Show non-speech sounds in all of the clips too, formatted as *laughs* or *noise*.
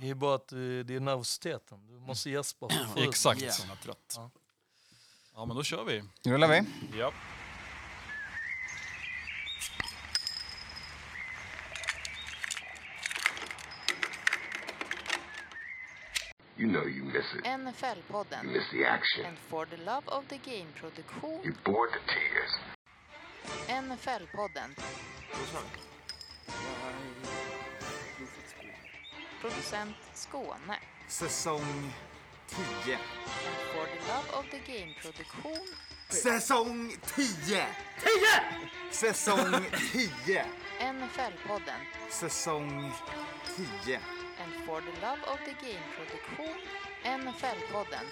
Det är bara att eh, det är nervositeten. Du måste gäspa för att få *clears throat* ut Exakt. det. Jävla trött. Ja. Ja, men då kör vi. Rullar vi? Ja. You know you miss it. You NFL-podden. miss the action. En For the Love of the Game-produktion. You're bored to tears. NFL-podden. Producent Skåne. Säsong 10. En For the Love of the Game-produktion. Säsong 10! 10! Säsong 10! NFL-podden. Säsong 10. En For the Love of the Game-produktion. NFL-podden.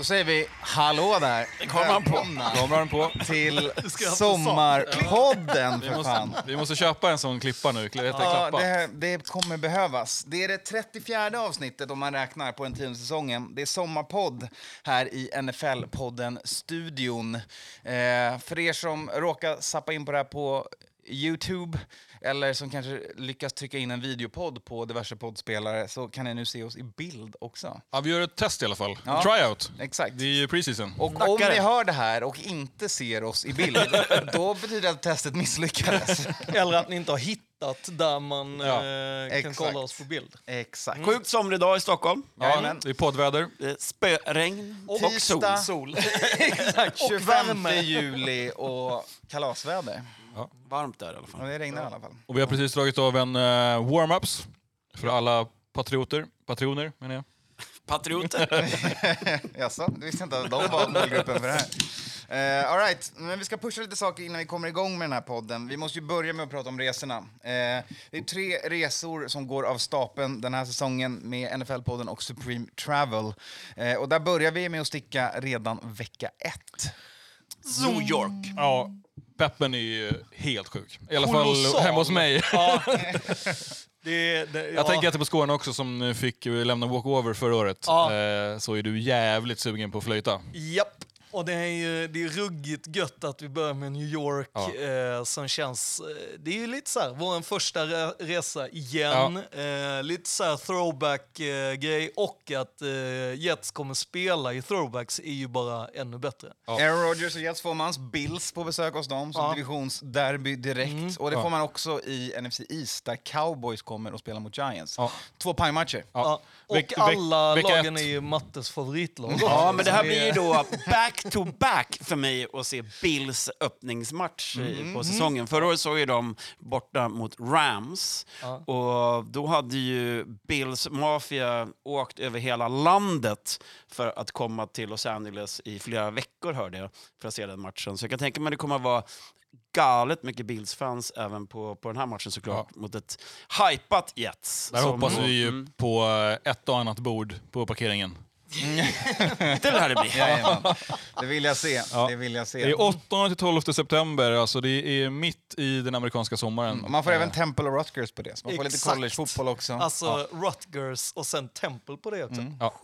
Då säger vi hallå där. Välkomna Kameran på. till *laughs* Sommarpodden Vi för måste, vi måste köpa en sån klippa nu. Klä- Ja, klappa. det, det kommer behövas. Det är det 34 avsnittet om man räknar på den tionde säsongen. Det är sommarpodd här i NFL-podden-studion. Eh, för er som råkar sappa in på det här på Youtube eller som kanske lyckas trycka in en videopodd på diverse poddspelare så kan ni nu se oss i bild också. Ja, vi gör ett test i alla fall. Ja. Tryout. Exakt. Det är ju preseason. Och om Knackare. ni hör det här och inte ser oss i bild, *laughs* då betyder det att testet misslyckades. *laughs* Eller att ni inte har hittat där man Ja, eh, kan exakt. kolla oss på bild. Exakt. Sjukt somrig dag i Stockholm. Ja, det är poddväder. Spöregn och, Tisdag. sol. Sol. *laughs* Exakt, 25 värme. juli och kalasväder. Varmt där i alla fall. Och det regnar i alla fall. Och vi har precis dragit av en uh, warm-ups för alla patrioter. Patroner, menar jag. *laughs* Patrioter. *laughs* Jaså, du visste inte att de var målgruppen för det här. Uh, all right. men vi ska pusha lite saker innan vi kommer igång med den här podden. Vi måste ju börja med att prata om resorna. Eh, det är tre resor som går av stapeln den här säsongen med NFL-podden och Supreme Travel. Eh, och där börjar vi med att sticka redan vecka ett. New York. Ja, peppen är ju helt sjuk. I alla fall hemma hos mig. Ja. *laughs* Det, det, ja. Jag tänker att på Skåne också som fick lämna walkover förra året. Ja. Eh, så är du jävligt sugen på att flöjta. Japp. Och det är ju det är ruggigt gött att vi börjar med New York Ja. eh, som känns... Eh, det är ju lite så här, vår första re resa igen. Eh, lite så här throwback-grej och att eh, Jets kommer spela i throwbacks är ju bara ännu bättre. Ja. Aaron Rodgers och Jets får mans Bills på besök hos dem som Ja. divisionsderby direkt. Och det Ja. får man också i NFC East där Cowboys kommer och spelar mot Giants. Ja. Två pangmatcher. Ja. Och alla lagen är ju Mattes favoritlag. Ja, men det här Så blir ju då back-to-back för mig att se Bills öppningsmatch Mm. på säsongen. Förra året såg ju de borta mot Rams. Och då hade ju Bills Mafia åkt över hela landet för att komma till Los Angeles i flera veckor, hörde jag, för att se den matchen. Så jag kan tänka mig att det kommer att vara galet mycket Bills-fans även på, på den här matchen såklart, mot ett hypat Jets. Där som- hoppas vi ju Mm. på eh, ett och annat bord på parkeringen. Det lär det bli. *laughs* Jajamän. Det vill jag se. Ja. Det vill jag se. Det är 8 till 12 september, alltså det är mitt i den amerikanska sommaren. Och man får även Temple och Rutgers på det. Så man får lite collegefotboll också. Alltså Rutgers och sen Temple på det också. Ja.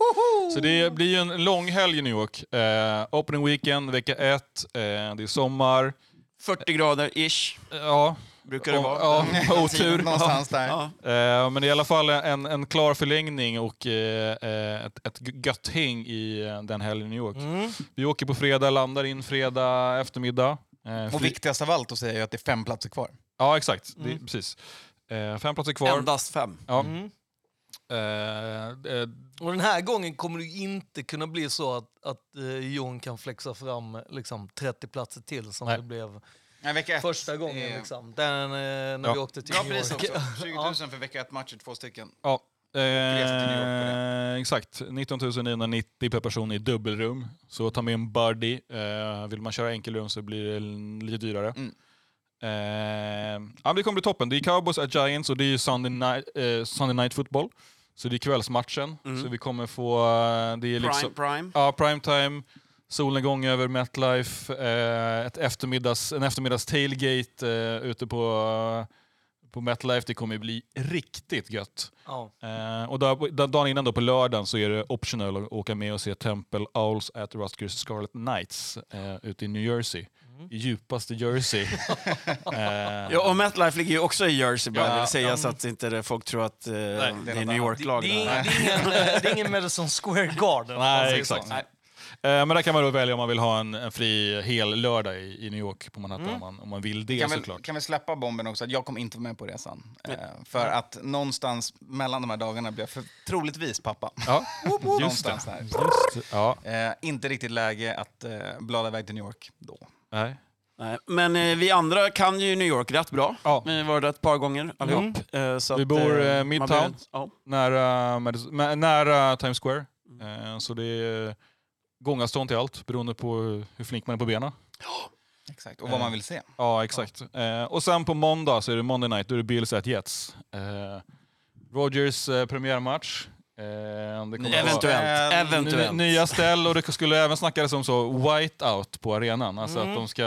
Så det blir ju en lång helg i New York. Eh, opening weekend, vecka ett, eh, det är sommar. 40 grader ish. Ja, Brukar det vara. Ja, på *laughs* otur. Någonstans där. Ja. Eh, men i alla fall en, en klar förlängning och eh, eh, ett, ett gött häng i eh, den helgen i New York. Mm. Vi åker på fredag, landar in fredag eftermiddag. Eh, Och viktigast av allt att säga är att det är fem platser kvar. Ja, exakt. Det, precis. Eh, fem platser kvar. Endast fem. Ja. Mm. Eh, eh, Och den här gången kommer det inte kunna bli så att, att eh, Jon kan flexa fram liksom, 30 platser till som Nej. det blev Nej, vecka ett. första gången. är- Liksom. Den, eh, när Ja. vi åkte till Bra New pris York. också. 20 *laughs* 000 Ja. för vecka ett matcher, två stycken. Ja. Eh, exakt. 19 990 per person i dubbelrum. Så ta med en buddy. Eh, vill man köra enkelrum så blir det lite dyrare. Mm. Eh, ja, det kommer bli toppen. Det är Cowboys at Giants och det är Sunday night, eh, Sunday night football. Så det är kvällsmatchen. Så vi kommer få... eh, Det är liksom, Prime, prime. Ja, primetime. Solnedgång över MetLife. Eh, ett eftermiddags, en eftermiddags tailgate eh, ute på, på MetLife. Det kommer bli riktigt gött. Ja. Eh, och då, då, dagen innan då på lördagen så är det optional att åka med och se Temple Owls at Rutgers Scarlet Knights eh, ute i New Jersey. I djupaste Jersey. *laughs* eh, Ja, och MetLife ligger ju också i Jersey, bara Ja, vill säga, så att inte det- folk tror att eh, det är New. York-lag. Det, är där. ingen- det, det är ingen *laughs* Madison Square Garden. Nej, exakt. så. Eh, men där kan man då välja om man vill ha en, en fri hel lördag i, i New York på Manhattan om, man, om man vill det Kan vi, såklart. kan vi släppa bomben också att jag kommer inte vara med på resan. Eh, för att någonstans mellan de här dagarna blir jag för, troligtvis pappa. Ja, *laughs* just det. någonstans där. Just. Ja, Eh, inte riktigt läge att eh, blada iväg till New York då. nej. Nej, Men eh, vi andra kan ju New York rätt bra. Ja. Vi har varit där ett par gånger allihop. Eh, så Vi att, bor, eh, man Midtown. blir- ja. Nära, nära Times Square. Eh, så det är gångavstånd till allt beroende på hur- flink man är på benen. Exakt. Och vad man vill se. Ja, exakt. Eh, och sen på måndag så är det Monday Night, då är det Bills at Jets. Eh, Rogers eh, premiärmatch. Eh, Eventuellt. vara Eh, Eventuellt. ny- nya ställ och det skulle även snackas om så white-out på arenan. Alltså Mm. att de ska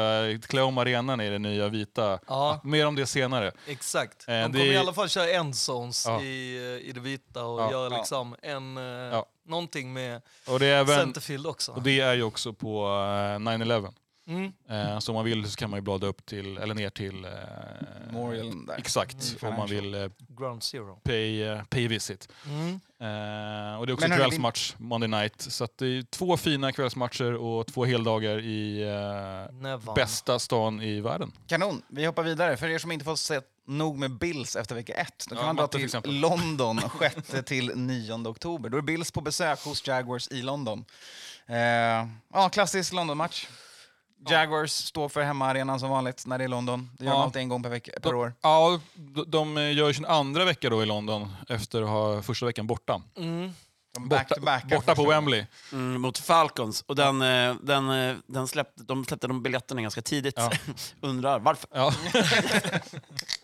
klä om arenan i det nya vita. Ja. Mer om det senare. Exakt. Eh, De det- kommer i alla fall köra endzones Ja. i, eh, i det vita och Ja. göra Ja. liksom en, eh, Ja. Någonting med Och det är, även, centerfield också. och det är ju också på eh, 9-11. Mm. Eh, så om man vill så kan man ju blada upp till, eller ner till... Eh, där. Exakt, om man vill eh, Ground zero. pay, eh, pay visit. Mm. Och det är också Men kvällsmatch, Monday night. Så att det är två fina kvällsmatcher och två heldagar i Nevan. bästa stan i världen. Kanon. Vi hoppar vidare. För er som inte fått se nog med Bills efter vecka ett, då kan Ja, man dra till till exempel. London *laughs* 6 till 9 oktober. Då är Bills på besök hos Jaguars i London. Ja, klassisk London-match. Jaguars står för hemmaarenan som vanligt när det är London. Det gör Ja. de alltid en gång per, vecka, per år. Ja, de, de gör sin andra vecka då i London efter att ha första veckan borta. Mm. De Borta, back-to-backar borta på. Wembley. Mm, mot Falcons. Och den, eh, den, eh, den släppte, de släppte de biljetterna ganska tidigt. Ja. *laughs* Undrar varför. Ja. *laughs* *laughs*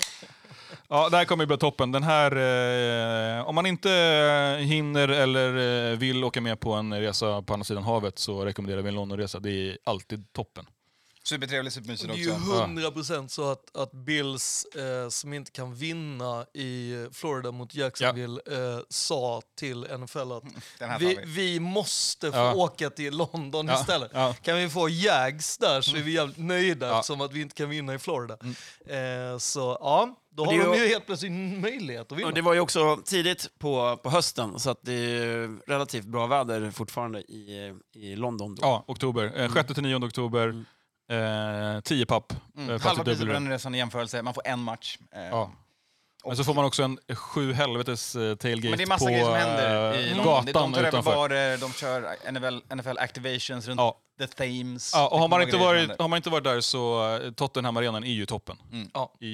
ja, det här kommer ju bli toppen. Den här, eh, om man inte eh, hinner eller eh, vill åka med på en resa på andra sidan havet så rekommenderar vi en Londonresa. Det är alltid toppen. Supertrevligt, Det supermysigt är ju också. hundra procent så att, att Bills, eh, som inte kan vinna i Florida mot Jacksonville, eh, sa till NFL att här vi, vi. måste få Ja. åka till London Ja, istället. ja. Kan vi få Jags där så är vi jävligt nöjda Ja. eftersom att vi inte kan vinna i Florida. Eh, så ja, då har de ju- helt plötsligt möjlighet att vinna. Det var ju också tidigt på, på hösten, så att det är relativt bra väder fortfarande i, i London. Då. Ja, oktober. Eh, 6 till 9 oktober. Eh, 10 papp. Mm. Eh, fast Halva priset på den i jämförelse. Man får en match. Eh, Ja. Men så får man också en sju helvetes eh, tailgate Men det är massa på grejer som händer i eh, London. De gatan tar över utanför. barer, de kör NFL, NFL activations runt Ja. The Thames. Ja, och har, man Det inte varit, har man inte varit där så eh, Tottenham-arenan är ju toppen. Ja. I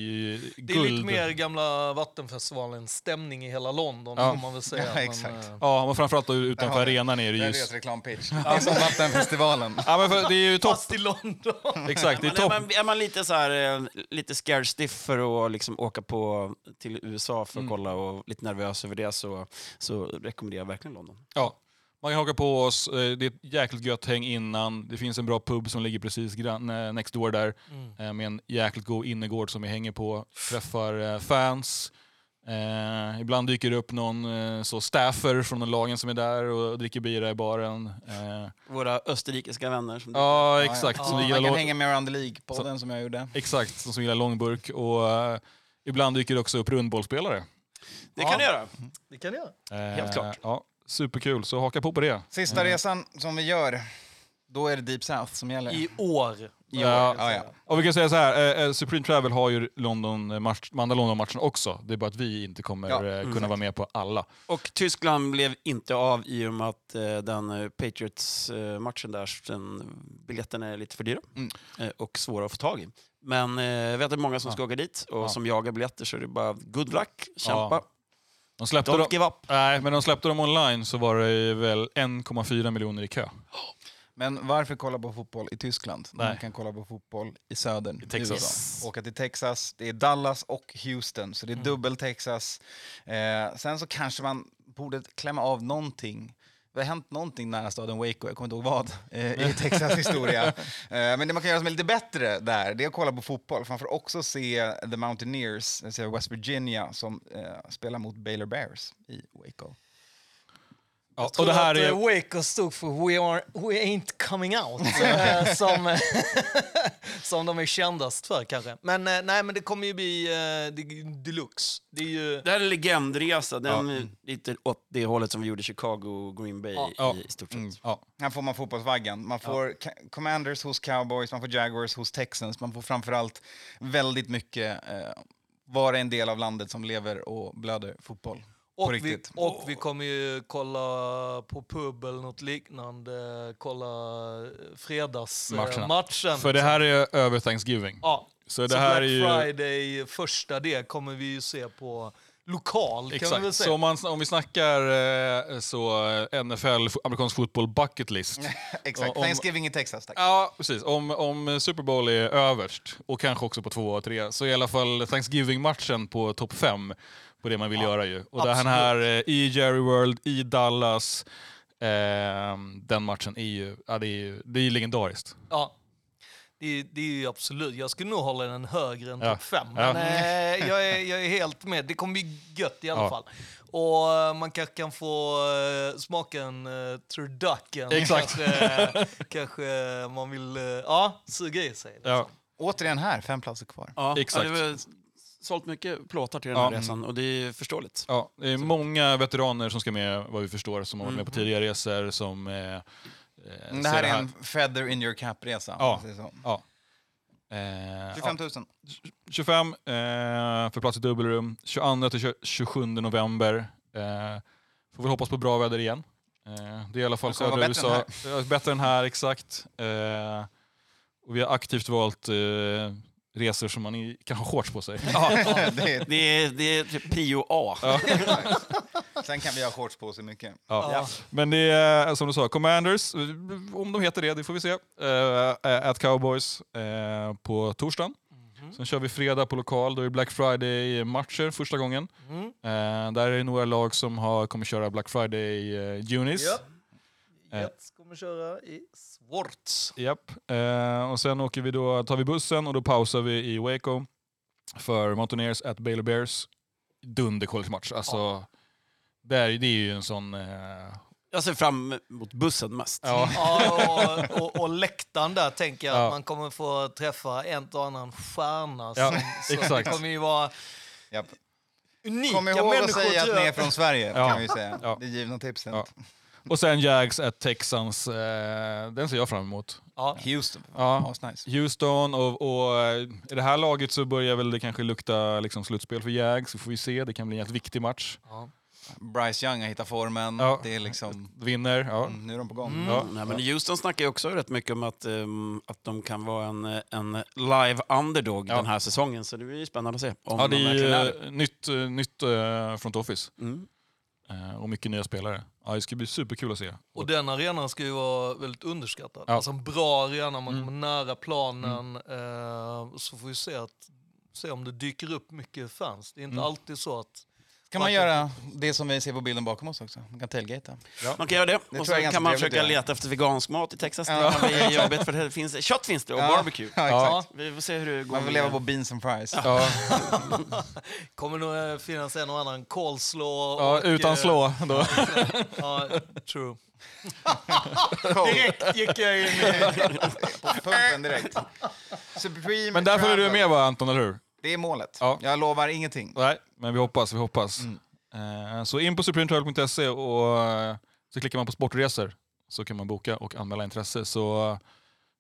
Det är guld. lite mer gamla Vattenfestivalen-stämning i hela London, Ja. man väl säga. *laughs* Ja, Men, exakt. eh, Ja, men framförallt Där utanför arenan är det Det ju... är deras reklampitch. Det är som Vattenfestivalen. Ja, men för, det är ju topp. Fast i London. *laughs* Exakt, det är Men är, topp. man, är man lite så här, eh, lite scared stiff för att liksom åka på, till USA för att kolla och lite nervös över det så, så rekommenderar jag verkligen London. Ja. Man kan haka på oss, eh, det är ett jäkligt gött häng innan. Det finns en bra pub som ligger precis grann, eh, next door där. eh, Med en jäkligt god innergård som vi hänger på. Träffar fans. Eh, ibland dyker det upp någon eh, så staffer från lagen som är där och dricker bira i baren. Eh, Våra österrikiska vänner. Som ja, exakt. Ja, Som Man gillar kan hänga med Around the League-podden som jag gjorde. Exakt, som som gillar långburk. Och eh, ibland dyker det också upp rundbollspelare. Det kan du göra. Det kan jag. Eh, Helt klart. Ja, superkul, så haka på på det. Sista resan som vi gör, då är det Deep South som gäller. I år. Ja, Ja, ja. Och vi kan säga så här, eh, eh, Supreme Travel har ju London, eh, match, de andra London-matcherna också. Det är bara att vi inte kommer Ja, eh, kunna vara med på alla. Och Tyskland blev inte av i och med att eh, den Patriots-matchen där, den, biljetterna är lite för dyra Mm. och svåra att få tag i. Men eh, jag vet att många som Ja. ska åka dit och Ja. som jagar biljetter så är det bara good luck, kämpa. De släppte, Don't dem, give up. nej, men de släppte dem online så var det väl 1,4 miljoner i kö. Men varför kolla på fotboll i Tyskland? när Man kan kolla på fotboll i södern, I Texas. USA. Åka till Texas, det är Dallas och Houston, så det är Mm. dubbel Texas. Eh, sen så kanske man borde klämma av någonting det har hänt någonting nära staden Waco, jag kommer inte ihåg vad, eh, i Texas historia. *laughs* Eh, Men det man kan göra som är lite bättre där, det är att kolla på fotboll. Man får också se The Mountaineers, alltså West Virginia, som spelar mot Baylor Bears i Waco. Ja, och det här att, är... eh, Waco stod för We, are, we ain't coming out, eh, *laughs* som, *laughs* som de är kändast för kanske. Men eh, nej, men det kommer ju bli det- deluxe. Det är ju... Det här är legendresa, den är lite åt det hållet som vi gjorde Chicago och Green Bay Ja. i, i stort sett. Ja. Här får man fotbollsvaggan. Man får Commanders hos Cowboys, man får Jaguars hos Texans. Man får framförallt väldigt mycket eh, vara en del av landet som lever och blöder fotboll. På Och vi, och vi kommer ju kolla på pub eller något liknande, kolla fredagsmatchen. Matcherna. För det här är över Thanksgiving. Ja. Så det Så här Black är ju... Friday, första det, kommer vi ju se på lokal, kan vi väl Exakt. säga. Så om, man, om vi snackar eh, så eh, NFL, amerikansk fotboll bucket list. *laughs* Exakt. om- Thanksgiving i Texas, tack. Ja, precis. Om, om Super Bowl är överst, och kanske också på två och tre, så är i alla fall Thanksgiving-matchen på topp fem på det man vill göra ju. Och den här eh, i Jerry World, i Dallas, eh, den matchen är ju, ja, det är ju det är legendariskt. Ja. Det, det är ju absolut, jag skulle nog hålla den högre än Ja. topp fem. Ja. Men eh, jag, är, jag är helt med, det kommer bli gött i alla Ja. fall. Och eh, man kanske kan få uh, smaka en uh, turducken. Exakt. Kanske, kanske man vill uh, ja, suga i sig. Ja, Återigen här, fem platser kvar. Ja, Exakt. Ja, sålt mycket plåtar till den här Ja. resan och det är förståeligt. ja, det är många veteraner som ska med, vad vi förstår, som har varit med på Mm. tidigare resor. Som, eh, eh, Det här är en feather in your cap-resa. Ja. Ja. Eh, 25 000. 25 eh, för plats i dubbelrum. 22 till 20 27 november. Eh, får vi hoppas på bra väder igen. Eh, det är i alla fall södra USA. Ja, Bättre än här, exakt. Eh, och vi har aktivt valt eh, resor som man i, kan ha shorts på sig. *laughs* Ja, *laughs* det är, Det är, det är typ prio A. *laughs* sen kan vi ha shorts på så mycket. Ja. Ja. Men det är som du sa, Commanders, om de heter det, det får vi se. Uh, at Cowboys eh, på torsdagen. Mhm. Sen kör vi fredag på lokal, då är det Black Friday-matcher första gången. Mm. Eh, där är det några lag som har, kommer köra Black Friday uh, Junis. Ja. Kommer köra i Swartz. Japp. Eh, och sen åker vi då, tar vi bussen och då pausar vi i Waco för Mountaineers at Baylor Bears. Dunder college-match. Alltså, där, det är ju en sån... Eh, Jag ser fram emot bussen mest. ja. Ja, och, och, och läktaren där tänker jag Ja. att man kommer få träffa en och annan stjärna. Ja, som, som exakt. Det kommer ju vara Japp. unika Kom ihåg att säga att ni är från Sverige, Ja. kan vi säga. Ja. Det givna tipset. Och sen Jags at Texans. Eh, den ser jag fram emot. Ja. Houston. Ja. Asnice. Houston och, och eh, i det här laget så börjar väl det kanske lukta liksom, slutspel för Jags. Så får vi se, det kan bli en jävligt viktig match. Ja. Bryce Young har hittat formen. Ja. Det är liksom... Vinner, ja. Mm, nu är de på gång. Mm. ja. Nej, men Houston snackar ju också rätt mycket om att, ehm, att de kan vara en, en live underdog Ja. den här säsongen. Så det blir spännande att se. Om Ja, det de är är nytt, nytt eh, front office Mm. Eh, och mycket nya spelare. Ja, det ska bli superkul att se. Och den arenan ska ju vara väldigt underskattad. Ja. Alltså en bra arena, man Mm. kommer nära planen. Eh, så får vi se, att, se om det dyker upp mycket fans. Det är inte Mm. alltid så att... Kan man göra det som vi ser på bilden bakom oss också? Man kan tailgata. Man kan göra det. tror och är så kan man försöka leta efter vegansk mat i Texas. Ja. Det bli jobbigt för det finns, kött finns det och Ja. barbecue. Ja, Ja. Vi får se hur det går. Man vill leva på beans and fries. Ja, *laughs* kommer nog eh, finnas en och annan coleslaw. ja, och, utan eh, slå. Då. *laughs* Ja, true. *laughs* Direkt gick jag in. På pumpen direkt. Supreme Men där får du med va, Anton, eller hur? Det är målet. Ja. Jag lovar ingenting. Nej, men vi hoppas, vi hoppas. Mm. Eh, så in på supremetravel.se och eh, så klickar man på sportresor så kan man boka och anmäla intresse. Så eh,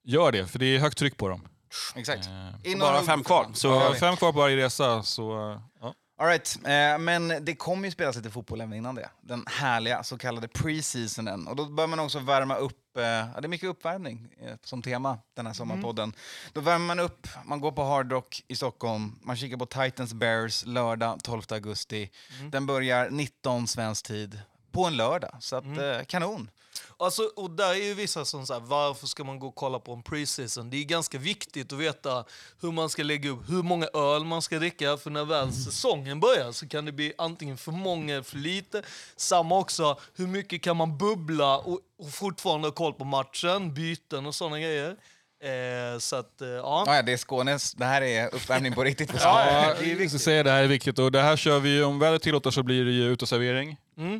gör det, för det är högt tryck på dem. Exakt. Eh, Bara fem kvar. Så fem kvar på varje resa, så ja. All right. eh, men det kommer ju spelas lite fotboll även innan det. Den härliga så kallade preseasonen. Och då bör man också värma upp, eh, ja, det är mycket uppvärmning eh, som tema den här sommarpodden. Då värmer man upp, man går på Hard Rock i Stockholm, man kikar på Titans Bears lördag 12 augusti. Den börjar 19 svensk tid på en lördag. Så att, eh, kanon. Alltså, och där är ju vissa som säger varför ska man gå och kolla på en preseason? Det är ganska viktigt att veta hur man ska lägga upp, hur många öl man ska dricka. För när väl säsongen börjar så kan det bli antingen för många eller för lite. Samma också, hur mycket kan man bubbla och, och fortfarande ha koll på matchen, byten och sådana grejer. Eh, så att, eh, ja. Ja, ja, det är Skånes, det här är uppvärmning på riktigt. För *laughs* Ja, Skåne. det är viktigt. säga det här är viktigt och det här kör vi om vädret tillåter så blir det ju uteservering.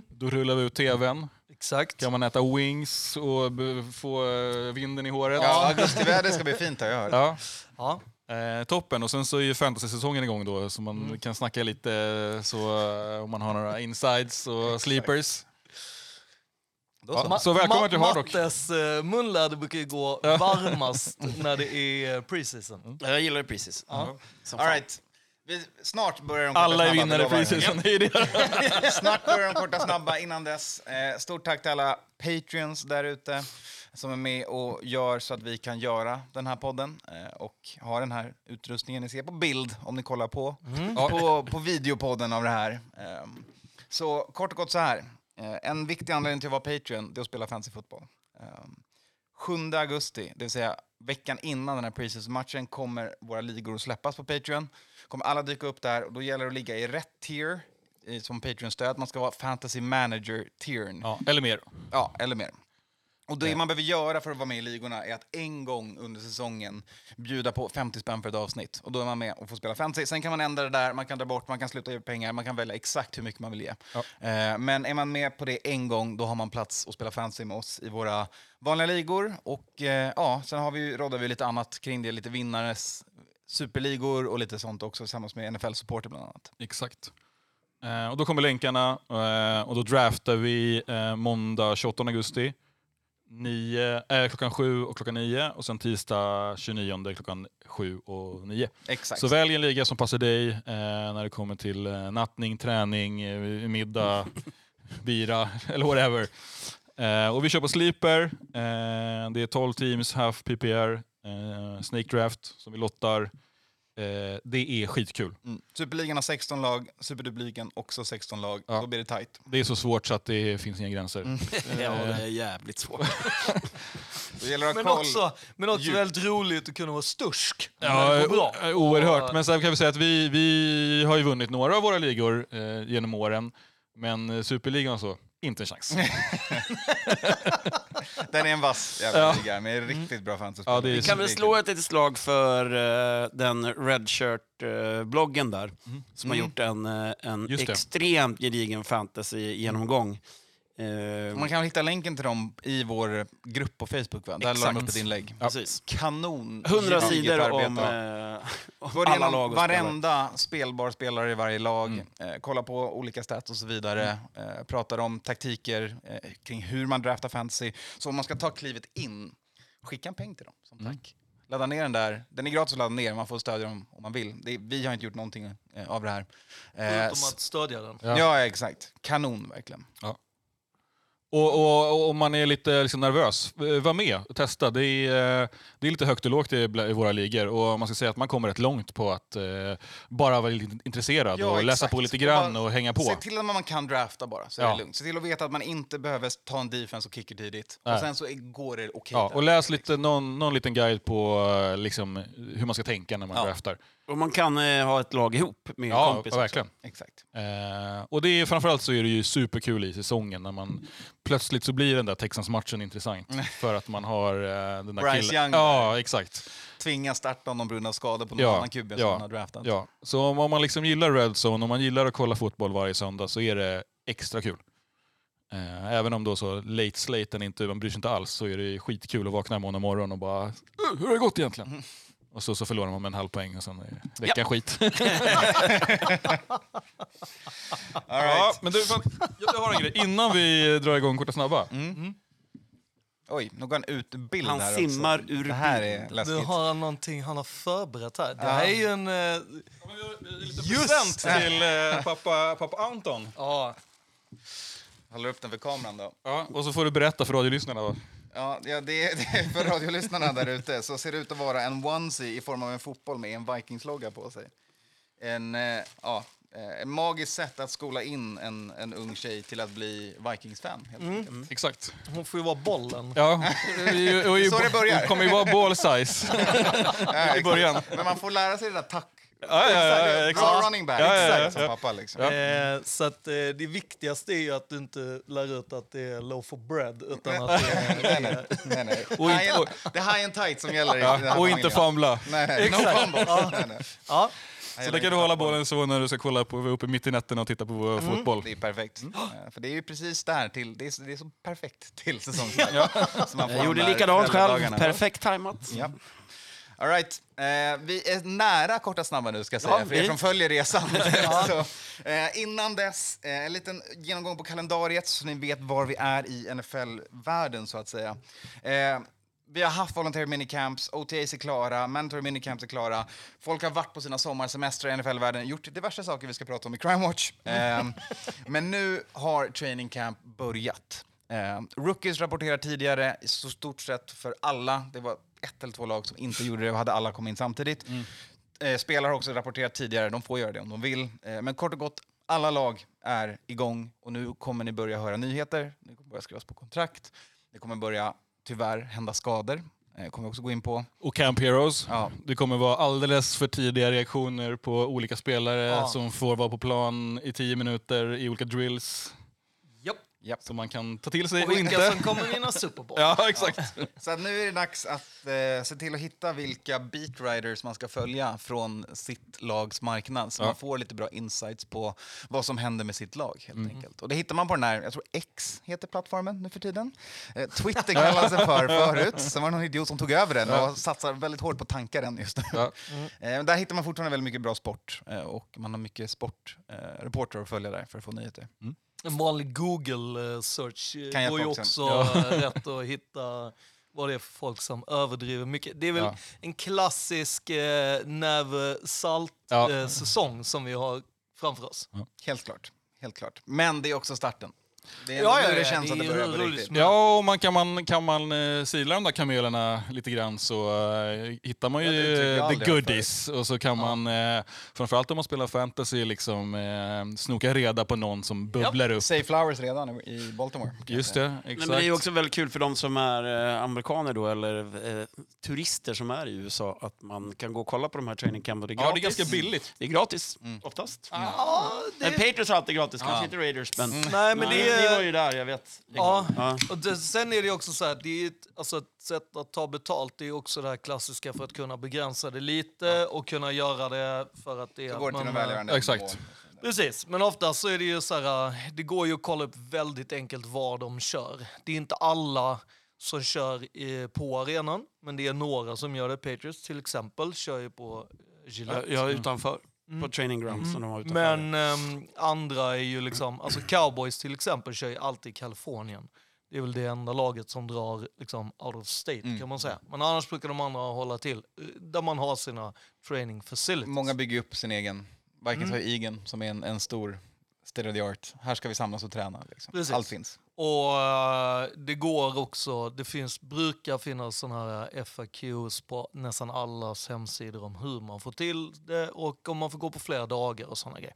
Då rullar vi ut tvn. Exakt. Kan man äta wings och få eh, vinden i håret. Ja, augustiväder ska bli fint har jag hört. Ja. Ja. Eh, toppen, och sen så är ju fantasy-säsongen igång då så man Mm. kan snacka lite eh, så eh, om man har några insides och sleepers. Då så. Ja, så välkommen till Hardrock. Mattes eh, munläder brukar ju gå varmast när det är preseason. Jag gillar det precis. Som All right. Vi, snart börjar de korta Alla är vinnare lovar. preseason. det är det. Snart börjar de korta snabba innan dess. Eh, stort tack till alla Patreons där ute som är med och gör så att vi kan göra den här podden eh, och ha den här utrustningen ni ser på bild om ni kollar på, på, på videopodden av det här. Eh, så kort och gott så här. Eh, en viktig anledning till att vara Patreon det är att spela fantasy fotboll. Eh, 7 augusti, det vill säga veckan innan den här preseason-matchen, kommer våra ligor att släppas på Patreon. Kommer alla dyka upp där och då gäller det att ligga i rätt tier i- som Patreon-stöd. Man ska vara Fantasy Manager-tiern. Ja, eller mer. Ja, eller mer. Och det man behöver göra för att vara med i ligorna är att en gång under säsongen bjuda på 50 spänn för ett avsnitt. Och då är man med och får spela fantasy. Sen kan man ändra det där, man kan dra bort, man kan sluta ge pengar, man kan välja exakt hur mycket man vill ge. Eh, men är man med på det en gång, då har man plats att spela fantasy med oss i våra vanliga ligor. Och eh, ja, sen har vi, roddar vi lite annat kring det, lite vinnares superligor och lite sånt också tillsammans med NFL Supporter bland annat. Exakt. Eh, och då kommer länkarna eh, och då draftar vi eh, måndag 28 augusti. Nio, eh, klockan 7 och klockan 9 och sen tisdag 29 klockan 7 och 9. Exakt. Så välj en liga som passar dig eh, när det kommer till eh, nattning, träning, middag, *laughs* bira *laughs* eller whatever. Och vi kör på sleeper. Det är 12 teams, half PPR, eh, snake draft som vi lottar. Eh, det är skitkul. Mm. Superligan har 16 lag, Superduperligan också 16 lag. Ja. Då blir det tajt. Det är så svårt så att det finns inga gränser. *laughs* Ja, det är jävligt svårt. *laughs* Men också, men också Djup. väldigt roligt att kunna vara stursk. när Ja, det går bra. o- oerhört. Men sen kan vi säga att vi, vi har ju vunnit några av våra ligor eh, genom åren. Men eh, Superligan så, inte en chans. *laughs* Den är en vass jävla Ja. liga med riktigt bra fantasy. Ja, Vi kan väl slå ett litet slag för eh, den Redshirt-bloggen där, som har gjort en, eh, en extremt gedigen fantasy-genomgång. Eh, Man kan hitta länken till dem i vår grupp på Facebook. Va? Där la de Exakt. upp ett inlägg. Precis. Kanon. 100 gediget sidor om, eh, *laughs* om Går alla lag varenda spelbar spelare i varje lag, eh, kolla på olika stats och så vidare, eh, pratar om taktiker eh, kring hur man draftar fantasy. Så om man ska ta klivet in, skicka en peng till dem som tack. Ladda ner den där. Den är gratis att ladda ner, man får stödja dem om man vill. Det, vi har inte gjort någonting eh, av det här. Eh, Förutom s- att stödja den. Ja. ja, exakt. Kanon verkligen. Och, och, och om man är lite liksom nervös, var med och testa. Det är, eh, det är lite högt och lågt i, våra ligor och man ska säga att man kommer rätt långt på att eh, bara vara lite intresserad Ja, och läsa exakt. på lite Och grann bara och hänga på. Se till att man kan drafta bara, så är Ja. det lugnt. Se till att veta att man inte behöver ta en defense och kicker tidigt. Nej. Och sen så är- går det okej Ja, där. och läs lite, någon, någon liten guide på liksom, hur man ska tänka när man Ja. draftar. Och man kan eh, ha ett lag ihop med Ja, kompis. verkligen. Exakt. Eh, och det är, framförallt så är det ju superkul i säsongen när man plötsligt så blir den där Texans-matchen intressant. För att man har eh, den där Bryce killen. Young Ja, exakt. Tvingas starta om de brunna av skador på någon Ja, annan QB som ja, man har draftat. Ja. Så om, om man liksom gillar Red Zone, om man gillar att kolla fotboll varje söndag så är det extra kul. Eh, även om då så late slaten inte, man bryr sig inte alls så är det skitkul att vakna måndag morgon och bara "Uh, hur har det gått egentligen? Och så, så förlorar man med en halv poäng och sen är veckan skit. *laughs* All Ja, right. men du, fan, jag har en grej. Innan vi drar igång Korta Snabba. Oj, nu går han ut bild Han här simmar också. ur Det här bild. är läskigt. har han någonting han har förberett här. Det Ja. här är ju en... eh, Just present till eh, pappa, pappa Anton. ja, Håller upp den för kameran då. Ja, och så får du berätta för radiolyssnarna. Då. Ja, ja det, är, *laughs* det är för radiolyssnarna där ute så ser det ut att vara en onesie i form av en fotboll med en Vikings-logga på sig. En, eh, ja, eh, ett magiskt sätt att skola in en, en ung tjej till att bli Vikings-fan. Mm. enkelt. Exakt. Hon får ju vara bollen. Ja, ju- ju- Så det börjar. hon kommer ju vara ball size *laughs* Ja, i början. Men man får lära sig det där tack. Ja, ja, ja, Bra exakt. running back, Ja, ja, ja, exakt som pappa. Liksom. Eh, så att, eh, det viktigaste är ju att du inte lär ut att det är loaf of bread, utan att det är... nej, nej, nej, nej. Och inte- det är high and tight som gäller i Ja, och inte famla. Nej, nej. No Exakt. Ja. Nej, nej. Ja, Så där kan du hålla bollen så när du ska kolla på, uppe mitt i nätterna och titta på vår fotboll. Det är perfekt. Eh, För det är ju precis där till, det är, det är så perfekt till säsongsstart. ja. Jag de gjorde likadant själv. Perfekt tajmat. Ja. All right. Eh, vi är nära korta snabba nu ska jag säga, Ja, för er vi- som följer resan. *laughs* så, eh, innan dess, eh, en liten genomgång på kalendariet så ni vet var vi är i NFL-världen så att säga. Eh, vi har haft voluntary minicamps, OTAs är klara, mandatory minicamps är klara. Folk har varit på sina sommarsemestrar i NFL-världen, gjort diverse saker vi ska prata om i Crime Watch. Eh, *laughs* men nu har training camp börjat. Eh, rookies rapporterar tidigare, i så stort sett för alla. Det var ett eller två lag som inte gjorde det och hade alla kommit in samtidigt. Eh, spelare har också rapporterat tidigare, de får göra det om de vill. Eh, men kort och gott, alla lag är igång och nu kommer ni börja höra nyheter, det kommer börja skrivas på kontrakt, det kommer börja tyvärr hända skador. Eh, kommer vi också gå in på. Och Camp Heroes. Ja. Det kommer vara alldeles för tidiga reaktioner på olika spelare Ja. som får vara på plan i tio minuter i olika drills. Japp. Som man kan ta till sig Och och vilka inte. som kommer vinna Super Bowl. *laughs* Ja, exakt. Så att nu är det dags att eh, se till att hitta vilka beatriders man ska följa från sitt lags marknad så Ja. man får lite bra insights på vad som händer med sitt lag. helt enkelt. Och det hittar man på den här, jag tror X heter plattformen nu för tiden. Eh, Twitter *laughs* kallades den för förut, sen var det någon idiot som tog över den och satsar väldigt hårt på tankaren just nu. Ja. Eh, där hittar man fortfarande väldigt mycket bra sport eh, och man har mycket sportreportrar eh, att följa där för att få nyheter. En vanlig Google-search Kan går ju också också. eh, *laughs* rätt att hitta vad det är för folk som överdriver mycket. Det är väl Ja. en klassisk eh, Ja. näve-salt-säsong som vi har framför oss. Helt klart. Helt klart. Men det är också starten. Det är Ja, ja, det ja, känns det att det är börjar på roligt riktigt. Ja, och man, kan man, kan man eh, sila de där kamelerna lite grann så eh, hittar man ju Ja, the goodies. Och så kan man, eh, framförallt om man spelar fantasy, liksom, eh, snoka reda på någon som bubblar upp. Say Flowers redan i Baltimore. Just det, Nej, exakt. men det är ju också väldigt kul för de som är eh, amerikaner då, eller turister som är i USA, att man kan gå och kolla på de här training camp och det är ja, gratis. det är ganska billigt. Det är gratis, Mm. oftast. Ja, det, Men Patriots har alltid gratis, kanske inte Raiders, men... nej, men det ni var ju där, jag vet. Ja, Ja. och det, sen är det ju också så här, det är ett, alltså ett sätt att ta betalt, det är också det här klassiska för att kunna begränsa det lite och kunna göra det för att det är... Så går det till man, den välgörande Exakt. Precis, men ofta så är det ju så här, det går ju att kolla upp väldigt enkelt var de kör. Det är inte alla som kör eh, på arenan, men det är några som gör det. Patriots till exempel kör ju på eh, Gillette. jag är utanför, på training grounds. som de har utanför. Men ehm, andra är ju liksom, alltså cowboys till exempel kör ju alltid i Kalifornien. Det är väl det enda laget som drar liksom out of state kan man säga. Men annars brukar de andra hålla till eh, där man har sina training facilities. Många bygger upp sin egen. Vikings har ju Egan som är en, en stor state of the art. Här ska vi samlas och träna. Liksom. Precis. Allt finns. Och eh, det går också, det finns, brukar finnas sådana här FAQs på nästan allas hemsidor om hur man får till det och om man får gå på flera dagar och sådana grejer.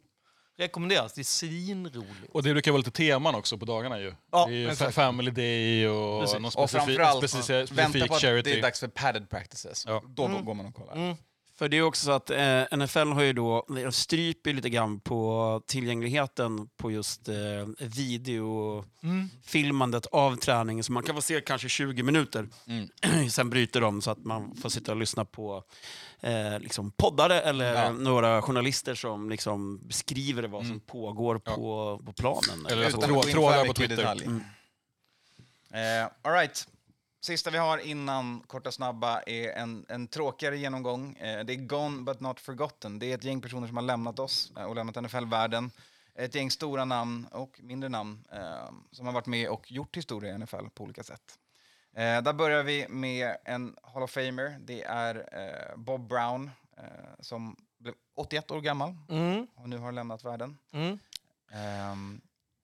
Rekommenderas, det är svinroligt. Och det brukar vara lite teman också på dagarna ju. Ja, det är ju exakt. family day och Precis. någon Och specifik, framförallt, specifik, vänta specifik på att charity. det är dags för padded practices. Ja. Då går man och kollar. Mm. För det är också så att eh, NFL har ju då, de stryper lite grann på tillgängligheten på just eh, videofilmandet av träningen. Så man kan få se kanske 20 minuter, Mm. *clears throat* sen bryter de så att man får sitta och lyssna på eh, liksom poddare eller Ja. några journalister som liksom beskriver vad som pågår på, på planen. Eller trådar på Twitter. Mm. Eh, all right. Sista vi har innan korta snabba är en, en tråkigare genomgång. Eh, det är Gone but not forgotten. Det är ett gäng personer som har lämnat oss eh, och lämnat NFL-världen. Ett gäng stora namn och mindre namn eh, som har varit med och gjort historia i NFL på olika sätt. Där börjar vi med en Hall of Famer. Det är Bob Brown som blev 81 år gammal Mm, och nu har lämnat världen. mm.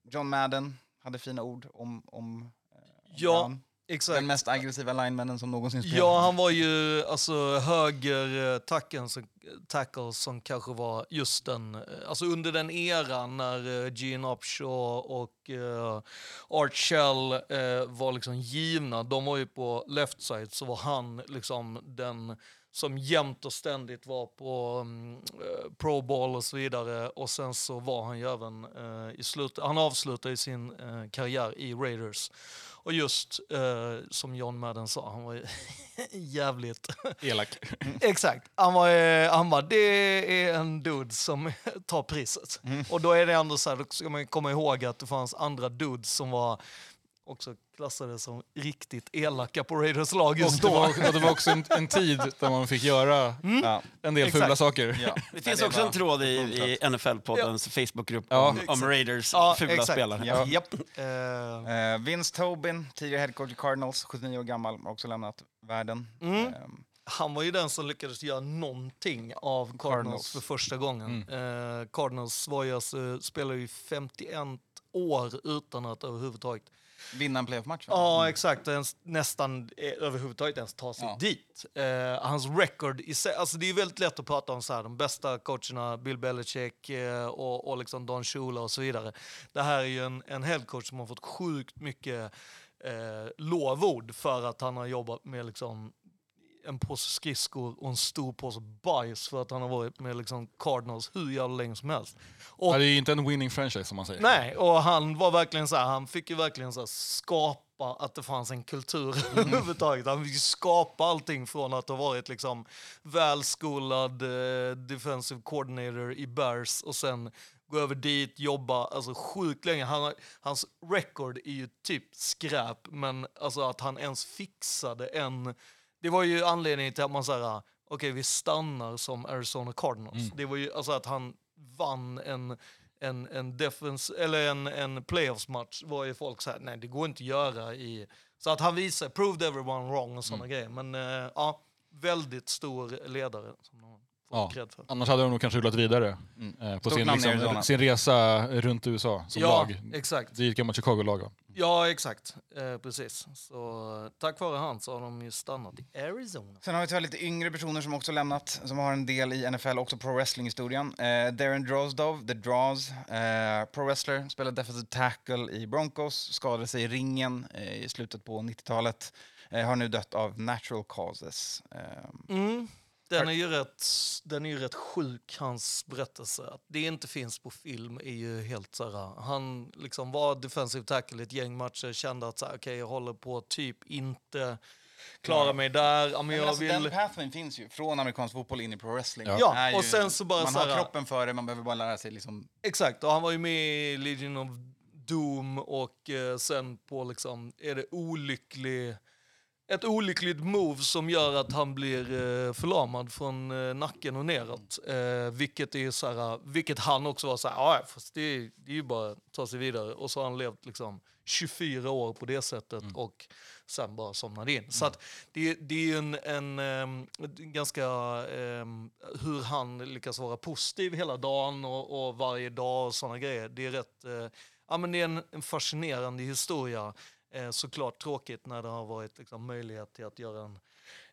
John Madden hade fina ord om, om, om Ja. Brown. Exakt. Den mest aggressiva linemannen som någonsin spelat. Ja, han var ju alltså höger eh, som, tackle som kanske var just den, eh, alltså under den eran när uh, Gene Upshaw och uh, Art Shell uh, var liksom givna, de var ju på left side, så var han liksom den som jämt och ständigt var på um, Pro Bowl och så vidare. Och sen så var han ju även uh, i slutet, han avslutade sin uh, karriär i Raiders. Och just uh, som John Madden sa, han var *laughs* jävligt... Elak. *laughs* Exakt. Han var, han var, det är en dude som tar priset. Mm. Och då är det ändå så här, då ska man komma ihåg att det fanns andra dudes som var också klassade som riktigt elaka på Raiders lag just då. Och det var, och det var också en, en, tid där man fick göra mm. en del Exakt. fula saker. Ja. Det finns det också en tråd i, i NFL-poddens ja. Facebookgrupp ja. om, om, Raiders ja, fula exakt. spelare. Ja. Yep. Uh. Uh, Vince Tobin, tidigare headcoach i Cardinals, 79 år gammal, har också lämnat världen. Mm. Uh, han var ju den som lyckades göra någonting av Cardinals, Cardinals. för första gången. Mm. Cardinals var ju alltså, spelade ju 51 år utan att överhuvudtaget Vinna en playoff-match? Ja, mm. exakt. Ens, nästan eh, överhuvudtaget ens ta sig ja. dit. Eh, hans record i sig, alltså det är väldigt lätt att prata om så här, de bästa coacherna, Bill Belichick eh, och, och liksom Don Shula och så vidare. Det här är ju en, en headcoach som har fått sjukt mycket eh, lovord för att han har jobbat med liksom en påse skridskor och en stor påse bajs för att han har varit med liksom Cardinals hur jävla länge som helst. Och, ja, det är inte en winning franchise som man säger. Nej, och han var verkligen så här, han fick ju verkligen så här, skapa att det fanns en kultur *laughs* mm. överhuvudtaget. Han fick skapa allting från att ha varit liksom välskolad eh, defensive coordinator i Bears och sen gå över dit, jobba alltså sjukt länge. Han, hans record är ju typ skräp, men alltså att han ens fixade en det var ju anledningen till att man sa, okej okay, vi stannar som Arizona Cardinals. Mm. Det var ju alltså att han vann en en, en, defense, eller en, en playoffs-match var ju folk såhär, nej det går inte att göra i... Så att han visade, proved everyone wrong och sådana mm. grejer. Men uh, ja, väldigt stor ledare. Som Ja. Annars hade de nog kanske rullat vidare mm. eh, på sin, liksom, sin, resa runt USA som ja, lag. Exakt. Det är ett gammalt Chicago-lag Ja, exakt. Eh, precis. Så tack vare han så har de ju stannat i Arizona. Sen har vi tyvärr lite yngre personer som också lämnat, som har en del i NFL, också pro wrestling-historien. Eh, Darren Drozdov, The Draws, eh, pro wrestler, spelade defensive tackle i Broncos, skadade sig i ringen eh, i slutet på 90-talet. Eh, har nu dött av natural causes. Eh, mm. Den är, ju rätt, den är ju rätt sjuk, hans berättelse. Att det inte finns på film är ju helt så här, Han liksom var defensive tackle i ett gäng matcher, kände att så här, okay, jag håller på typ inte klara mig där. Ja, men jag alltså, vill... Den pathwayn finns ju, från amerikansk fotboll in i pro wrestling. Ja, ju, och sen så bara Man så har kroppen för det, man behöver bara lära sig liksom... Exakt, och han var ju med i Legion of Doom och eh, sen på liksom, är det olycklig ett olyckligt move som gör att han blir eh, förlamad från eh, nacken och neråt. Eh, vilket, är så här, vilket han också var så här, ja fast det, det är ju bara att ta sig vidare. Och så har han levt liksom 24 år på det sättet mm. och sen bara somnade in. Mm. Så det, det är en, en, en ganska, um, hur han lyckas vara positiv hela dagen och, och varje dag och sådana grejer. Det är rätt, uh, ja men det är en, en fascinerande historia. Eh, såklart tråkigt när det har varit liksom, möjlighet till att göra en,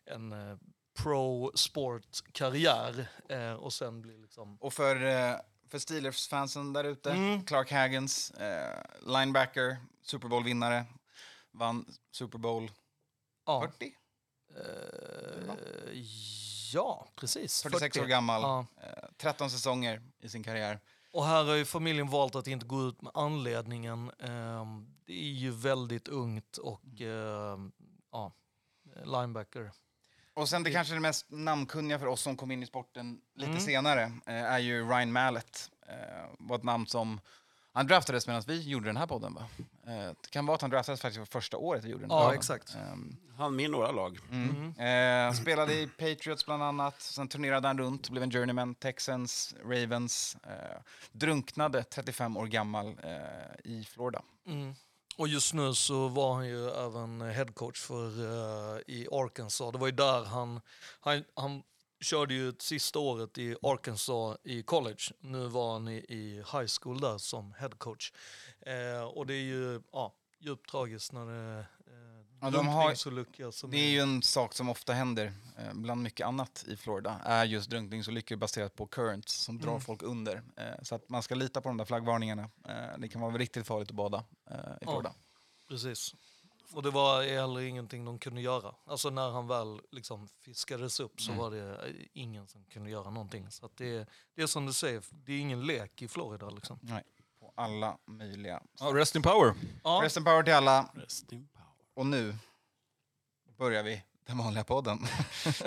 en eh, pro-sport-karriär eh, och sen bli liksom... Och för, eh, för Steelers-fansen där ute, mm. Clark Haggans, eh, linebacker, Super Bowl-vinnare, vann Super Bowl ja. 40? ja, precis. 46 40. år gammal, ja. 13 säsonger i sin karriär. Och här har ju familjen valt att inte gå ut med anledningen. Det är ju väldigt ungt och ehm, ja, linebacker. Och sen det kanske det mest namnkunniga för oss som kom in i sporten lite mm. senare eh, är ju Ryan Mallett. Eh, var ett namn som han draftades medan vi gjorde den här podden va? Eh, det kan vara att han draftades faktiskt för första året vi gjorde den. Ja, podden. exakt. Um, han med några lag. Mm. Mm. Eh, spelade i Patriots bland annat, sen turnerade han runt, blev en journeyman, Texans, Ravens. Eh, drunknade 35 år gammal eh, i Florida. Och just nu så var han ju även headcoach för uh, i Arkansas. Det var ju där han, han, han körde ju sista året i Arkansas i college. Nu var han i, i high school där som headcoach. Eh, och det är ju ja, djupt tragiskt när det eh, Ja, de har- som Det är ju en sak som ofta händer eh, bland mycket annat i Florida. är just drunkningsolyckor baserat på currents som drar Mm. folk under. Eh, så att man ska lita på de där flaggvarningarna. Eh, det kan vara riktigt farligt att bada i Florida. Precis. Och det var heller ingenting de kunde göra. Alltså när han väl liksom fiskades upp så Mm. var det ingen som kunde göra någonting. Så att det, det är som du säger, det är ingen lek i Florida liksom. Nej, på alla möjliga. Ja, rest in power. Ja, Rest in power till alla. Rest in. Och nu börjar vi den vanliga podden. *laughs*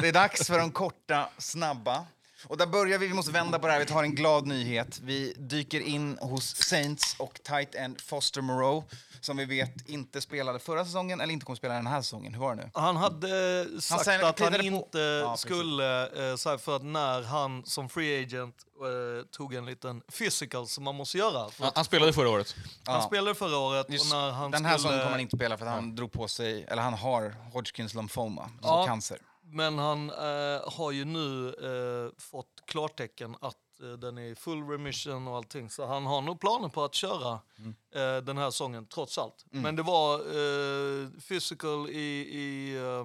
Det är dags för de korta, snabba. Och där börjar vi, vi måste vända på det här, vi tar en glad nyhet. Vi dyker in hos Saints och tight end Foster Moreau som vi vet inte spelade förra säsongen eller inte kommer spela den här säsongen. Hur var det nu? han hade sagt säger- att han inte Ja, skulle, eh, för att när han som free agent eh, tog en liten physical som man måste göra. För Han, han spelade förra året. Han Ja. spelade förra året Just och när han den här skulle... säsongen kommer han inte spela för att han drog på sig, eller han har Hodgkins lymphoma, alltså Ja. cancer. Men han eh, har ju nu eh, fått klartecken att eh, den är i full remission och allting. Så han har nog planer på att köra Mm. eh, den här säsongen trots allt. Men det var eh, physical i, i eh,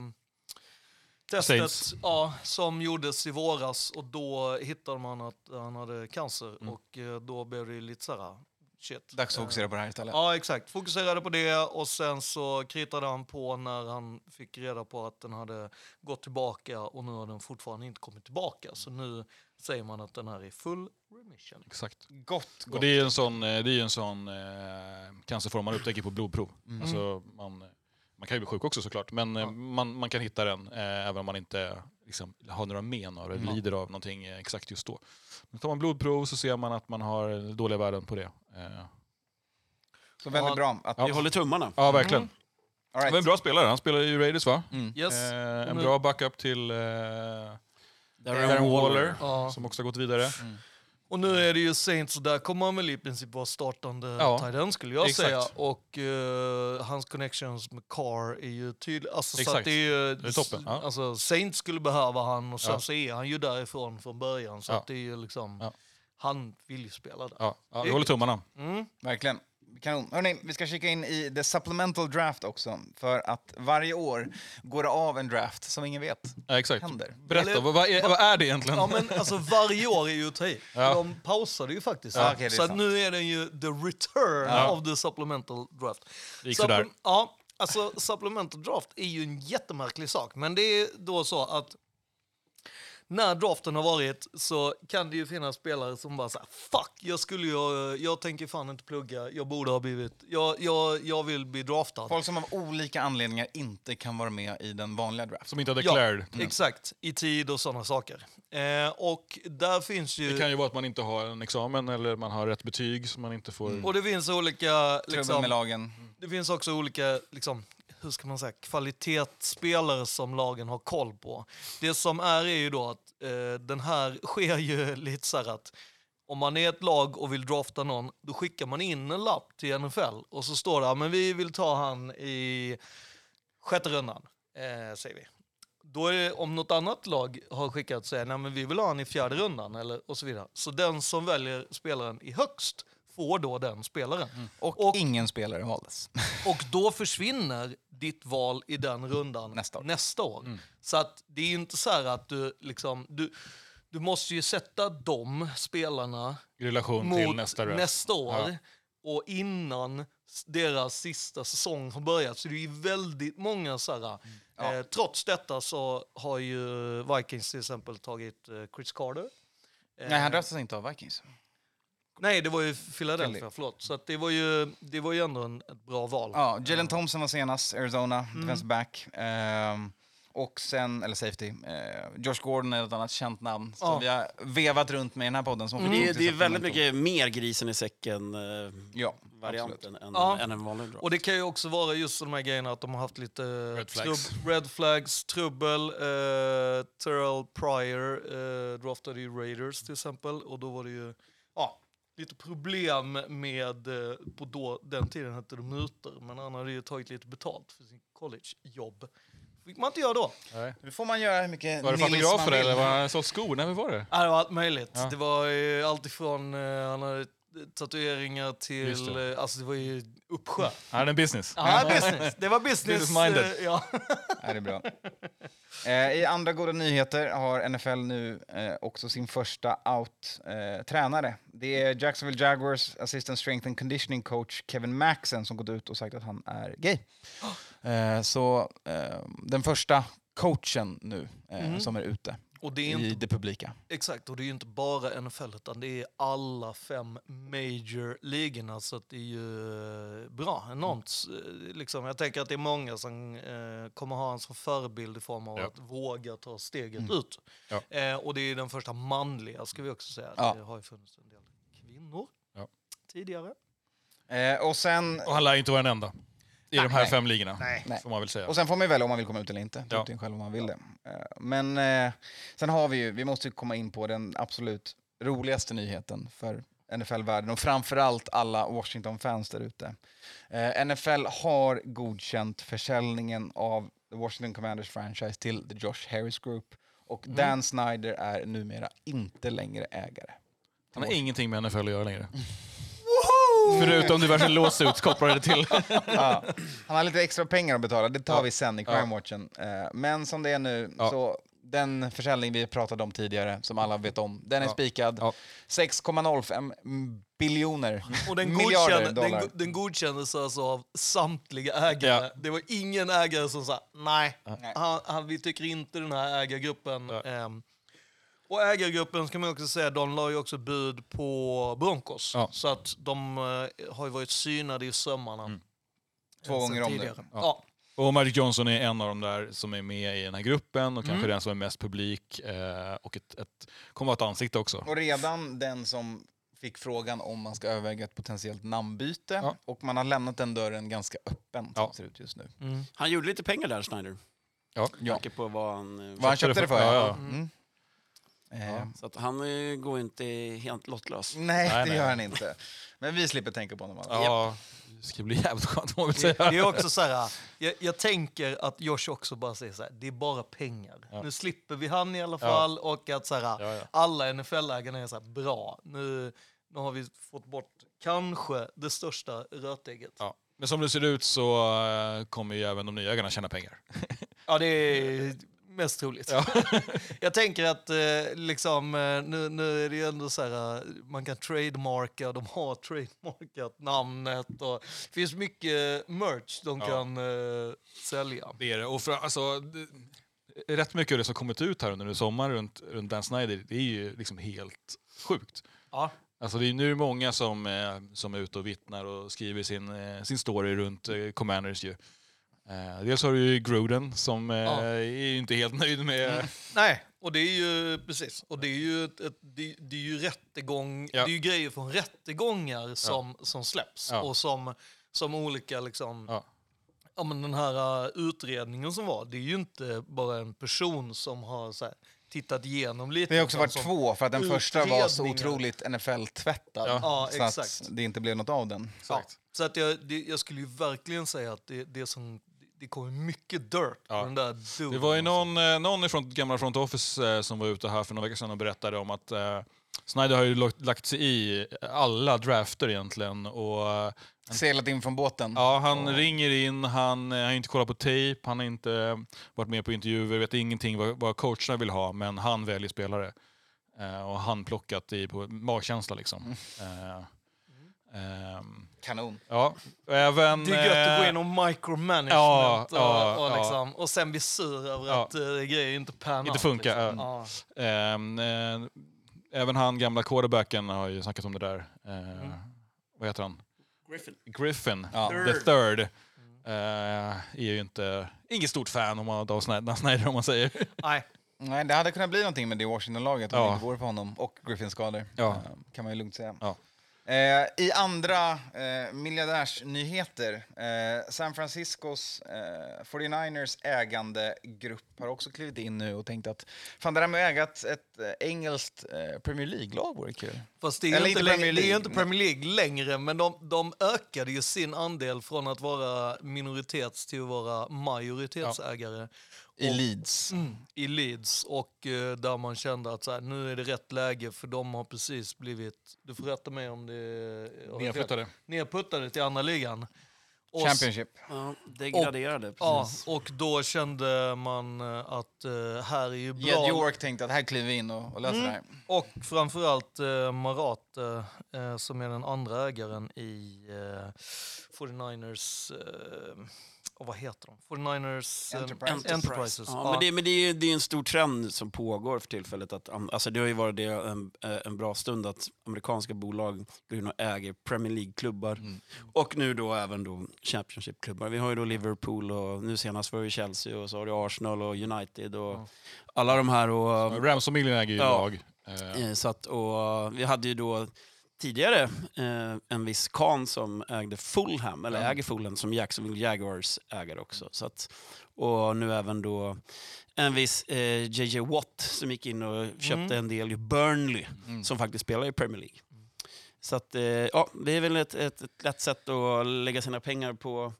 testet ja, som gjordes i våras och då hittade man att han hade cancer Mm. och eh, då blev det lite så här, shit. Dags att fokusera på det här istället. Ja, exakt. Fokuserade på det och sen så kritade han på när han fick reda på att den hade gått tillbaka och nu har den fortfarande inte kommit tillbaka. Så nu säger man att den här är i full remission. Exakt. Gott, gott. Och det är en sån, eh, det är en sån eh, cancerform man upptäcker på blodprov. Mm. Alltså, man, man kan ju bli sjuk också såklart, men eh, man, man kan hitta den eh, även om man inte liksom, har några men av det, eller lider av någonting eh, exakt just då. Men tar man blodprov så ser man att man har dåliga värden på det. Eh, Så väldigt bra. Att, Vi håller tummarna. ja, verkligen. all Han right. var en bra spelare, han spelar ju Raiders va? Yes. Eh, en nu- bra backup till eh, Darren Darren Waller. Waller, Ja. som också har gått vidare. Och nu är det ju Saints och där kommer han väl i princip vara startande Ja, tight skulle jag exakt. säga. Och eh, hans connections med Carr är ju tydliga. Alltså, så Exakt. att det är ju, Det är toppen, ja. Alltså, Saints skulle behöva han och sen Ja. så är han ju därifrån från början. Så Ja. att det är ju liksom, Ja. Han vill ju spela där. Ja, ja, vi håller tummarna. Mm. Verkligen. Kanon. Hörrni, vi ska kika in i the supplemental draft också. För att varje år går det av en draft som ingen vet Ja, exakt. händer. Berätta, Eller- vad, vad, är, vad är det egentligen? Ja men alltså varje år är ju att. Ja. De pausade ju faktiskt. Ja, okej, det är så nu är den ju the return Ja. of the supplemental draft. Det gick Supple- sådär. Ja, alltså supplemental draft är ju en jättemärklig sak. Men det är då så att när draften har varit så kan det ju finnas spelare som bara säger fuck, jag skulle ju, jag tänker fan inte plugga, jag borde ha blivit, jag, jag, jag vill bli draftad. Folk som av olika anledningar inte kan vara med i den vanliga draften. Som inte har Ja, declared. exakt, i tid och sådana saker. Eh, och där finns ju... Det kan ju vara att man inte har en examen eller man har rätt betyg som man inte får... Och det finns olika... Liksom, med lagen. det finns också olika, liksom, hur ska man säga, kvalitetsspelare som lagen har koll på. Det som är är ju då att eh, den här *laughs* sker ju lite så här att om man är ett lag och vill drafta någon, då skickar man in en lapp till NFL och så står det att men vi vill ta han i sjätte rundan, eh, säger vi. Då är det, om något annat lag har skickat säger nej men vi vill ha han i fjärde rundan eller, och så vidare. Så den som väljer spelaren i högst får då den spelaren. Och, Och- ingen spelare valdes. *laughs* Och då försvinner ditt val i den rundan Nästa år. nästa år. Så att det är ju inte så här att du liksom... Du, du måste ju sätta de spelarna I relation till mot nästa draft. nästa år. Ja. Och innan deras sista säsong har börjat. Så det är väldigt många så här... Eh, trots detta så har ju Vikings till exempel tagit eh, Chris Carter. Eh, Nej, han draftades inte av Vikings. Nej, det var ju Philadelphia, Philly. förlåt. Så att det, var ju, det var ju ändå en, ett bra val. Ja, Jalen Thompson var senast, Arizona, defensive back. Ehm, och sen, eller safety, eh, Josh Gordon är ett annat känt namn som Ja. vi har vevat runt med i den här podden. Som Det, är- till det är väldigt mycket mer grisen i säcken eh, Ja, än, Ja. än en vanlig draft. Och det kan ju också vara just de här grejerna att de har haft lite Red flags. Trubb, red flags trubbel. Eh, Terrell Pryor eh, draftade ju Raiders till exempel och då var det ju ja, lite problem med, eh, på då, den tiden hette det mutor, men han hade ju tagit lite betalt för sin collegejobb. fick man inte göra då. Nej. Nu får man göra hur mycket Var det nils fotografer man vill. eller var han sålt skor? Nej, vad var det? Ja, det var allt möjligt. Ja. Det var eh, allt ifrån, eh, han hade tatueringar till... det. Alltså det var ju uppsjö. Är det en business? Ja, business. Det var business. Business-minded. eh, Ja. *laughs* Ja, det är bra. *laughs* Eh, I andra goda nyheter har NFL nu eh, också sin första out-tränare. det är Jacksonville Jaguars assistant strength and conditioning coach Kevin Maxen som gått ut och sagt att han är gay. *gasps* Så den första coachen nu eh, som är ute Och det är i inte det publika. Exakt, och det är ju inte bara NFL utan det är alla fem major ligorna så att det är ju eh, bra, enormt. eh, Liksom, jag tänker att det är många som eh, kommer ha en som förebild i form av Ja. att våga ta steget ut. Ja. Eh, och det är den första manliga ska vi också säga. Ja. Det har ju funnits en del kvinnor Ja. tidigare. Eh, och sen Och han lär inte vara den enda i de här nej. fem ligorna. Nej. Nej. Får man väl säga. Och sen får man ju välja om man vill komma ut eller inte. Ja. Ja. själv om man vill det. Eh, Men eh, sen har vi ju, vi måste ju komma in på den absolut roligaste nyheten för NFL-världen och framförallt alla Washington-fans där ute. Eh, NFL har godkänt försäljningen av The Washington Commanders franchise till The Josh Harris Group och Dan Snyder är numera inte längre ägare. Han har ingenting med NFL att göra längre. *laughs* Förutom diverse lawsuits kopplade till. ja, han har lite extra pengar att betala, det tar Ja. vi sen i. Crime Watchen. Eh, Men som det är nu, Ja. så den försäljning vi pratade om tidigare, som alla vet om, den är Ja. spikad. Ja. 6,05 biljoner Och den, miljarder godkände, dollar. den, den godkändes alltså av samtliga ägare. Ja. Det var ingen ägare som sa nej, han, han, vi tycker inte den här ägargruppen. Ja. ehm, och ägargruppen ska man också säga, de la ju också bud på Broncos. Ja. Så att de eh, har ju varit synade i sömmarna. Mm. Två eh, gånger sen om det. tidigare. Ja. Ja. Och Magic Johnson är en av de där som är med i den här gruppen och kanske Mm. den som är mest publik eh, och ett, ett, kommer att ha ett ansikte också. Och redan den som fick frågan om man ska överväga ett potentiellt namnbyte Ja. och man har lämnat den dörren ganska öppen som Ja. det ser ut just nu. Mm. Han gjorde lite pengar där, Snyder. Ja. Ja. Med tanke på vad han... eh, Vad han köpte det för? Ja, ja. ja. Mm. Eh, Så att han eh, går inte helt lottlös. Nej, Nej, det nej. gör han inte. Men vi slipper tänka på honom. alltså. Ja, det ska bli jävligt skönt Det, säga. det är också så här, jag, jag tänker att Josh också bara säger så här, det är bara pengar. Ja. Nu slipper vi han i alla fall och att så här, Ja, ja. alla NFL-ägarna är så här, bra, nu, nu har vi fått bort kanske det största rötägget. Ja. Ja. Men som det ser ut så eh, kommer ju även de nya ägarna tjäna pengar. det är mest troligt. *laughs* jag tänker att eh, liksom, eh, nu, nu är det ju ändå så här, eh, man kan trademarka, de har trademarkat namnet och det finns mycket merch de Ja. kan eh, sälja. Det är det. Och för, alltså, det, rätt mycket av det som kommit ut här under sommaren runt, runt Dan Snyder, det är ju liksom helt sjukt. Ja. Alltså det är nu många som, som är ute och vittnar och skriver sin, sin story runt Commanders ju. Eh, dels har du ju Gruden som eh, Ja. är ju inte helt nöjd med... Nej, och det är ju precis. Och det är ju, ett, ett, det, det är ju rättegång, Ja. det är ju grejer från rättegångar som, som släpps Ja. och som, som olika liksom, ja. Ja. men den här uh, utredningen som var, det är ju inte bara en person som har så här, tittat igenom lite. Det har också varit som- två, för att den första var så otroligt NFL-tvättad. Ja. Ja, så exakt. att det inte blev något av den. Ja. Så att jag, det, jag skulle ju verkligen säga att det, det, som, det kommer mycket dirt Ja. på den där duden. Det var ju alltså. någon, eh, någon ifrån gamla front office eh, som var ute här för några veckor sedan och berättade om att eh, Snyder har ju lagt- lagt sig i alla drafter egentligen. Och, eh, Seglat in från båten. ja, han ringer in, han eh, har inte kollat på tape, han har inte eh, varit med på intervjuer, vet ingenting vad, vad coacherna vill ha, men han väljer spelare. Eh, och han plockat i på magkänsla liksom. Eh, ehm, Kanon. ja, och även... Det är gött att gå eh, in och micromanagement Ja, och, ja, och, ja. liksom, och sen bli sur över Ja. att uh, grejer inte pan Inte funkar, Liksom. Ja. Ehm, eh, även han, gamla quarterbacken, har ju snackat om det där. Eh, Vad heter han? Griffin. Griffin, Ja. the third. Eh, är ju inte, inget stort fan om man av Snyder, Snyder om man säger. Nej. Nej, det hade kunnat bli någonting med det Washington-laget om Ja. det inte vore för honom och Griffins skador. Ja. Eh, kan man ju lugnt säga. Ja. Eh, I andra eh, miljardärsnyheter, eh, San Franciscos eh, 49ers ägandegrupp har också klivit in nu och tänkt att fan, det där med att äga ett, ett eh, engelskt eh, Premier League-lag vore kul. Fast det är, Eller inte inte längre, Premier det är League. inte Premier League längre, men de, de ökade ju sin andel från att vara minoritets till att vara majoritetsägare. I Leeds. Mm, i Leeds och eh, där man kände att så här, nu är det rätt läge för de har precis blivit, du får rätta mig om det är Nedflyttade. nedputtade till andra ligan. Och, Championship. Ja, degraderade, Ja, precis. och då kände man eh, att eh, här är ju bra. Jed York tänkte att här kliver vi in och, och löser Mm. det här. Och framförallt eh, Marat eh, eh, som är den andra ägaren i eh, 49ers, eh, och vad heter de? 49ers eh, Enterprises. Enterprises. Ja, Ja. Men, det, men det, är, det är en stor trend som pågår för tillfället. Att, alltså det har ju varit det en, eh, en bra stund att amerikanska bolag äger Premier League-klubbar. Mm. Och nu då även då Championship-klubbar. Vi har ju då Liverpool och nu senast var det Chelsea och så har du Arsenal och United och Ja. alla de här. Och, Rams-familjen äger ju Ja. lag. Eh, Så att, och vi hade ju då tidigare eh, en viss Khan som ägde Fulham, eller äger Fulham, som Jacksonville Jaguars ägare också. Så att, och nu även då en viss eh, JJ Watt som gick in och köpte en del i Burnley, som faktiskt spelar i Premier League. Så att, eh, ja, det är väl ett, ett, ett lätt sätt att lägga sina pengar på,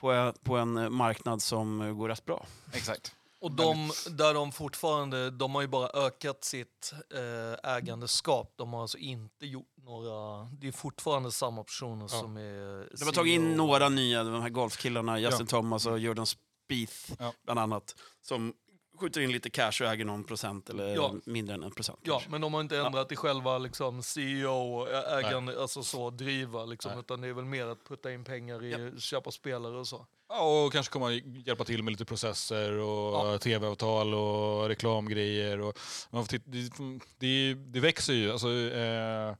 på, på en marknad som går rätt bra. Exakt. Och de, där de fortfarande, de har ju bara ökat sitt eh, ägandeskap. De har alltså inte gjort några, det är fortfarande samma personer som är De har tagit in CEO. några nya, de här golfkillarna, Justin Thomas och Jordan Spieth Ja. bland annat, som skjuter in lite cash och äger någon procent eller Ja. mindre än en procent. Ja, kanske. men de har inte ändrat i själva liksom, CEO, ägande, alltså så, driva liksom, utan det är väl mer att putta in pengar i köpa spelare och så. Ja, och kanske komma hjälpa till med lite processer och Ja. tv-avtal och reklamgrejer. Och man får titta, det, det, det växer ju. Alltså, eh,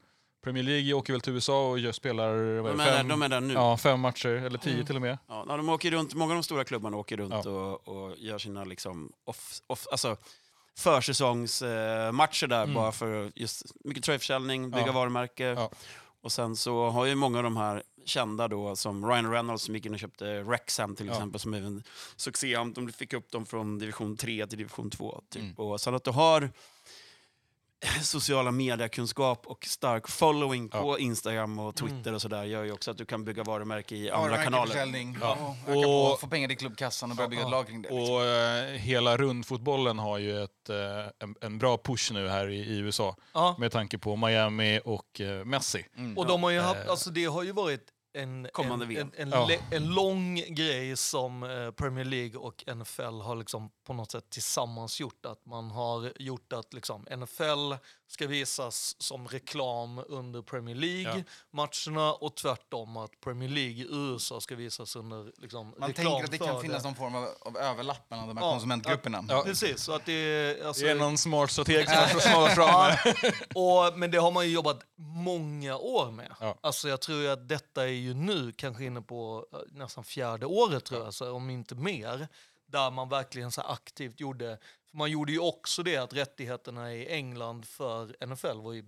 Premier League åker väl till USA och gör, spelar De är det, där, fem, de är där nu. ja, fem matcher, eller tio till och med. Ja, de åker runt, många av de stora klubbarna åker runt Ja. och, och gör sina liksom off, off, alltså försäsongsmatcher matcher där bara för just mycket tröjförsäljning, bygga varumärke. Och sen så har ju många av de här kända då, som Ryan Reynolds som gick in och köpte Wrexham till Ja. exempel, som är en succé. De fick upp dem från division 3 till division 2. Typ. Mm. Och sen att du har sociala mediekunskap och stark following på Instagram och Twitter och sådär gör ju också att du kan bygga varumärke i andra kanaler. Ja. Och på, Och- få pengar till klubbkassan och börja bygga ett lag kring det. liksom. Och eh, hela rundfotbollen har ju ett, eh, en, en bra push nu här i, i USA. Ja. Med tanke på Miami och eh, Messi. Och de har ju haft, Eh. alltså det har ju varit en, en, en, en, Ja. le- en lång grej som eh, Premier League och NFL har liksom på något sätt tillsammans gjort. Att man har gjort att liksom NFL ska visas som reklam under Premier League-matcherna och tvärtom att Premier League i USA ska visas under liksom, Man reklam tänker att det kan finnas någon form av, av överlapp mellan de här Ja, konsumentgrupperna. Ja. Precis, så att det är... Alltså, Det är någon smart strateg som har fram. *laughs* och, men det har man ju jobbat många år med. Ja. Alltså jag tror att detta är ju nu kanske inne på eh, nästan fjärde året tror jag, så om inte mer. Där man verkligen så aktivt gjorde, för man gjorde ju också det att rättigheterna i England för NFL var ju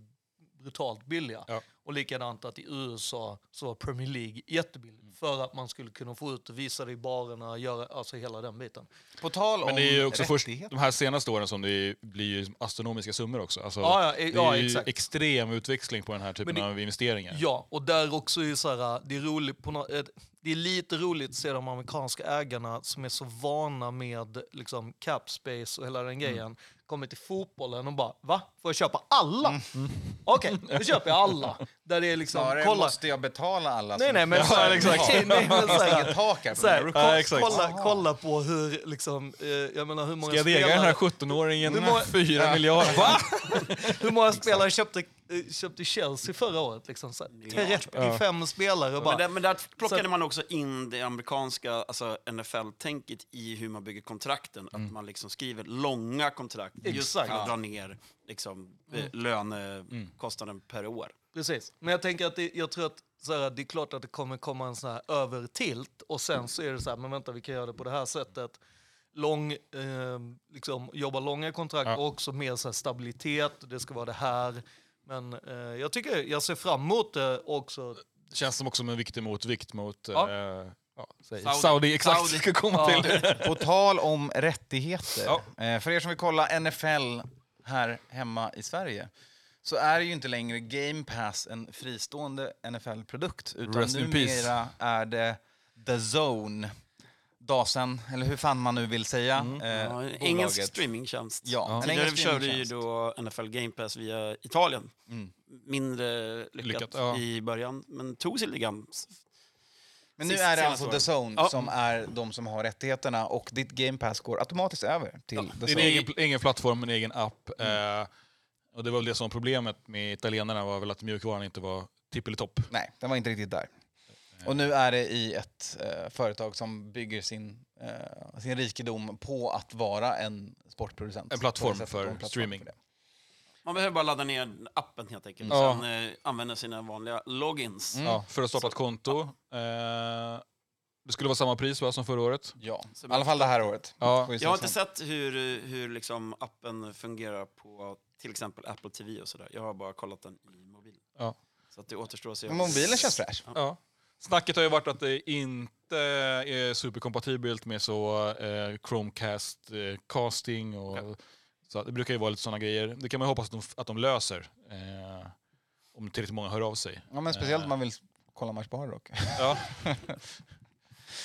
brutalt billiga. Ja. Och likadant att i USA så var Premier League jättebilligt. För att man skulle kunna få ut och visa det i barerna, göra, alltså hela den biten. På tal om Men det är ju också först de här senaste åren som det blir ju astronomiska summor också. Alltså, Ja, ja, det är ja, ju exakt. extrem utväxling på den här typen det- av investeringar. Ja, och där också är så här, det är roligt på nå- eh, det är lite roligt att se de amerikanska ägarna som är så vana med liksom cap space och hela den Mm. grejen kommer till fotbollen och bara va? Får jag köpa alla? Mm. Okej, då köper jag alla. Där det är liksom, Snarare kolla. måste jag betala alla Nej nej men så här, exakt. nej, nej, men så här, Inget tak här så Ja, exakt. kolla, kolla på hur liksom, eh, jag menar hur många Ska jag dega den här spelare, 17-åringen Hur många- fyra miljarder? Va? *laughs* hur många spelare köpte, eh, köpte Chelsea förra året? Liksom, så här, 35 spelare och bara, Men där, men där plockade Så- man också in det amerikanska alltså NFL-tänket i hur man bygger kontrakten. Mm. Att man liksom skriver långa kontrakt just Exakt. för att Ja. dra ner liksom, Mm. eh, lönekostnaden per år. Precis. Men jag tänker att det, jag tror att så här, det är klart att det kommer komma en sån här övertilt och sen så är det så här, men vänta vi kan göra det på det här sättet. Lång, eh, liksom, jobba långa kontrakt Ja. och också mer så här, stabilitet, det ska vara det här. Men eh, jag tycker, jag ser fram emot det också. Det känns som också en viktig motvikt mot Ja. eh, ja, Saudi. Saudi. Exakt, Saudi. ska komma Ja. till. På tal om rättigheter. Ja. Eh, för er som vill kolla NFL här hemma i Sverige så är ju inte längre Game Pass en fristående NFL-produkt. Utan Rest in peace. numera är det The Zone. Dasen, eller hur fan man nu vill säga. Mm. eh, Ja, engelsk streamingtjänst. Ja, en Tidigare körde ju då NFL Game Pass via Italien. Mm. Mindre lyckat, Lyckat, ja. i början, men tog sig lite grann. Men nu är det alltså The. Zone Ja. som är de som har rättigheterna och ditt Game Pass går automatiskt över till The Det är en Zone. egen, egen plattform, en egen app. Eh, och det var väl det som var problemet med italienarna var väl att mjukvaran inte var tippelitopp. Nej, den var inte riktigt där. Och nu är det i ett eh, företag som bygger sin, eh, sin rikedom på att vara en sportproducent. En plattform för och en plattform streaming. för. Man behöver bara ladda ner appen helt enkelt. Ja. Sen eh, använda sina vanliga logins. Ja, för att starta ett konto. Eh, det skulle vara samma pris va, som förra året. Ja, i alla fall det här året. Ja. Jag har inte sett hur, hur liksom appen fungerar på till exempel Apple TV och sådär. Jag har bara kollat den i mobilen. Ja. Så att det återstår att se. Men mobilen känns fräsch. Ja. Snacket har ju varit att det inte är superkompatibelt med så eh, Chromecast eh, casting och så det brukar ju vara lite sådana grejer. Det kan man ju hoppas att de, att de löser. Eh, om tillräckligt många hör av sig. Ja, men speciellt Eh. om man vill kolla match på Hard Rock. Ja. *laughs*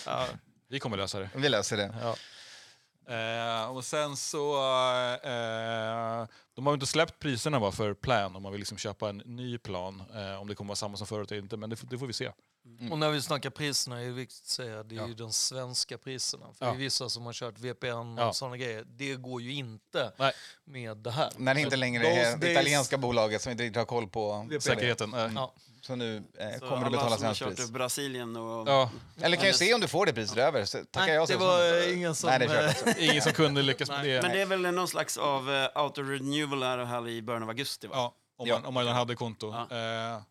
ja, vi kommer lösa det. Vi löser det. Ja. Eh, och sen så... Eh, de har ju inte släppt priserna va, för plan om man vill liksom köpa en ny plan. Eh, om det kommer vara samma som förut eller inte, men det, får- det får vi se. Och när vi snackar priserna är det viktigt att säga det är Ja. ju de svenska priserna. För Ja. det är vissa som har kört VPN och Ja. sådana grejer. Det går ju inte Nej. med det här. När det inte längre är det italienska bolaget som inte riktigt har koll på Säkerheten. Eh. Ja. Så nu eh, Så kommer du alla betala som svenskt kört pris. till Brasilien och... Ja, Eller kan ju se om du får det priset över. Så tackar Nej, jag det var eh, ingen som... Nej, det eh, *laughs* ingen som kunde lyckas med det. Men det är väl någon slags av uh, auto-renewal här, här i början av augusti va? Ja, om, Ja. man, om man redan hade konto. Ja. Eh,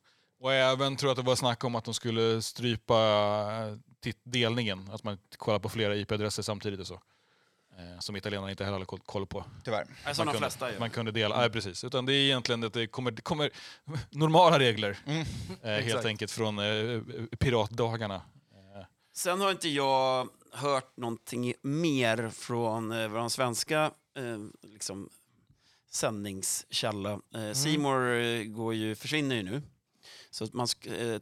och även tror jag att det var snack om att de skulle strypa delningen. Att man kollar på flera IP-adresser samtidigt och så. Eh, som italienarna inte heller hade koll- på. Tyvärr. Nej, som man de kunde, flesta gör. Man kunde dela, nej, precis. Utan det är egentligen att det kommer, det kommer normala regler. Mm. Eh, helt enkelt från eh, piratdagarna. Sen har inte jag hört någonting mer från eh, vår svenska eh, liksom, sändningskälla. Eh, Seymour eh, går ju, försvinner ju nu. Så att man sk- eh,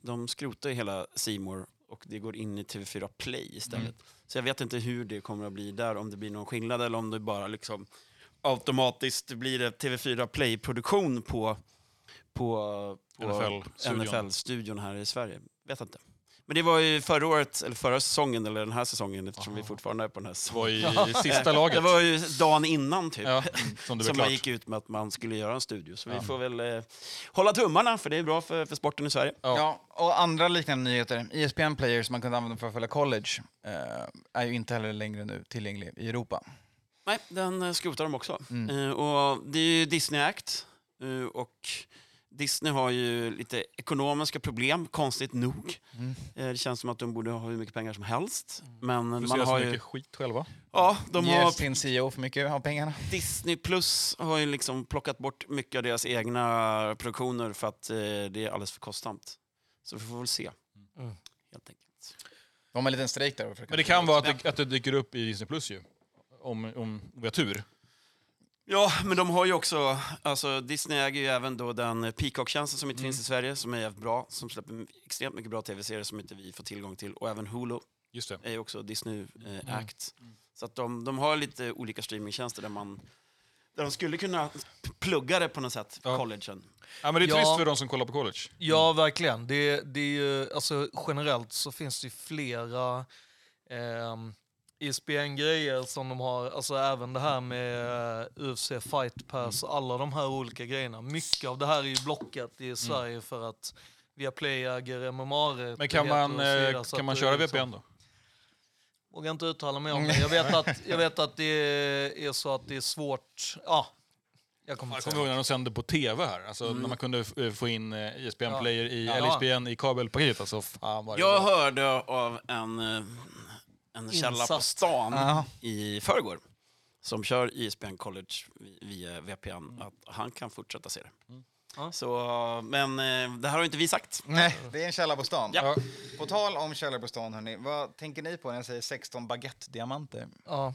de skrotar ju hela Seymour och det går in i TV4 Play istället. Så jag vet inte hur det kommer att bli där, om det blir någon skillnad eller om det bara liksom automatiskt blir det TV4 Play-produktion på, på, på NFL-studion. NFL-studion här i Sverige. Vet inte. Men det var ju förra året, eller förra säsongen, eller den här säsongen eftersom vi fortfarande är på den här Det var säsongen. i sista laget. Det var ju dagen innan typ. ja, *laughs* som som man gick ut med att man skulle göra en studio. Så vi Ja. får väl eh, hålla tummarna, för det är bra för, för sporten i Sverige. Ja. Ja, och andra liknande nyheter. ESPN Player som man kunde använda för att följa college eh, är ju inte heller längre nu tillgänglig i Europa. Nej, den eh, skrotar de också. Mm. Eh, och det är ju Disney Act. Eh, och Disney har ju lite ekonomiska problem, konstigt nog. Mm. Eh, det känns som att de borde ha hur mycket pengar som helst. Men man Producerar så har mycket ju... skit själva. Ja, de Ger har sin CEO för mycket av pengarna. Disney Plus har ju liksom plockat bort mycket av deras egna produktioner för att eh, det är alldeles för kostsamt. Så vi får väl se, Mm. helt enkelt. De har en liten strejk där. Men det kan vara att det, att det dyker upp i Disney Plus ju. Om, om vi har tur. Ja, men de har ju också, alltså Disney äger ju även då den Peacock-tjänsten som inte finns i Sverige, som är jävligt bra, som släpper extremt mycket bra tv-serier som inte vi får tillgång till. Och även Hulu Just det. är ju också Disney eh, Act. Så att de, de har lite olika streamingtjänster där man där de skulle kunna plugga det på något sätt, Ja. collegen. Ja, men det är Ja. trist för de som kollar på college. Ja, verkligen. Det, det är ju, alltså, generellt så finns det ju flera ehm, ISBN-grejer som de har, alltså även det här med eh, UFC Fight Pass, alla de här olika grejerna. Mycket av det här är ju blockat i Sverige för att Viaplay äger MMA Men kan man, eh, kan man köra VPN då? Vågar inte uttala mig om det. Jag vet att, jag vet att det är så att det är svårt. Ja, jag kommer Jag kommer ihåg när de sände på tv här. Alltså, När man kunde eh, få in eh, ISBN Ja. player i, Ja. eller ISBN i kabelpaketet. Alltså, fan vad Jag var. hörde av en, en källa på stan Ja. i förrgår som kör ISBN College vi- via VPN, att han kan fortsätta se det. Ja. Så, men eh, det här har inte vi sagt. Nej, det är en källa på stan. Ja. Ja. På tal om källor på stan, hörni, vad tänker ni på när jag säger 16 baguette-diamanter? Ja,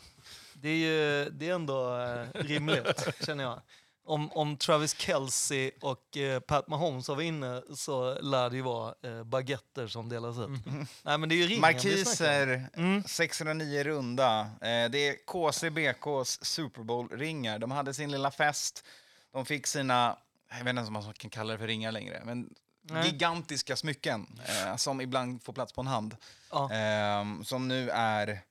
det är ju det är ändå eh, rimligt, känner jag. Om, om Travis Kelce och eh, Pat Mahomes var inne så lär det ju vara eh, baguetter som delas ut. *laughs* Nej, men det är ju ringen. Markiser, 609 runda. Eh, det är KCBKs Super Bowl-ringar. De hade sin lilla fest. De fick sina, jag vet inte ens om man kan kalla det för ringar längre, men Nej. gigantiska smycken eh, som ibland får plats på en hand. Ja. Eh, som nu är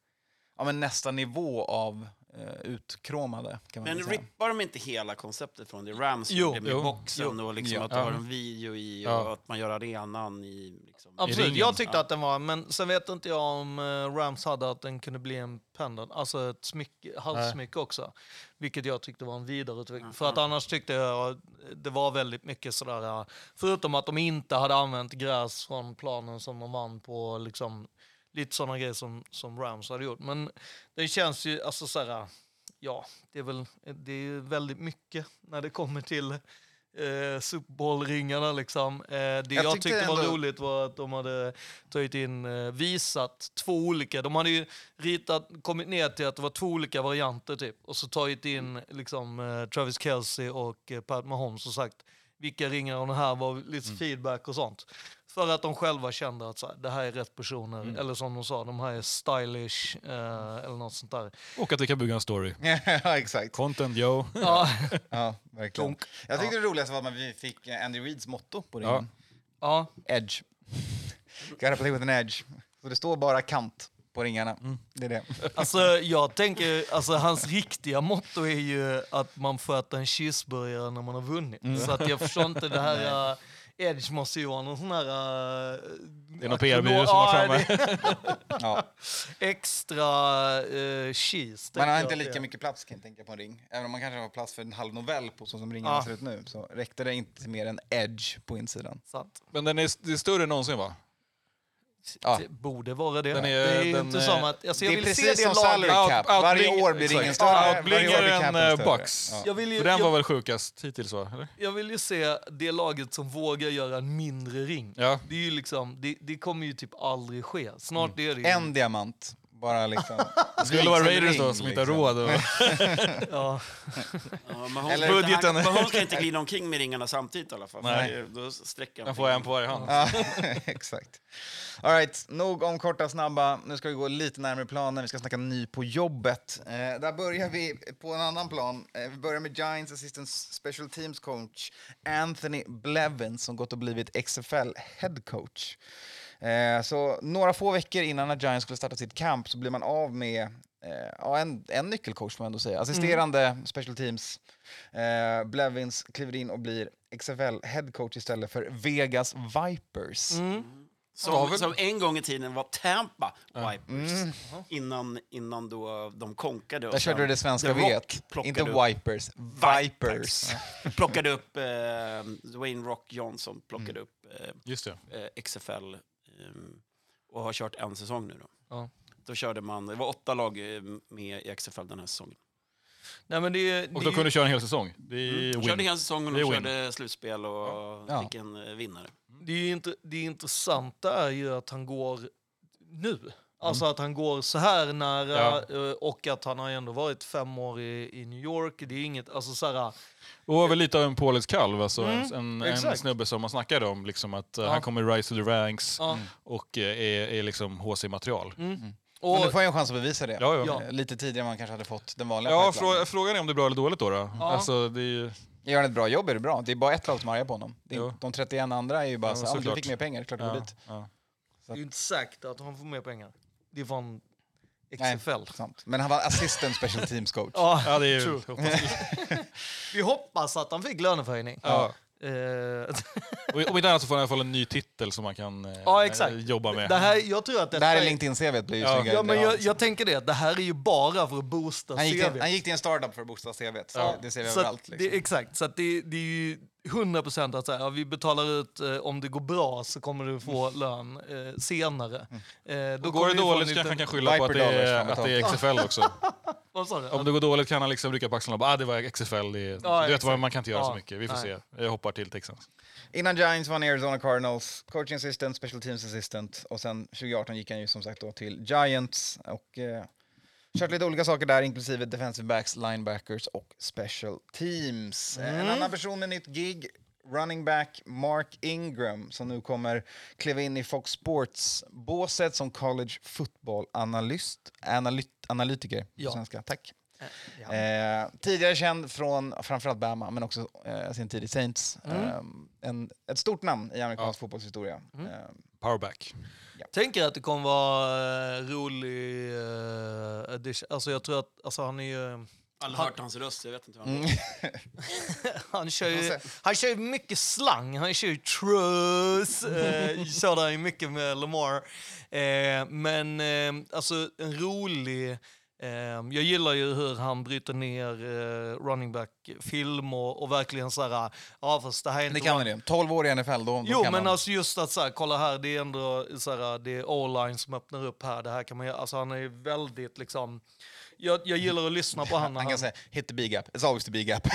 ja, men nästa nivå av eh, utkromade. Kan man Men säga. rippar de inte hela konceptet från det Rams Jo. gjorde med Jo. boxen och liksom Ja. att du har en video i och Ja. att man gör arenan i... Liksom. Absolut, ringen. jag tyckte att den var, men sen vet inte jag om eh, Rams hade att den kunde bli en pendant, alltså ett smycke, halssmycke också. Vilket jag tyckte var en vidareutveckling. För att annars tyckte jag det var väldigt mycket sådär, eh, förutom att de inte hade använt gräs från planen som de vann på, liksom, lite sådana grejer som, som Rams hade gjort. Men det känns ju, alltså såhär, ja, det är väl, det är väldigt mycket när det kommer till eh, Super Bowl-ringarna liksom. Eh, det jag, tyckte tyckte var ändå- roligt var att de hade tagit in, eh, visat två olika, de hade ju ritat, kommit ner till att det var två olika varianter typ. Och så tagit in liksom eh, Travis Kelce och eh, Pat Mahomes och sagt vilka ringar den här var lite feedback och sånt. För att de själva kände att så här, det här är rätt personer. Eller som de sa, de här är stylish eh, eller något sånt där. Och att vi kan bygga en story. *laughs* ja, exakt. Content, yo. *laughs* Ja, *laughs* Ja, verkligen. Donk. Jag tyckte det roligaste var att vi fick eh, Andy Reeds motto på ringen. ja. Edge. Gotta play with an edge. Så det står bara kant på ringarna. Det är det. Alltså jag tänker, alltså hans riktiga motto är ju att man får äta en cheeseburgare när man har vunnit. Så att jag förstår inte det här, uh, Edge måste ju vara någon sån här... Uh, Det är någon PR-byrå som har framme. *laughs* Ja. Extra uh, cheese. Man har inte det lika är. mycket plats kan jag tänka på en ring. Även om man kanske har plats för en halv novell på så som ringarna Ja. ser ut nu. Så räckte det inte mer än edge på insidan. Sant. Men den är, det är större än någonsin va? Ja. Det borde vara det. Den är- det är den inte är- som att... Alltså jag det är vill se precis det som laget. salary cap. Out- Varje outbling- år blir ringen exakt. större. Outblinger varje år blir en capen eh, större. Bucks. Ja. Jag vill, ju, För den jag, var väl sjukast hittills va? Eller? jag vill ju se det laget som vågar göra en mindre ring. Ja. Det, är ju liksom, det, det kommer ju typ aldrig ske. Snart är det ju... En diamant. Bara liksom. Det skulle vara Raiders då som inte har liksom. råd. Och... *laughs* Ja. Ja, budgeten. Men hon ska inte glida omkring med ringarna samtidigt i alla fall. Nej. Då sträcker Man får en på varje hand. Ja, *laughs* exakt. All right, nog om korta snabba. Nu ska vi gå lite närmare planen. Vi ska snacka ny på jobbet. Eh, där börjar vi på en annan plan. Eh, vi börjar med Giants assistant special teams coach Anthony Blevins som gått och blivit XFL head coach. Eh, så några få veckor innan när Giants skulle starta sitt camp så blir man av med eh, en, en nyckelcoach får man ändå säga. Assisterande special teams. Eh, Blevins kliver in och blir XFL head coach istället för Vegas Vipers. Som, som en gång i tiden var Tampa Vipers. Innan, innan då de konkade. och Där körde du det svenska vet. Inte Vipers, Vipers. *laughs* plockade upp eh, Dwayne Rock Johnson, plockade Mm. upp eh, Just det. eh, XFL och har kört en säsong nu. Då. Ja. Då körde man, det var åtta lag eh, med i XFL den här säsongen. Nej, men det, är- Och då kunde du köra en hel säsong. Det är De win. körde hela säsongen och win. körde slutspel och Ja. fick en eh, vinnare. det, är ju inte, det intressanta är ju att han går nu. Alltså att han går så här nära eh, och att han har ändå varit fem år i, i New York. Det är inget, alltså så här, Och var väl lite av en Paulets kalv, alltså Mm, en, en, snubbe som man snackade om, liksom att eh, Ja. han kommer rise to the ranks ja. och eh, är, är liksom HC-material. Och, Men du får ju en chans att bevisa det. Ja, ja. Ja. Eh, Lite tidigare än man kanske hade fått den vanliga Ja, frå, frågan är om det är bra eller dåligt då. då. Ja. Alltså, det är ju... Gör han ett bra jobb är det bra. Det är bara ett lag som är på honom. Det är, de 31 andra är ju bara Ja, så här, "Ah, men du fick mer pengar, klart du går Ja, dit. ja. det är ju inte säkert att han får mer pengar. Det är från Nej, XFL. sant. Men han var assistant special teams coach. Ja, ja, det är ju... hoppas- *laughs* Vi hoppas att han fick löneförhöjning. Ja. Eh, Och Om inte annat så får han i alla fall en ny titel som man kan eh, Ja, exakt. jobba med. det här, jag tror att Det här är LinkedIn-CVt blir ju Ja. Ja, men jag, Ja. jag tänker det. Det här är ju bara för att boosta han, gick CV. till, han gick till en startup för att boosta CVt. Så Det ser vi Så överallt. det, Liksom. exakt, så att det, det är ju 100 procent att säga, ja, vi betalar ut, eh, om det går bra så kommer du få lön eh, senare. Eh, då Mm. Och kommer går det dåligt så liten- kanske han kan skylla på att det, är, att det är XFL *laughs* också. Vad sa du? Om det går dåligt kan han liksom rycka på axlarna och bara ah, det var XFL. Det är, Ja, du vet vad, man kan inte göra så Ja. mycket. Vi får Nej. se. Jag hoppar till Texans. Innan Giants vann Arizona Cardinals, coaching assistant, special teams assistant och sen 2018 gick han ju som sagt då till Giants och eh, Kört lite olika saker där, inklusive defensive backs, linebackers och special teams. En annan person med nytt gig, running back Mark Ingram, som nu kommer kliva in i Fox Sports-båset som college football-analyst, analyt, analytiker på Ja. svenska. Tack. Eh, tidigare känd från framförallt Bama, men också eh, sin tid i Saints. Eh, en, ett stort namn i amerikansk fotbollshistoria. Eh, Powerback. Tänker att det kommer vara uh, rolig uh, edition. Alltså jag tror att alltså han är ju... Aldrig Han- hört hans röst, jag vet inte vad han Mm. *laughs* Han kör, ju, han kör ju mycket slang. Han kör ju truss. Eh, *laughs* körde han ju mycket med Lamar. Eh, men eh, alltså en rolig... Eh, jag gillar ju hur han bryter ner eh, running back-film och, och verkligen så här... Ja, fast det här är inte det kan man det. 12 år i NFL, då, då Jo, men man. alltså just att så här, kolla här, det är ändå så här, det är O-line som öppnar upp här. Det här kan man göra. Alltså han är ju väldigt liksom... Jag, jag gillar att lyssna på han. när Han kan säga hit the big gap. It's always the big gap. *laughs*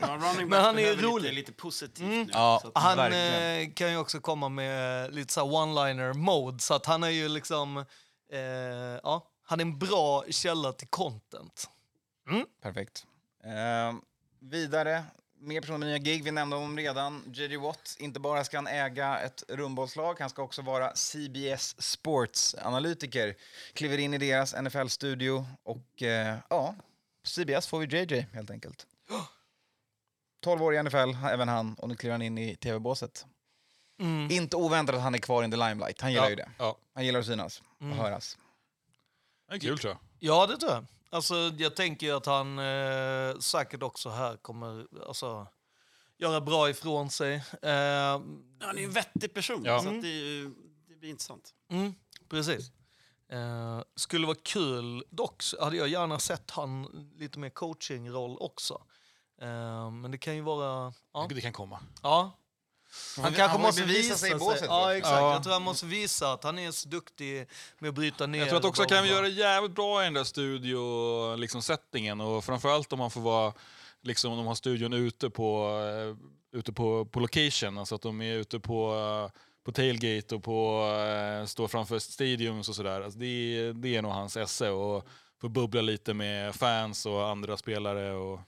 Ja, Men han är behöver rolig. Lite, lite positivt nu. Ja. Han Verkligen. eh, kan ju också komma med lite så här one-liner mode, så att han är ju liksom... Eh, ja, han är en bra källa till content. Perfekt. Eh, vidare, mer personer med nya gig. Vi nämnde honom redan. JJ Watt. Inte bara ska han äga ett rundbollslag, han ska också vara CBS Sports-analytiker. Kliver in i deras NFL-studio och eh, ja, CBS får vi JJ helt enkelt. 12 år i NFL, även han, och nu kliver han in i tv-båset. Inte oväntat att han är kvar in the limelight. Han gillar ju det. Ja. Han gillar att synas och höras. Det är kul tror jag. Ja, det tror jag. Alltså, jag tänker ju att han eh, säkert också här kommer alltså, göra bra ifrån sig. Eh, Han är en vettig person, Ja. så att det, är ju- det blir intressant. Mm, precis. Eh, skulle vara kul, dock så hade jag gärna sett han lite mer coachingroll också. Eh, men det kan ju vara... Ja. Det kan komma. ja. Han kanske han måste visa sig i båset ja, exakt. Ja. Jag tror han måste visa att han är så duktig med att bryta ner. Jag tror att också kan göra jävligt bra i den där studio liksom settingen och framförallt om man får vara liksom om de har studion ute på eh, ute på, på location, alltså att de är ute på eh, på tailgate och på eh, står framför stadiums och sådär. Alltså det, är- det är nog hans esse och få bubbla lite med fans och andra spelare och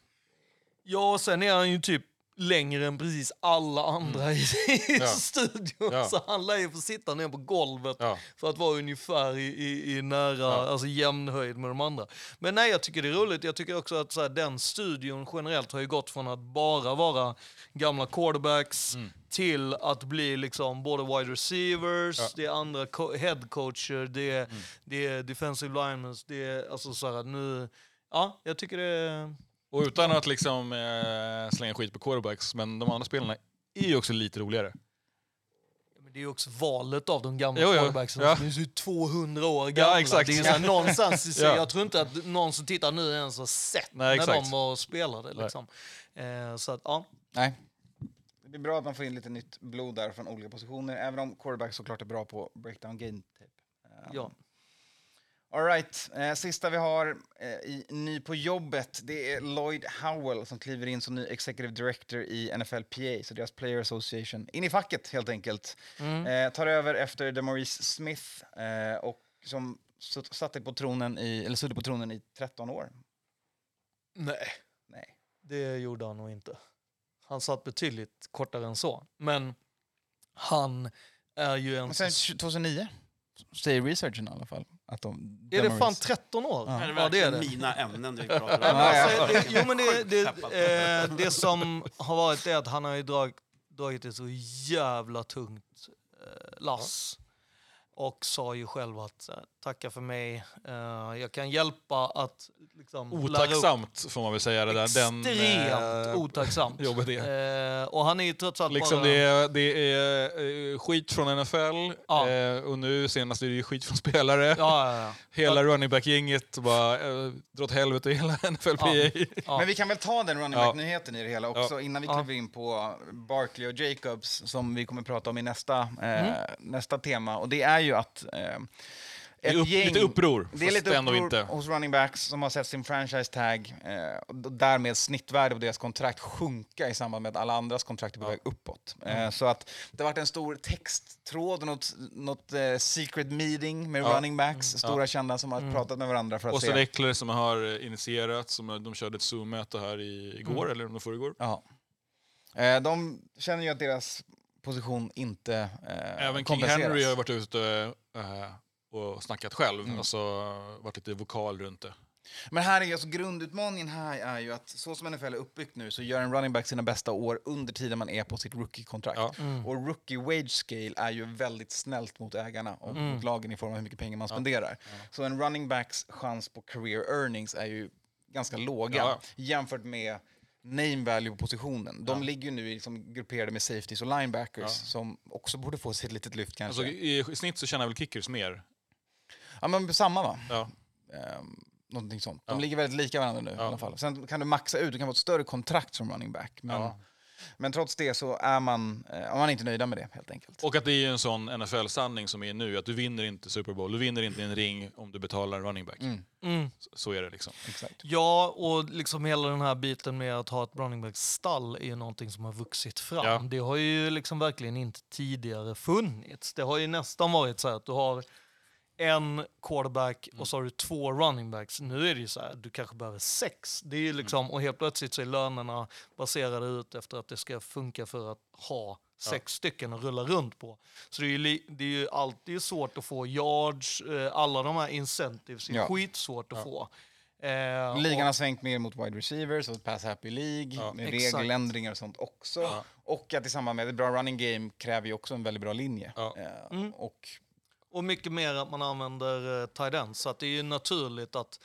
Ja, och sen är han ju typ längre än precis alla andra i, *laughs* i Ja. studion. Ja. Så han lär ju få sitta ner på golvet Ja. för att vara ungefär i, i, i nära, alltså jämnhöjd med de andra. Men nej, jag tycker det är roligt. Jag tycker också att så här, den studion generellt har ju gått från att bara vara gamla quarterbacks Mm. till att bli liksom både wide receivers, Ja. det är andra co- head coacher, det är, Mm. det är defensive linemen, det är alltså så här nu... Ja, jag tycker det är... Och utan att liksom eh, slänga skit på quarterbacks, men de andra spelarna är ju också lite roligare. Men det är ju också valet av de gamla quarterbacksen Ja. som är så 200 år gamla. exakt. Det är ju så här, någonstans, *laughs* Ja. Jag tror inte att någon som tittar nu ens har sett Nej, när de var och spelade. Liksom. Eh, så att, ja. Nej. Det blir bra att man får in lite nytt blod där från olika positioner, även om quarterback såklart är bra på breakdown game tape. Eh, ja. All right. Eh, sista vi har eh, i Ny på jobbet, det är Lloyd Howell som kliver in som ny executive director i NFLPA, så deras player association. In i facket helt enkelt. Eh, tar över efter DeMaurice Smith eh, och som satt på tronen i, eller suttit på tronen i 13 år. Nej, Nej. det gjorde han nog inte. Han satt betydligt kortare än så. Men han är ju en... Men sen som- 2009 säger researchen i alla fall. Att de, Är det fan DeMaurice- 13 år? Ja. Är det Ja, det är det. mina ämnen vi *laughs* pratar om? Alltså, det, jo, men det, det, Peppad. eh, det som har varit är att han har ju drag, dragit ett så jävla tungt eh, lass. Och sa ju själv att tacka för mig, eh, jag kan hjälpa att liksom, lära upp- Otacksamt får man väl säga det där. Den, Extremt eh, otacksamt. *laughs* jobbet är. Eh, och han är ju trots allt Liksom bara... det är, det är skit från NFL Ja. och nu senast är det ju skit från spelare. Ja, ja, ja. *laughs* Hela running back-gänget bara eh, dra åt helvete hela *laughs* NFLPA. Ja. Ja. Men vi kan väl ta den running Ja. back-nyheten i det hela också innan vi Ja. kliver in på Barkley och Jacobs som vi kommer prata om i nästa, Mm. nästa tema. Och det är ju att ett upp, gäng- lite uppror, Det är lite uppror inte. hos running backs som har sett sin franchise tag eh, och därmed snittvärde på deras kontrakt sjunka i samband med att alla andras kontrakt är på väg uppåt. Mm. Eh, så att det har varit en stor texttråd, något, något eh, secret meeting med Ja. running backs, stora kända som har Mm. pratat med varandra för att Austin se. Eckler som har initierat, som de körde ett Zoom-möte här i, igår, eller om det var igår. Ja. De känner ju att deras position inte eh, Även King. Henry har varit ute eh, och snackat själv, Mm. alltså varit lite vokal runt det. Men här är alltså grundutmaningen här är ju att så som NFL är uppbyggt nu så gör en running back sina bästa år under tiden man är på sitt rookie-kontrakt. Ja. Och rookie wage scale är ju väldigt snällt mot ägarna och Mm. mot lagen i form av hur mycket pengar man spenderar. Så en running backs chans på career earnings är ju ganska låga Ja. jämfört med name value på positionen. De ligger ju nu i liksom grupperade med safeties och linebackers som också borde få sig ett litet lyft kanske. Alltså, i, I snitt så tjänar väl kickers mer. Ja men samma va? Ja. Ehm, någonting sånt. De Ja. ligger väldigt lika varandra nu i alla fall. Sen kan du maxa ut, du kan få ett större kontrakt som running back. Men, Ja. men trots det så är man, eh, är man inte nöjda med det helt enkelt. Och att det är en sån NFL-sanning som är nu, att du vinner inte Super Bowl, du vinner inte en ring om du betalar en running back. Mm. Mm. Så, så är det liksom. Exakt. Ja, och liksom hela den här biten med att ha ett running back stall är ju någonting som har vuxit fram. Ja. Det har ju liksom verkligen inte tidigare funnits. Det har ju nästan varit så här att du har en quarterback och så har du två running backs. Nu är det ju så här, du kanske behöver sex. Det är ju liksom, Och helt plötsligt så är lönerna baserade ut efter att det ska funka för att ha sex stycken att rulla runt på. Så det är ju, det är ju alltid svårt att få yards, eh, alla de här incentives är Ja. skitsvårt att få. Eh, Ligan och- har svängt mer mot wide receivers och pass happy League Ja. med Exakt. regeländringar och sånt också. Och att i samband med ett bra running game kräver ju också en väldigt bra linje. Ja. Eh, Mm. och Och mycket mer att man använder uh, tight ends. Så att det är ju naturligt att...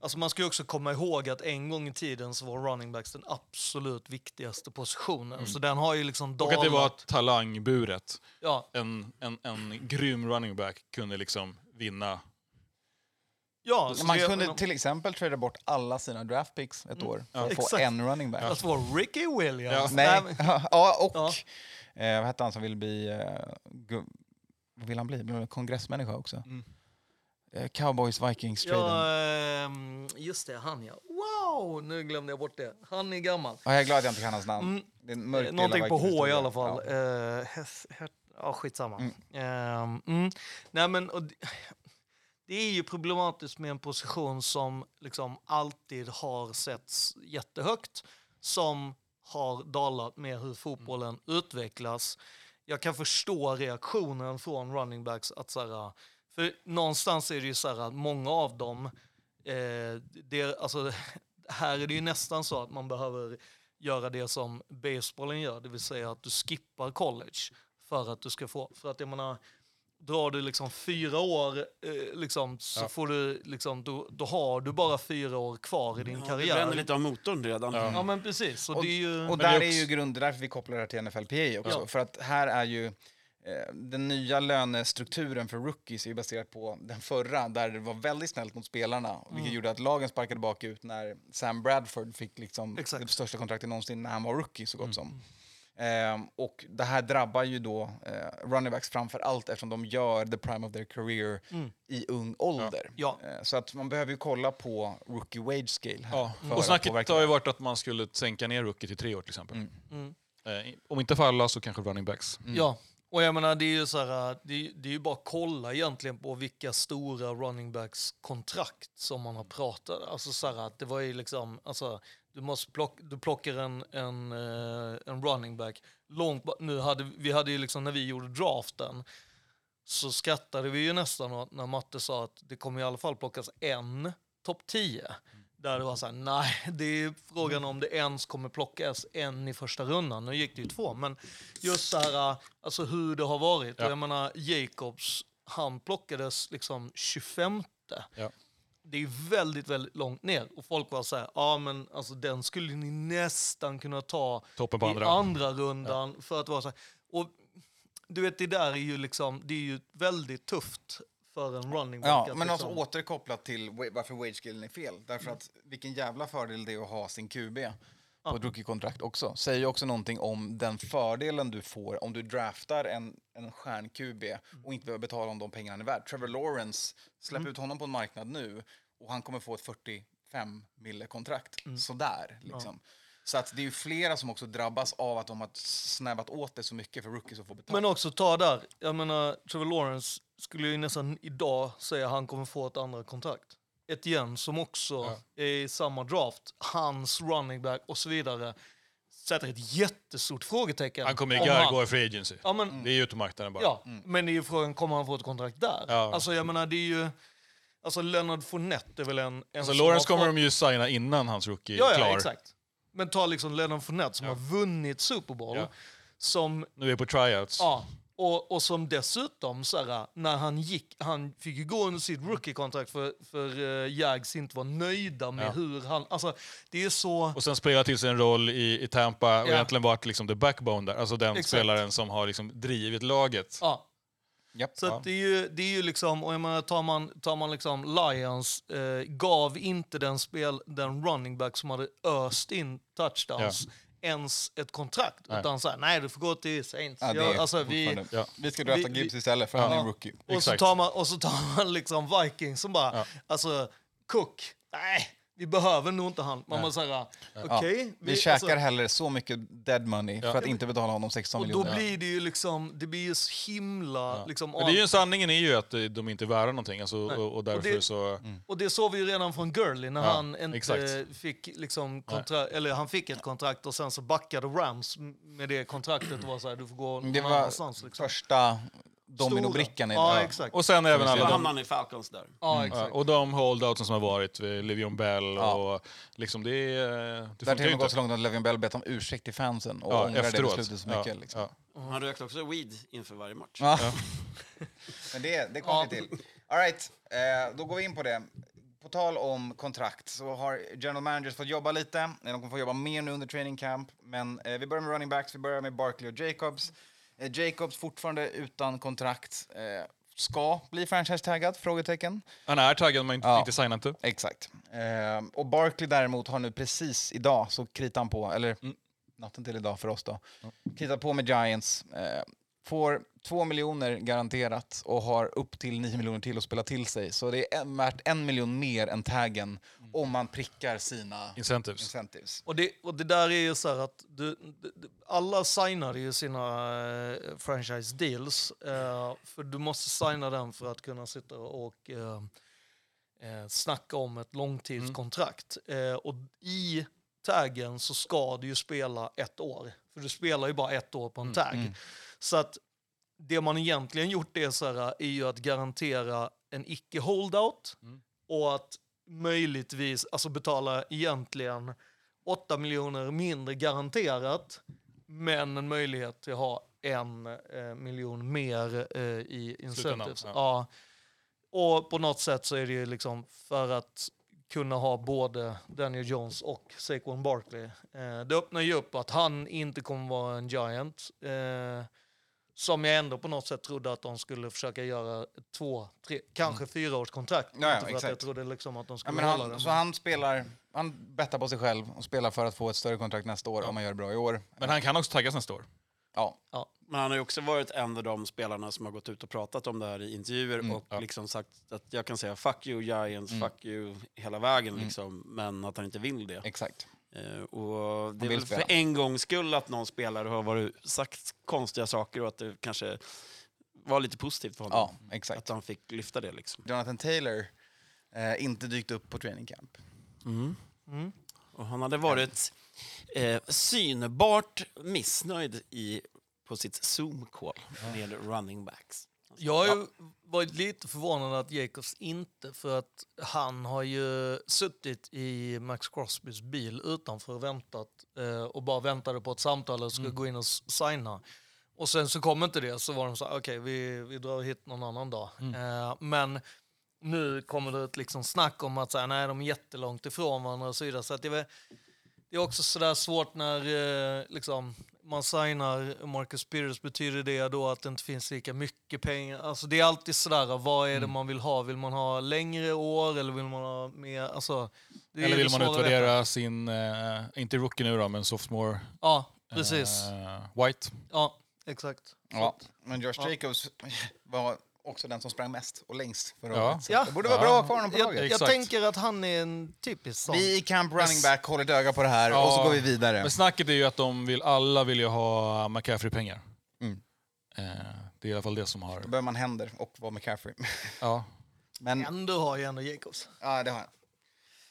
Alltså man ska ju också komma ihåg att en gång i tiden så var running backs den absolut viktigaste positionen. Så den har ju liksom Och dalat. att det var talangburet. Ja, En, en, en grym running back kunde liksom vinna. ja, man kunde till exempel trada bort alla sina draft picks ett år för att få Exakt. en running back. Att vara Ricky Williams. Nej, men- *laughs* ja, och Ja. Eh, vad hette han som ville bli... Eh, gu- vad vill han bli? Blir han kongressmänniska också? Mm. Eh, Cowboys Vikings traden. Ja, ehm, just det, han ja. Wow, nu glömde jag bort det. Han är gammal. Ja, jag är glad att jag inte kan hans namn. Mm. Av Någonting på H i alla fall. Ja. Ja, Hes- Her- ja skitsamma. Mm. Ehm, mm. Nej, men, och, det- *laughs* det är ju problematiskt med en position som liksom alltid har setts jättehögt, som har dalat med hur fotbollen utvecklas. Jag kan förstå reaktionen från running backs att så här, för någonstans är det ju så här att många av dem, eh, det, alltså, *laughs* här är det ju nästan så att man behöver göra det som basebollen gör, det vill säga att du skippar college för att du ska få, för att jag menar, drar du liksom fyra år, eh, liksom, så Ja. får du liksom, då, då har du bara fyra år kvar i din Ja, karriär. bränner lite av motorn redan. Ja men precis, Och- det är ju... Och det är där också- är ju grunden, därför vi kopplar det här till NFLPA också. Ja. För att här är ju eh, den nya lönestrukturen för rookies är baserad på den förra, där det var väldigt snällt mot spelarna. Vilket Mm. gjorde att lagen sparkade bakut när Sam Bradford fick liksom Exakt. Mm. det största kontraktet någonsin när han var rookie så gott som. Ehm, och det här drabbar ju då eh, running backs framför allt eftersom de gör the prime of their career Mm. i ung ålder. Ja. Eh, så att man behöver ju kolla på rookie wage scale här. Ja. för Och snacket påverka har ju varit att man skulle sänka ner rookie till tre år till exempel. Mm. Mm. Eh, om inte för alla så kanske running backs. Ja, och jag menar det är ju så här, det är, det är ju bara att kolla egentligen på vilka stora running backs kontrakt som man har pratat. Alltså så här att det var ju liksom, alltså du måste plocka, du plockar en, en, eh, en running back långt nu hade vi hade ju liksom när vi gjorde draften så skrattade vi ju nästan när Matte sa att det kommer i alla fall plockas en topp 10. Där det var så här, nej, det är frågan om det ens kommer plockas en i första rundan. Nu gick det ju två, men just så här, alltså hur det har varit. Ja. Jag menar, Jacobs, han plockades liksom 25. Ja. Det är väldigt, väldigt långt ner. Och folk var så här, ja men alltså den skulle ni nästan kunna ta Toppen på i andra. andra rundan. För att vara så här. Och du vet, det där är ju liksom, det är ju väldigt tufft för en running back. Ja, men alltså liksom, återkopplat till varför wage-skillen är fel. Därför att vilken jävla fördel det är att ha sin QB på ett rookie-kontrakt också. Säger ju också någonting om den fördelen du får om du draftar en, en stjärn-QB och inte behöver betala om de pengarna han är värd. Trevor Lawrence, släpp Mm. ut honom på en marknad nu och han kommer få ett 45 mille kontrakt Mm. Sådär, liksom. Så att det är ju flera som också drabbas av att de har snävat åt det så mycket för rookies att få betalt. Men också ta där, jag menar Trevor Lawrence skulle ju nästan idag säga att han kommer få ett andra kontrakt. Etienne som också är i samma draft, hans running back och så vidare, sätter ett jättestort frågetecken. Han kommer om ju han- gå i free agency. Ja, men, Det är ju marknaden bara. ja, men det är ju frågan, kommer han få ett kontrakt där? Ja. Alltså jag menar, det är ju... Alltså Leonard Fournette är väl en... en Så som Lawrence kommer de ju signa innan hans rookie Ja, är ja, klar. exakt. Men ta liksom Leonard Fournette som har vunnit Super Bowl, Ja. som Nu är på tryouts. Ja, och, och som dessutom, så här, när han gick, han fick ju gå under sitt rookie-kontrakt för, för uh, Jags inte var nöjda med Ja. hur han, alltså det är så... Och sen spelar till sig en roll i, i Tampa och Ja. egentligen varit liksom the backbone där. Alltså den Exakt. spelaren som har liksom drivit laget. Ja. Japp. Så att det, är ju, det är ju liksom, och jag menar, tar man, tar man liksom Lions, eh, gav inte den, spel, den running back som hade öst in touchdowns ens ett kontrakt. Nej. Utan så här, nej du får gå till Saints. Ja, det Ja, är alltså, vi, Ja. Vi ska drafta Gibbs istället för han är rookie. Och så, tar man, och så tar man liksom Vikings som bara, alltså Cook, nej, vi behöver nog inte han. Man måste säga, okej. Vi, alltså, käkar hellre så mycket dead money för att inte betala honom 16 och då miljoner. blir det ju liksom, det blir ju så himla... Liksom, Men det är ju, sanningen är ju att de inte är värda någonting. Alltså, och, och därför det- så... Och det såg vi ju redan från Gurley när Ja, han inte exakt. fick liksom kontrakt, eller han fick ett kontrakt och sen så backade Rams med det kontraktet och var så här, du får gå någon Det var annanstans. Liksom. första dominobrickan. i- Ja, exakt. Och sen även Då alla de, hamnar han i Falcons där. Ja, ja, exakt. och de holdoutsen som har varit, eh, Livion Bell Ja. och liksom det, är- det Där med inte. gått så långt att Levion Bell bett om ursäkt till fansen och Ja, ångrar det beslutet så Ja, mycket. Liksom. ja. Han rökte också weed inför varje match. Ja. *laughs* Men det, det kommer vi till. All right, eh, då går vi in på det. På tal om kontrakt så har general managers fått jobba lite. Eh, De kommer få jobba mer nu under training camp. Men eh, vi börjar med running backs. Vi börjar med Barkley och Jacobs. Eh, Jacobs fortfarande utan kontrakt. Eh, ska bli franchise-taggad? Frågetecken. Han är taggad men inte, Ja. inte signat inte. Exakt. Eh, och Barkley däremot har nu precis idag så kritar han på, eller natten till idag för oss då, kritat på med Giants. Eh, får två miljoner garanterat och har upp till nio miljoner till att spela till sig. Så det är en, värt en miljon mer än taggen om man prickar sina Incentives. incentives. Och det, och det där är ju så här att du, du, alla signade ju sina eh, franchise deals. Eh, för du måste signa den för att kunna sitta och eh, eh, snacka om ett långtidskontrakt. Eh, och i taggen så ska du ju spela ett år. För du spelar ju bara ett år på en tagg. Så att det man egentligen gjort är, så här, är ju att garantera en icke-holdout och att möjligtvis alltså betala egentligen 8 miljoner mindre garanterat men en möjlighet till att ha en eh, miljon mer eh, i incentives. ja. Ja. Och på något sätt så är det ju liksom för att kunna ha både Daniel Jones och Saquon Barkley. Eh, det öppnar ju upp att han inte kommer vara en giant. Eh, som jag ändå på något sätt trodde att de skulle försöka göra två, tre, kanske fyra års kontrakt. Mm. Ja, ja, för att jag trodde liksom att de Ja, skulle hålla han, det. så han spelar, han bettar på sig själv och spelar för att få ett större kontrakt nästa år om han gör det bra i år. Men han kan också taggas nästa år. Ja, Men han har ju också varit en av de spelarna som har gått ut och pratat om det här i intervjuer och liksom sagt att jag kan säga fuck you Giants, fuck you hela vägen liksom, men att han inte vill det. exakt. Eh, och det är väl för en gångs skull att någon spelare har varit, sagt konstiga saker och att det kanske var lite positivt för honom. Ja, exakt. Att han fick lyfta det liksom. Jonathan Taylor eh, inte dykt upp på training camp. Och han hade varit eh, synbart missnöjd i, på sitt Zoom-call med running backs. Jag har ju varit lite förvånad att Jacobs inte, för att han har ju suttit i Max Crosbys bil utanför och väntat eh, och bara väntade på ett samtal och skulle gå in och signa. Och sen så kom inte det, så var de så här, okej vi, vi drar hit någon annan dag. Eh, men nu kommer det ett liksom snack om att så här, nej, de är jättelångt ifrån varandra och så vidare. Så att det, är väl- det är också sådär svårt när eh, liksom, man signar Marcus Spears, betyder det då att det inte finns lika mycket pengar? Alltså det är alltid sådär, vad är det Mm. man vill ha? Vill man ha längre år eller vill man ha mer? Alltså, Eller vill det man utvärdera sin, eh, inte rookie nu då, men sophomore Ja, precis. eh, White? Ja, exakt. Ja, men Josh Ja. Jacobs *laughs* var också den som sprang mest och längst förra Ja. året. Så Ja. Det borde vara Ja. bra att ha kvar honom på Jag, laget. jag Exakt. tänker att han är en typisk sån. Vi i Camp Running Back håller ett öga på det här Ja. och så går vi vidare. Men snacket är ju att de vill, alla vill ju ha McCaffrey-pengar. Mm. Eh, det är i alla fall det som har... Då behöver man händer och vara McCaffrey. Ja. *laughs* Men Ändå har ju ändå Jacobs. Ja, det har jag.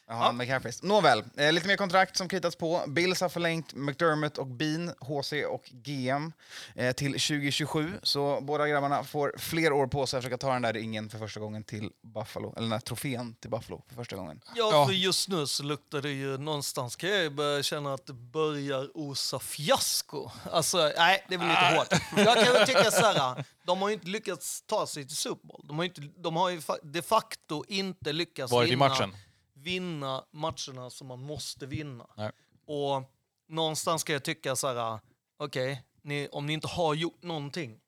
Jaha, McCaffreys. Nåväl, eh, lite mer kontrakt som kritats på. Bills har förlängt McDermott och Bean, HC och GM, eh, till 2027. Så båda grabbarna får fler år på sig att försöka ta den där ringen för första gången till Buffalo. Eller den här trofén till Buffalo för första gången. Ja, Ja. för just nu så luktar det ju någonstans kan jag börja känna att det börjar osa fiasko. Alltså, nej, det är väl lite Ah. hårt. Jag kan väl tycka så här, de har ju inte lyckats ta sig till Super Bowl. De har, ju inte, de har ju de facto inte lyckats Varit i vinna, matchen. Vinna matcherna som man måste vinna. Nej. Och någonstans ska jag tycka så här, okej, ni, om ni inte har gjort någonting.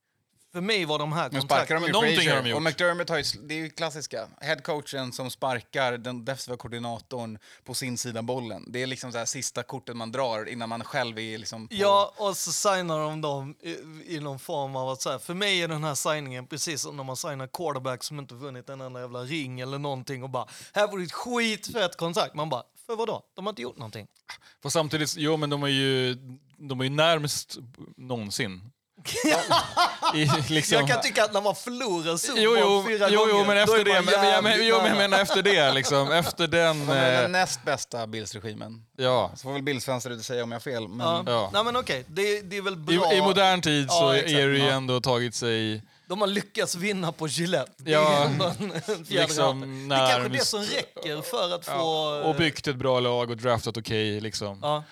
För mig var de här Nu sparkar de kontrakten... ju Någonting Frazier. har de gjort. Och McDermott har ju, det är ju klassiska. Headcoachen som sparkar den defensiva koordinatorn på sin sida bollen. Det är liksom så här sista kortet man drar innan man själv är liksom på... Ja, och så signar de dem i, i någon form av att så här, för mig är den här signingen precis som när man signar quarterback som inte vunnit en enda jävla ring eller någonting och bara, här får du ett skitfett kontrakt. Man bara, för vadå? De har inte gjort någonting. För samtidigt, jo men de är ju, de är ju närmast någonsin. *laughs* I, liksom. Jag kan tycka att när man förlorar Super Jo, fyra jo, gånger, jo, men då efter det. Men, jag, men, jo, men jag menar efter det, liksom. Efter den... Eh, den näst bästa Bills-regimen. ja. Så får väl Bills-fans där ute säga om jag har fel. Men... Ja. Ja. Nej men okej, det, det är väl bra. I, I modern tid så Ja, exakt. är det ju ändå tagit sig... De har lyckats vinna på Gillette. Det Ja, liksom. Det är kanske det som räcker för att få... Och byggt ett bra lag och draftat okej. liksom. Ja.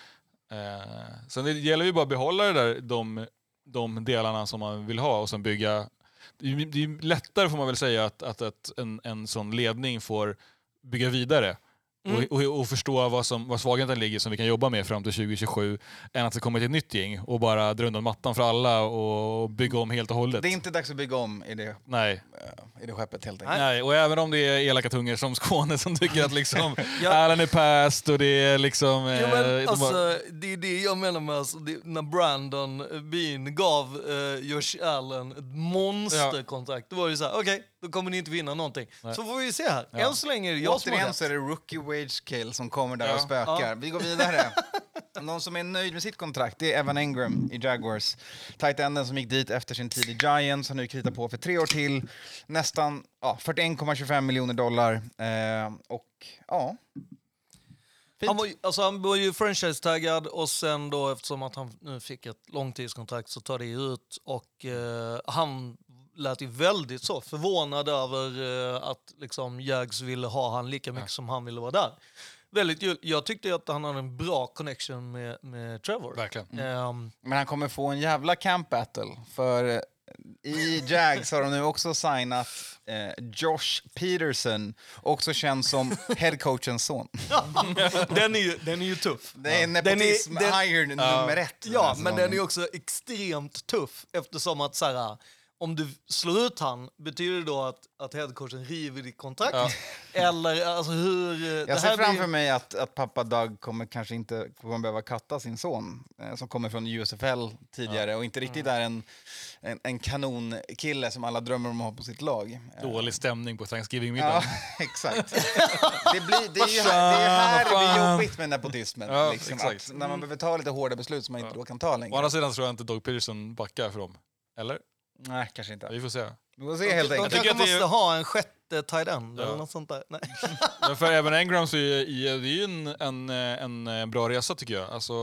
Eh, sen det gäller ju bara att behålla det där, de, de delarna som man vill ha och sen bygga... Det är, det är lättare får man väl säga att, att, att en, en sån ledning får bygga vidare. Mm. Och, och, och förstå vad, som, vad svagheten ligger som vi kan jobba med fram till 2027 än att det kommer till ett nytt gäng och bara dra undan mattan för alla och bygga om helt och hållet. Det är inte dags att bygga om i det, Nej. eh, i det skeppet helt enkelt. Nej, och även om det är elaka tungor som Skåne som tycker att liksom *laughs* Ja. Allen är past och det är liksom... Ja, eh, men, de har- alltså, det är det jag menar med alltså, det, när Brandon Bean gav eh, Josh Allen ett monsterkontrakt. Då var det så här, okej, då kommer ni inte vinna någonting. Så får vi se här. Än så länge är det jag som har Återigen rätt. så är det rookie wage kill som kommer där Ja. och spökar. Ja. Vi går vidare. Någon som är nöjd med sitt kontrakt det är Evan Engram i Jaguars. Tight enden som gick dit efter sin tid i Giants har nu kritat på för tre år till. Nästan ja, 41,25 miljoner dollar. Eh, och ja... Fint. Han var, ju- alltså, han var ju franchise-taggad och sen då eftersom att han nu fick ett långtidskontrakt så tar det ut och eh, han lät ju väldigt så förvånad över eh, att liksom Jags ville ha han lika mycket som han ville vara där. Väldigt. Jag tyckte att han hade en bra connection med, med Trevor. Verkligen. Ehm, Men han kommer få en jävla camp battle. För eh, i Jags har de nu också signat eh, Josh Peterson, också känd som headcoachens son. den, är ju, den är ju tuff. Det är Den är- nepotism den- iron nummer ett. Ja, men den är också extremt tuff eftersom att så här, om du slår ut han, betyder det då att, att headcoachen river ditt kontrakt? Eller alltså hur... eh, det Jag ser här blir- framför mig att, att pappa Doug kommer kanske inte kommer behöva katta sin son eh, som kommer från USFL tidigare och inte riktigt Mm. är en, en, en kanonkille som alla drömmer om att ha på sitt lag. Eh, Dålig stämning på Ja, Thanksgiving-middagen. *laughs* exakt. Det, blir, det, är ju här, det är här det blir jobbigt med nepotismen. Ja, liksom, exakt. att när man behöver ta lite hårda beslut som man inte då kan ta Å längre. andra sidan tror jag inte Doug Peterson backar för dem. Eller? Nej, kanske inte. Vi får se. Vi får se helt De enkelt. tycker kanske det är- måste ha en sjätte tight end Ja. eller något sånt där. Nej. *laughs* Men för även Engram så är det ju en, en, en, en bra resa tycker jag. Alltså,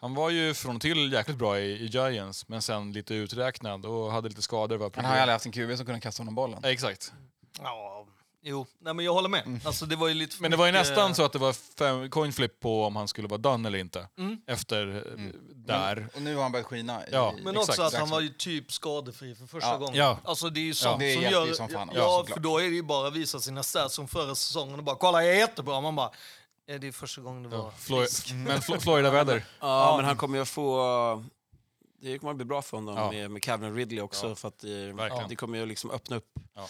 han var ju från och till jäkligt bra i, i Giants, men sen lite uträknad och hade lite skador. Var Han har ju aldrig haft en QB som kunde kasta honom bollen. Ja, Exakt. Ja, jo, Nej, men jag håller med. Alltså, det var ju lite Men det var ju mycket- nästan så att det var fem, coin flip på om han skulle vara done eller inte. Mm. Efter eh, där. Och nu har han börjat skina. I, Ja, Men Exakt, också att han var ju typ skadefri för första Ja. gången. Ja. Alltså det är ju sånt det som gör... som fan. Ja, ja, för då är det ju bara att visa sina stats som förra säsongen och bara kolla jag är jättebra. Man bara Är det första gången det var Ja, *laughs* men Flo Florida-väder. Ja, men han kommer ju att få... Det kommer att bli bra för honom Ja. med, med Calvin Ridley också. Ja, För att det, verkligen. det kommer ju liksom öppna upp, Ja.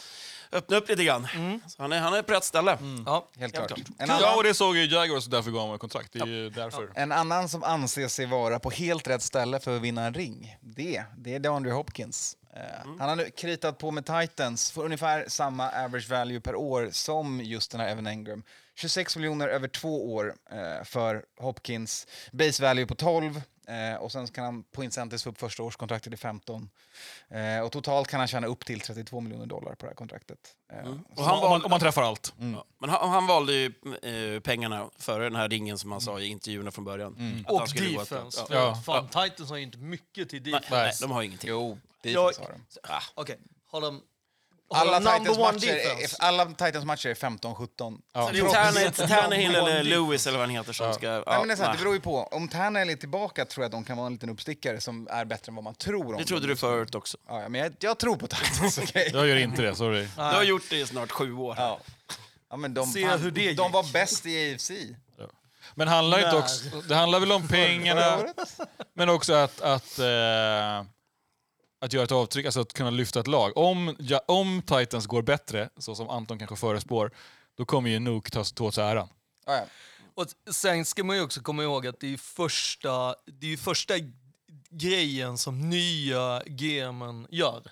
Öppna upp lite grann. Mm. Så han, är, han är på rätt ställe. Ja. Helt Helt klart. klart. En Ja, annan, och det såg ju Jaguars, därför gav han kontrakt. Det är ju därför. en annan som anser sig vara på helt rätt ställe för att vinna en ring, det, det är DeAndre Hopkins. Eh, Han har nu kritat på med Titans för ungefär samma average value per år som just den här Evan Engram. 26 miljoner över två år eh, för Hopkins, base value på 12 eh, och sen kan han på incentives få upp första årskontraktet till 15. Eh, och totalt kan han tjäna upp till 32 miljoner dollar på det här kontraktet. Eh, Och han om, man, valde, om man träffar allt. ja, men han, han valde ju eh, pengarna före den här ringen som han sa i intervjuerna från början. Att Och han skulle gå defense. Ja. För Ja. Fan, Titans har ju inte mycket till Nej, defense. nej, de har ingenting. Jo, Jag- defense har de. Ah, Okej, har de... Alla Titans, matcher är, alla Titans matcher är 15-17. Ja. det är Tannehill- eller. *laughs* Lewis eller vad han heter som ska... Ja, Nej, men det, är så nej. det beror ju på. Om Tannehill är tillbaka tror jag att de kan vara en liten uppstickare som är bättre än vad man tror om Det trodde du förut också. Ja, ja, men jag, jag tror på Titans, *laughs* okej? Jag gör inte det, sorry. Du har gjort det i snart sju år. Ja. Ja, men de, Se hur det de var bäst i AFC Men handlar inte också, det handlar väl om pengarna, men också att, att, eh, att göra ett avtryck, alltså att kunna lyfta ett lag. Om, ja, om Titans går bättre, så som Anton kanske förespår, då kommer ju Nuke ta, ta åt sig äran. Ja, ja. Och sen ska man ju också komma ihåg att det är första, det är första grejen som nya GMen gör.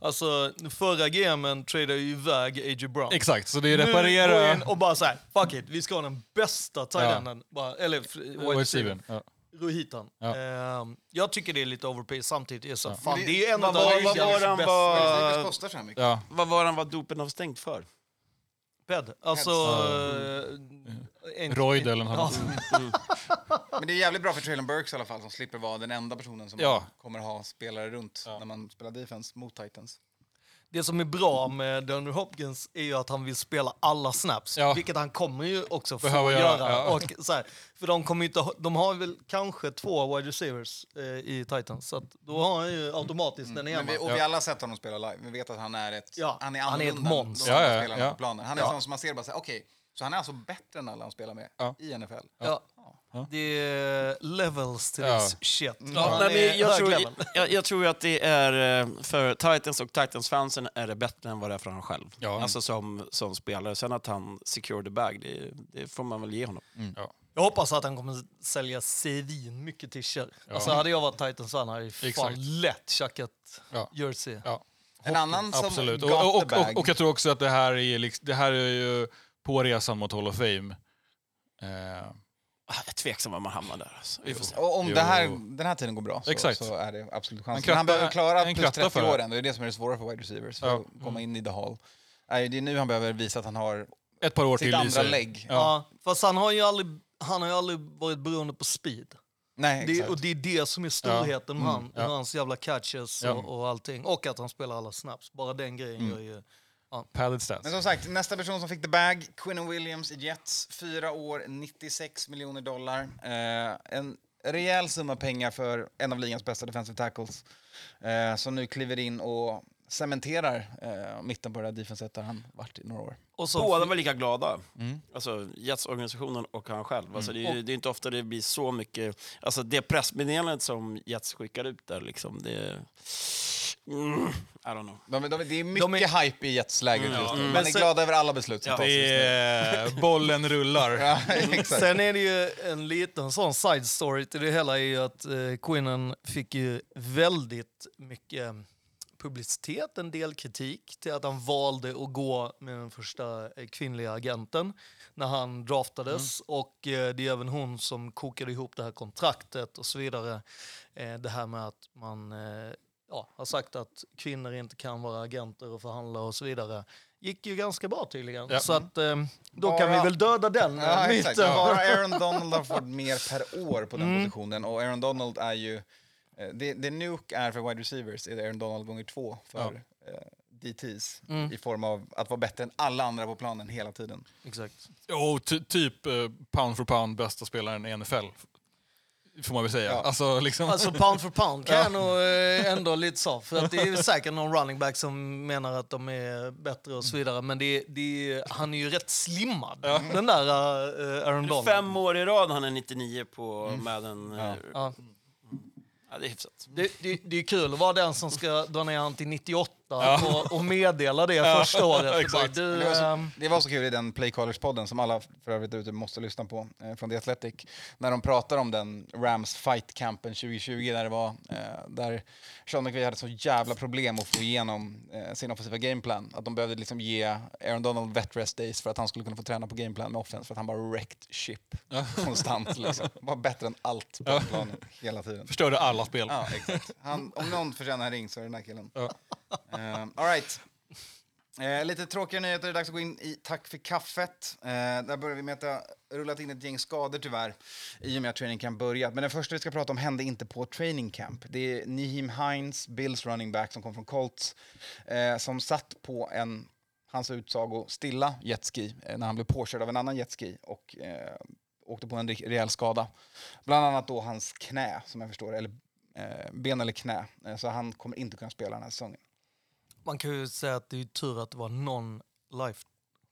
Alltså förra GMen tradade ju iväg A.J. Brown. Exakt, så det är Nu går reparera... in och bara såhär, fuck it, vi ska ha den bästa tight-enden. Bara- Eller wide Wide receiver. receiver, ja. Rohitan. Ja. Ehm, jag tycker det är lite overpay samtidigt. Är det så, Ja. fan, Men det, är en av de han bästa. var-. Ja. Vad var han var dopen avstängd för? Ped. Alltså... eh, en- Royd eller något Ja. annat. *laughs* Men det är jävligt bra för Traylon Burks i alla fall som slipper vara den enda personen som Ja. kommer ha spelare runt när man spelar defense mot Titans. Det som är bra med DeAndre Hopkins är ju att han vill spela alla snaps, Ja. vilket han kommer ju också få göra. göra, ja. Och så här, för de, kommer inte, de har väl kanske två wide receivers eh, i Titans, så att då har han ju automatiskt den ena. Vi, och vi alla har sett honom spela live. Vi vet att han är ett, Ja, han är han är ett monster. Ja, ja, ja. Han är Ja. sån som man ser bara säger, okej, så han är alltså bättre än alla han spelar med Ja. i NFL. Ja. Det är levels till Ja. this shit. Ja, nej, men jag, tror, jag, jag tror att det är eh, för Titans och Titans-fansen är det bättre än vad det är för honom själv. Ja. Alltså som, som spelare. Sen att han secure the bag, det, det får man väl ge honom. Ja. Jag hoppas att han kommer sälja svin mycket t-shirt. Alltså hade jag varit Titans fan hade jag fan Exakt. lätt tjackat Ja. jersey. Ja. En annan som Absolut. Och, och, och, och, och jag tror också att det här är, liksom, det här är ju på resan mot Hall of Fame. Eh, Jag är tveksam var man hamnar där. Alltså. Vi får se. Och om det här, den här tiden går bra så, Exakt. så är det absolut chans. En Men kratta- han behöver klara plus kratta 30 för det. år ändå. Det är det som är det svåra för wide receivers, för Ja. att komma in i the hall. Det är nu han behöver visa att han har ett par år sitt till andra lägg. Ja. Ja, fast han har ju aldrig, han har ju aldrig varit beroende på speed. Nej, Det, och det är det som är storheten med han, ja. hans jävla catches Ja. och, och allting. Och att han spelar alla snaps. Bara den grejen gör ju... Padded stats. Men som sagt, nästa person som fick the bag, Quinnen Williams i Jets. Fyra år, 96 miljoner dollar. Eh, en rejäl summa pengar för en av ligans bästa defensive tackles. Eh, som nu kliver in och cementerar eh, mitten på det defenset där han varit i några år. Och så, Båda var lika glada. Alltså Jets-organisationen och han själv. Alltså, det, är, det är inte ofta det blir så mycket... Alltså det pressmeddelandet som Jets skickar ut där, liksom, det... Mm, I don't know. De, de, det är mycket De är- hype i Jets-läget just nu. Man Men är sen- glad över alla beslut som Ja. tas just nu. Är, bollen rullar. *laughs* Ja, exakt. Sen är det ju en liten sån side story till det hela är ju att eh, Quinnen fick ju väldigt mycket publicitet, en del kritik till att han valde att gå med den första eh, kvinnliga agenten när han draftades. Och eh, det är även hon som kokade ihop det här kontraktet och så vidare. Eh, det här med att man ja, har sagt att kvinnor inte kan vara agenter och förhandla och så vidare. Gick ju ganska bra tydligen. Ja. Så att, eh, då kan vi Bara- väl döda den Ja, *laughs* myten. Bara Aaron Donald har fått mer per år på den Mm. positionen. Och Aaron Donald är ju... eh, Det, det Nuke är för wide receivers är Aaron Donald gånger två för eh, DTs. Mm. I form av att vara bättre än alla andra på planen hela tiden. Exakt. Och ty, typ eh, pound for pound bästa spelaren i NFL. får man väl säga. Ja. Alltså, liksom. Alltså pound for pound *laughs* kan jag nog eh, ändå lite så. För att det är säkert någon running back som menar att de är bättre och så vidare. Men det, det, han är ju rätt slimmad, den där uh, Aaron Donald. Fem år i rad han är 99 på Madden. eh, Ja. Ja, det är hyfsat. Det, det, det är kul att vara den som ska dra ner till 98 och, och meddela det *laughs* första året. Bara, exakt. du, Det var, så, ehm, det var så kul i den Playcallers-podden som alla för övrigt ute måste lyssna på eh, från The Athletic. När de pratar om den Rams fight-campen 2020 där det var eh, där Sean McVay hade så jävla problem att få igenom eh, sin offensiva gameplan. Att de behövde liksom ge Aaron Donald vet rest days för att han skulle kunna få träna på gameplan med offense för att han bara wrecked ship konstant. Liksom. *laughs* Var bättre än allt på planen hela tiden. Förstörde alla spel. Ja, exakt. Han, om någon förtjänar en ring så är det den här killen. Ja. Uh, all right. Eh, lite tråkiga nyheter, det är dags att gå in i Tack för kaffet. Eh, där börjar vi med att det har rullat in ett gäng skador tyvärr i och med att training camp börjat. Men den första vi ska prata om hände inte på training camp. Det är Nihim Hines, Bills running back som kom från Colts, eh, som satt på en, hans utsago, stilla jetski eh, när han blev påkörd av en annan jetski och eh, åkte på en rejäl skada. Bland annat då hans knä, som jag förstår eller eh, ben eller knä. Eh, så han kommer inte kunna spela den här säsongen man kan ju säga att det är tur att det var non-life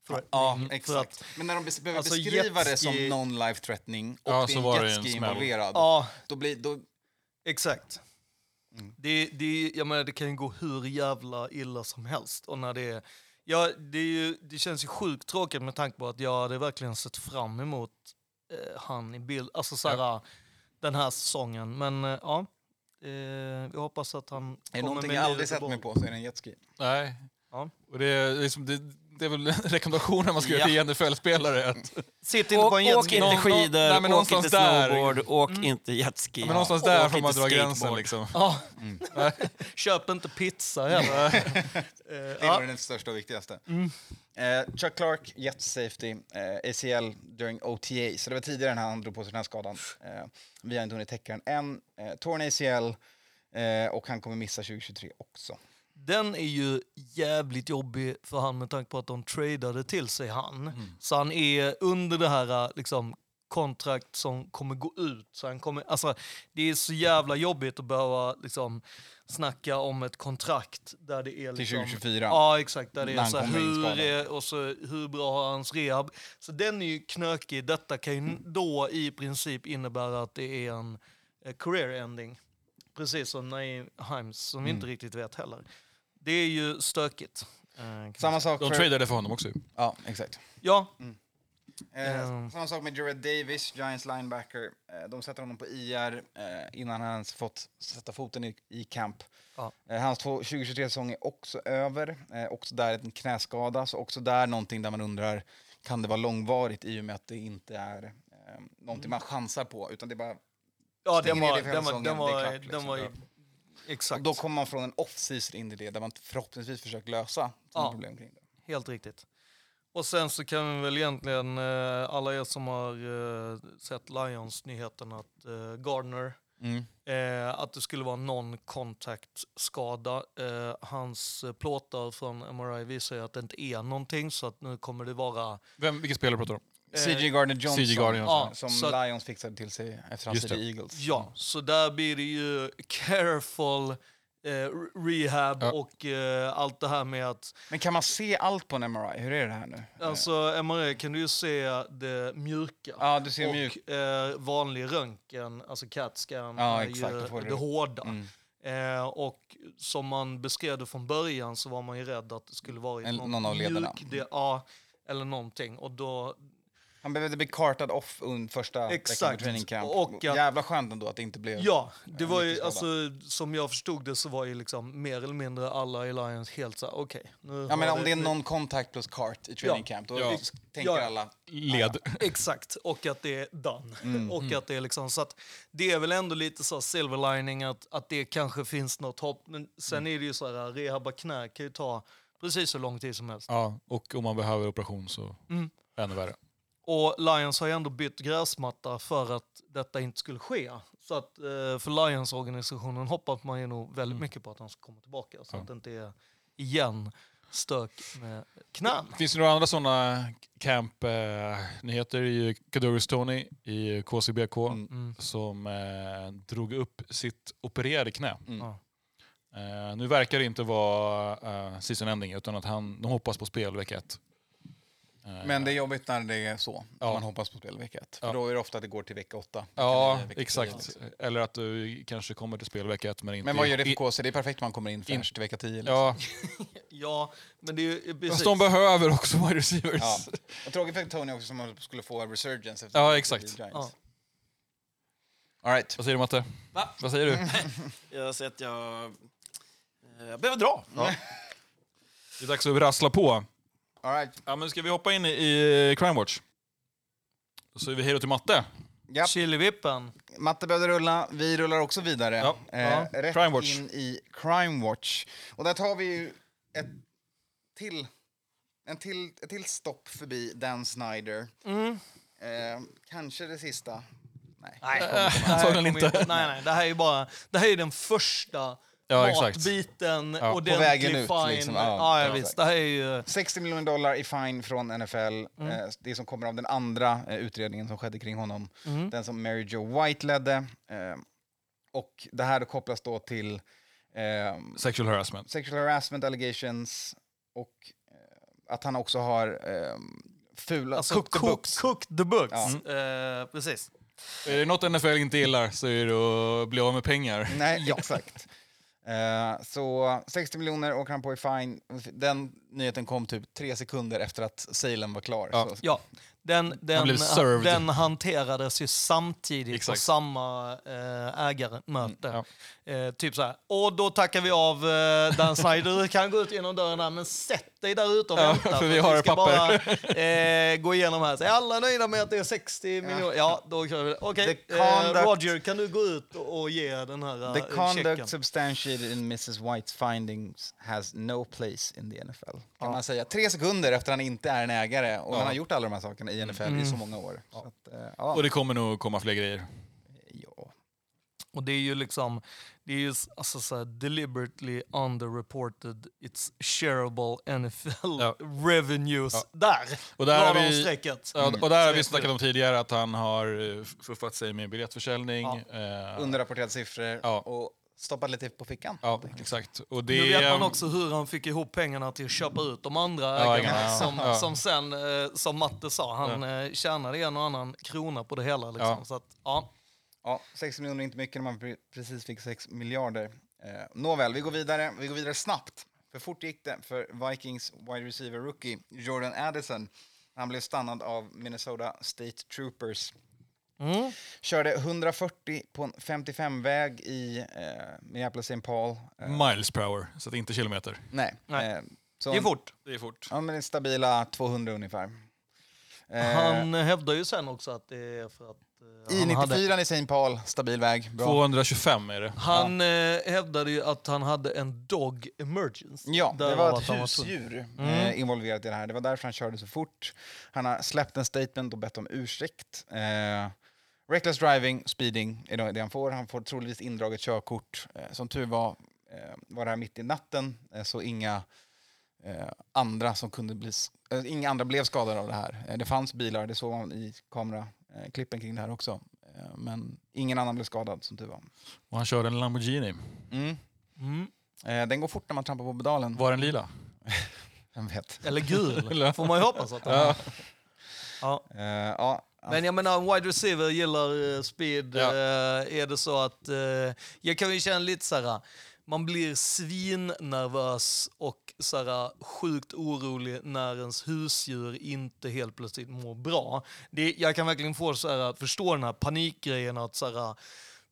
Ja, threatening, för exakt. att- Men när de bes- behöver alltså, beskriva det som non-life threatening och Ja, det så är var en det en jetski involverad, Ja, då blir... Då, Exakt. Det, det, jag menar, det kan ju gå hur jävla illa som helst. Och när det, är, ja, det, är ju, det känns ju sjukt tråkigt med tanke på att jag hade verkligen sett fram emot eh, han i bild, alltså så här, den här säsongen. Men eh, ja, eh, vi hoppas att han är det kommer någonting med jag aldrig sett mig på så är det en jetski. Nej. Ja. Och det, är liksom, det, det är väl rekommendationen man ska Ja. göra till NFL-spelare. Sitt inte Åk, på en åk jetski. inte Någon- skidor, nej, men åk någonstans inte där. snowboard, åk inte jetski. ja, men någonstans Åk där får man inte dra gränsen. Liksom. Ja. *laughs* Köp inte pizza heller. *laughs* Eh, Det ja. var den största och viktigaste. Eh, Chuck Clark, jet safety, eh, ACL during OTA. Så det var tidigare när han drog på sig den här skadan. Eh, vi har inte hunnit täcka den än. Eh, torn ACL eh, och han kommer missa 2023 också. Den är ju jävligt jobbig för han med tanke på att de tradade till sig han. Så han är under det här liksom, kontrakt som kommer gå ut. Så han kommer, alltså, det är så jävla jobbigt att behöva liksom, snacka om ett kontrakt där det är... Till Liksom, 2024. Ja, exakt. Där det är så här, hur, är, och så, hur bra har hans rehab? Så den är ju knökig. Detta kan ju då i princip innebära att det är en eh, career ending. Precis som Naeem Himes, som vi Mm. inte riktigt vet heller. Det är ju stökigt. eh, kan Samma sak De för... tradade för honom också. ju. Ja, exakt. Ja, Eh, Mm. Samma sak med Jared Davis, Giants linebacker. Eh, de sätter honom på IR eh, innan han ens fått sätta foten i, i camp. Ja. Eh, hans två- 2023-säsong är också över. Eh, också där en knäskada, så också där någonting där man undrar kan det vara långvarigt i och med att det inte är eh, någonting man chansar på, utan det är bara... ja Stänger den ner var, det för den var, säsongen, den det är var, klart, den liksom. var ju- Och exakt. då kommer man från en off-season in i det där man förhoppningsvis försökt lösa Ja. problem kring det. Helt riktigt. Och sen så kan vi väl egentligen, eh, alla er som har eh, sett Lions-nyheten, att eh, Gardner, eh, att det skulle vara non-contact-skada. Eh, hans plåtar från MRI visar att det inte är någonting, så att nu kommer det vara... Vem, vilken spelare pratar du om? CJ Gardner Johnson, CJ Gardner Johnson. som Ja, så- Lions fixade till sig efter det. i Eagles. Ja, så där blir det ju careful eh, rehab Ja. och eh, allt det här med att Men kan man se allt på en MRI? Hur är det här nu? Alltså MRI kan du ju se det mjuka. Ja, du ser och mjuk. eh, vanlig röntgen, alltså CAT-scan, Ja, är exakt, ju det det. hårda. Mm. Eh, och som man beskrev det från början så var man ju rädd att det skulle vara En- någon av lederna. mjuk, det, ja, eller någonting. Och då, Han behövde bli kartad off under första veckan Exakt. på training camp. Och att- Jävla skönt ändå att det inte blev... ja, det var ju, alltså, som jag förstod det så var ju liksom mer eller mindre alla i Lions helt så okej. nu Ja, men om det är non-contact plus kart i training Ja. camp, då Ja. tänker Ja. alla... Led. Exakt, och att det är done. Mm. och att det är liksom, så att det är väl ändå lite så silver lining att, att det kanske finns något hopp. Men sen Mm. är det ju så här, rehabba knä kan ju ta precis så lång tid som helst. Ja, och om man behöver operation så Mm. ännu värre. Och Lions har ju ändå bytt gräsmatta för att detta inte skulle ske. Så att eh, för Lions-organisationen hoppas man ju nog väldigt mycket på att han ska komma tillbaka. Så Ja. att det inte är igen stök med knän. Finns det några andra sådana camp-nyheter i Kadurius Tony i KCBK Mm. som eh, drog upp sitt opererade knä. Mm. Eh, nu verkar det inte vara eh, season ending utan att han, de hoppas på spel vecka ett. Eh, Men det är jobbigt när det är så. Ja. Man hoppas på spel vecka ett. För Ja. då är det ofta att det går till vecka åtta. Ja, vecka exakt. tio. Eller att du kanske kommer till spel vecka ett men inte... Men vad gör det för KC? Det är perfekt om man kommer in fräscht till vecka 10. Liksom. Ja, *laughs* Ja, men det är ju precis. fast de behöver också wide receivers. Ja. Och tråkigt för Tony också som skulle få en resurgence efter Ja, exakt. Ja. All right. Vad säger du Matte? Va? Vad säger du? *laughs* Jag ser att jag... eh, Jag behöver dra. Det är dags att rassla på. All right. Ja, men ska vi hoppa in i, i Crime Watch? Då säger vi hej då till Matte. Japp. Chilivippen. Matte behövde rulla, vi rullar också vidare. Ja. Eh, Ja. Rätt Crime Watch. in i Crime Watch. Och där tar vi ju ett till, en till, ett till stopp förbi Dan Snyder. Mm. Eh, kanske det sista. Nej. Nej, det här antagligen inte. Nej, nej, det här är ju bara... Det här är den första Ja, matbiten. Ja. ordentlig På vägen ut, fine. liksom. Ja, Ja, visst. Det här är ju... 60 miljoner dollar i fine från NFL. Mm. Eh, det som kommer av den andra eh, utredningen som skedde kring honom. Mm. Den som Mary Jo White ledde. Eh, och det här kopplas då till eh, Sexual harassment. sexual harassment allegations och att han också har eh, fula... Alltså, cooked the cook- books. Cooked the books. Ja. Eh, precis. Är det något NFL inte gillar så är det att bli av med pengar. Nej, *laughs* exakt. Eh, så 60 miljoner åker han på i fine. Den nyheten kom typ tre sekunder efter att Salem var klar. Ja. Så, Ja, den, den, blev served. den hanterades ju samtidigt på Exakt. samma äh, ägarmöte. Ja. Eh, typ så här. Och då tackar vi av eh, Dan Snyder. Du kan gå ut genom dörren där, men sätt dig där ute och Ja, vänta. för vi att har ska papper. bara *laughs* eh, gå igenom här. Så är alla nöjda med att det är 60 miljoner? Ja, då kör vi. Okej, The eh, Roger, kan du gå ut och, och ge den här The eh, conduct checken? substantiated in Mrs Whites findings has no place in the NFL. Kan man säga. Tre sekunder efter han inte är en ägare och han har gjort alla de här sakerna i NFL i så många år. Så att, eh, ja. Och det kommer nog komma fler grejer. ja. Och det är ju liksom, det är ju alltså så här, deliberately underreported, it's shareable NFL Ja. revenues. Ja. Där! Och där har de vi- strecket. Ja, och där har vi snackat om tidigare att han har eh, fuffat sig med biljettförsäljning. Ja. Eh, Underrapporterade siffror Ja. och stoppat lite på fickan. Ja, exakt. Och det, Nu vet man också hur han fick ihop pengarna till att köpa ut de andra Ja, ägarna. ja. Som, Ja. som sen, eh, som Matte sa, han eh, tjänade en och annan krona på det hela. Liksom. Ja. Så att, ja. Ja, 6 miljoner är inte mycket när man pre- precis fick 6 miljarder. Eh, nåväl, vi går vidare. Vi går vidare snabbt. För fort gick det för Vikings wide receiver rookie Jordan Addison. Han blev stannad av Minnesota State Troopers. Mm. Körde 140 på en 55-väg i eh, Minneapolis St. Paul. Eh, Miles per hour, så att inte kilometer. nej. Nej. Eh, så Det är fort. Det är fort. Ja, men det är stabila 200 ungefär. Eh, Han hävdar ju sen också att det är för att han hade I94 i St. Paul, stabil väg. Bra. 225 är det. Han eh, hävdade ju att han hade en dog emergency. Ja, det var ett husdjur Mm. eh, involverat i det här. Det var därför han körde så fort. Han har släppt en statement och bett om ursäkt. Eh, reckless driving, speeding är det han får. Han får troligtvis indraget körkort. Eh, som tur var eh, var det här mitt i natten, eh, så inga andra som kunde bli... inga andra blev skadade av det här. Det fanns bilar, det såg man i kameraklippen kring det här också. Eh, men ingen annan blev skadad, som tur var. Och han körde en Lamborghini. Mm. Mm. Eh, den går fort när man trampar på pedalen. Var den lila? *laughs* Vem vet? Eller gul, *laughs* får man ju hoppas att han Ja. ja. Eh, ja, Men jag menar, en wide receiver gillar eh, speed. Ja. Eh, är det så att... eh, jag kan ju känna lite så här... Man blir svinnervös och så här, äh, sjukt orolig när ens husdjur inte helt plötsligt mår bra. Det, jag kan verkligen få så här, äh, förstå den här panikgrejen att så här, äh,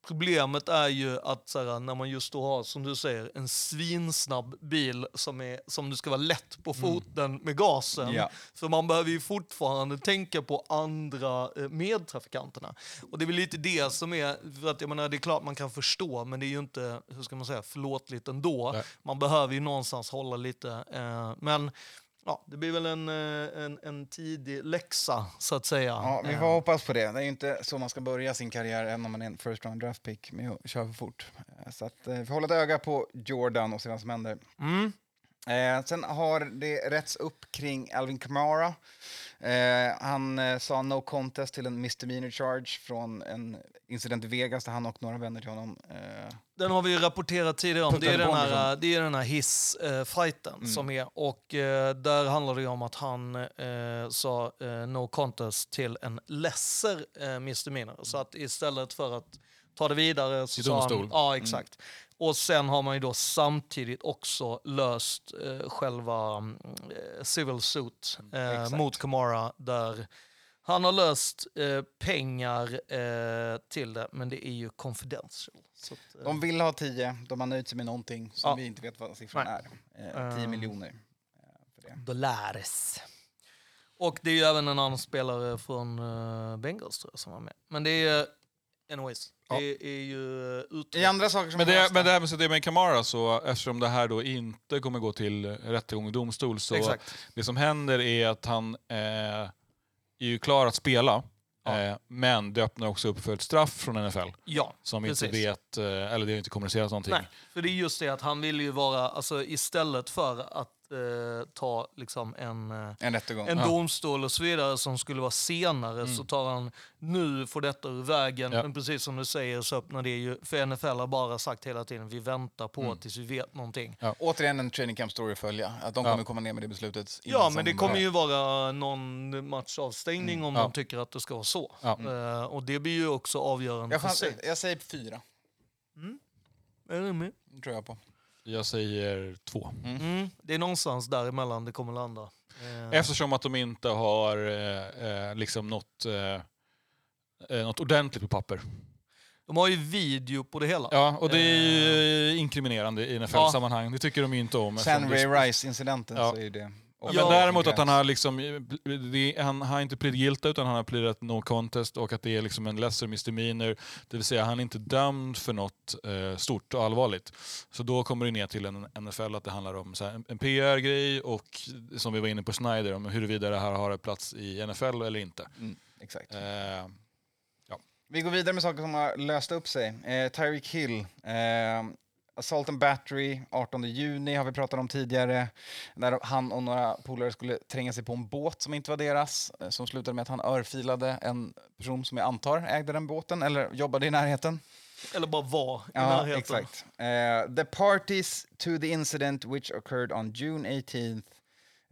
Problemet är ju att så här, när man just då har, som du säger, en svinsnabb bil som, är, som du ska vara lätt på foten med gasen. Ja. För man behöver ju fortfarande tänka på andra eh, medtrafikanterna. Och det är väl lite det som är, för att jag menar, det är klart man kan förstå, men det är ju inte, hur ska man säga, förlåtligt ändå. Nej. Man behöver ju någonstans hålla lite, eh, men ja, det blir väl en, eh, en, en tidig läxa, så att säga. Ja, vi Eh, får hoppas på det. Det är ju inte så man ska börja sin karriär, även om man är en first round draft pick, med att köra för fort. Eh, Så att, eh, vi får hålla ett öga på Jordan och se vad som händer. Mm. Eh, sen har det rätts upp kring Alvin Kamara. Eh, han eh, sa no contest till en misdemeanor charge från en incident i Vegas där han och några vänner till honom eh, Den har vi ju rapporterat tidigare om. Det är den här, det är den här hiss-fighten Mm. som är. Och eh, där handlar det ju om att han eh, sa eh, no contest till en lesser eh, misdemeanor. Så att istället för att ta det vidare så I sa han... domstol. Ja, exakt. Och sen har man ju då samtidigt också löst eh, själva mm, eh, civil suit eh, Exakt. mot Kamara där han har löst eh, pengar eh, till det, men det är ju confidential. Att, eh, De vill ha 10, de har nöjt sig med någonting som Ja. vi inte vet vad siffran Nej. är. Eh, 10 Eh. miljoner. eh. Dollares. Och det är ju även en annan spelare från Bengals tror jag som var med. Men det är, anyways, Ja. det är ju uh, I andra saker som Men det, men det här med, med Kamara, så, eftersom det här då inte kommer gå till rättegång och domstol, så Exakt. det som händer är att han eh, är ju klar att spela, Ja. eh, men det öppnar också upp för ett straff från NFL Ja, som precis. inte vet, eh, eller det har inte kommunicerat någonting. Nej, för det är just det att han vill ju vara, alltså istället för att eh, ta liksom en, eh, En rättegång. en Ja. domstol och så vidare som skulle vara senare så tar han nu får detta ur vägen. Ja. Men precis som du säger så öppnar det ju, för NFL har bara sagt hela tiden vi väntar på tills vi vet någonting. Återigen en training camp story att följa. Att de Ja. kommer komma ner med det beslutet. Ja, men det kommer ju vara någon matchavstängning om Ja. de tycker att det ska vara så. Ja. Eh, och det blir ju också avgörande Jag, för sig. jag säger fyra. Är du med? Det tror jag på. Jag säger två. Mm. Det är någonstans däremellan det kommer landa. Eh, Eftersom att de inte har eh, eh, liksom något, eh, eh, något ordentligt på papper. De har ju video på det hela. Ja, och det är ju inkriminerande i NFL-sammanhang. Det tycker de ju inte om. Sen Ray Rice-incidenten Ja. så är det... Men Ja. däremot att han har liksom, det, han har inte plead guilty utan han har pleadat no contest och att det är liksom en lesser misdemeanor. Det vill säga han är inte dömd för något eh, stort och allvarligt. Så då kommer det ner till en NFL att det handlar om så här, en- en PR-grej och som vi var inne på Snyder om huruvida det här har plats i NFL eller inte. Mm, exakt. Eh, Vi går vidare med saker som har löst upp sig. Eh, Tyreek Hill. Assault and Battery, 18 juni har vi pratat om tidigare. Där han och några polare skulle tränga sig på en båt som inte var deras. eh, Som slutade med att han örfilade en person som jag antar ägde den båten eller jobbade i närheten. Eller bara var i Ja, närheten. exakt. Eh, the parties to the incident which occurred on June 18th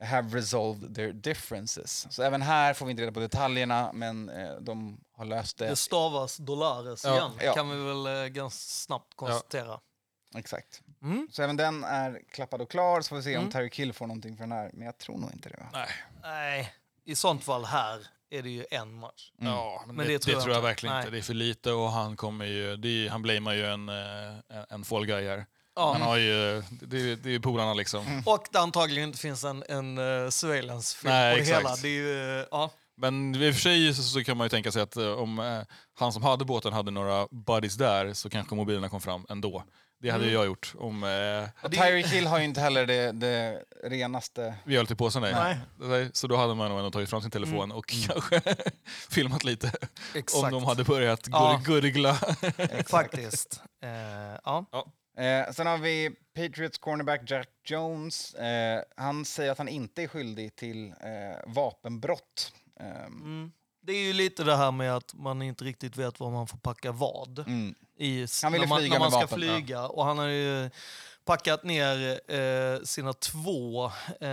have resolved their differences. Så även här får vi inte reda på detaljerna, men eh, de har löst det. Det stavas dollares Ja. igen, Ja. kan vi väl eh, ganska snabbt konstatera. Exakt. Mm. Så även den är klappad och klar, så får vi se om Mm. Tyreek Hill får någonting för den här. Men jag tror nog inte det. Va? nej. Nej, i sånt fall här är det ju en match. Ja, men, Men det, det det, tror tror jag jag, inte. verkligen Nej. inte. Det är för lite och han kommer ju, det är, han blamear ju en, eh, en fall guy här. Ja. Han har ju, det, det är ju polarna liksom. Och det antagligen inte finns en, en uh, surveillance-film Nej, på det exakt. hela. Det är ju, eh, ja. Men i och för sig så, så kan man ju tänka sig att eh, om eh, han som hade båten hade några buddies där så kanske mobilerna kom fram ändå. Det hade ju jag gjort om eh, Tyreek Hill har ju inte heller det, det renaste... vi höll till påsen. Nej. Nej. Så då hade man nog ändå tagit fram sin telefon och kanske *laughs* filmat lite. Exakt. Om de hade börjat Ja. gur- gurgla. *laughs* Faktiskt. Eh, ja. Eh, sen har vi Patriots cornerback Jack Jones. Eh, han säger att han inte är skyldig till eh, vapenbrott. Ehm, Mm. Det är ju lite det här med att man inte riktigt vet var man får packa vad. Mm. I, Han ville när man, flyga när man med ska vapen, flyga. Och han har ju packat ner eh, sina två eh,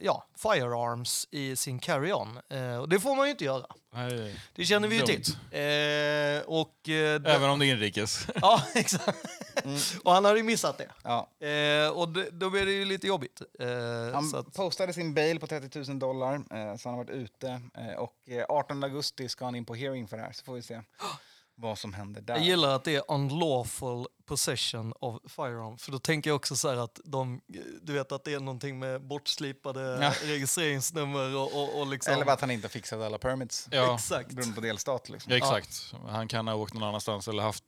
ja, firearms i sin carry-on. Eh, och det får man ju inte göra. Nej. Det känner vi ju till. Eh, och, eh, det- Även om det är inrikes. *laughs* Ja, exakt. Och han hade ju missat det. Ja. Eh, och det, då blir det ju lite jobbigt. Eh, Han så att, postade sin bail på 30 000 dollar, eh, så han har varit ute. Eh, och eh, 18 augusti ska han in på hearing för det här, så får vi se *gasps* vad som händer där. jag gillar att det är unlawful possession of firearm. För då tänker jag också så här att de, du vet att det är någonting med bortslipade Ja. registreringsnummer och, och, och liksom... Eller bara att han inte fixade alla permits, Ja. Exakt. beroende på delstat. Liksom. Ja, exakt. Han kan ha åkt någon annanstans eller haft,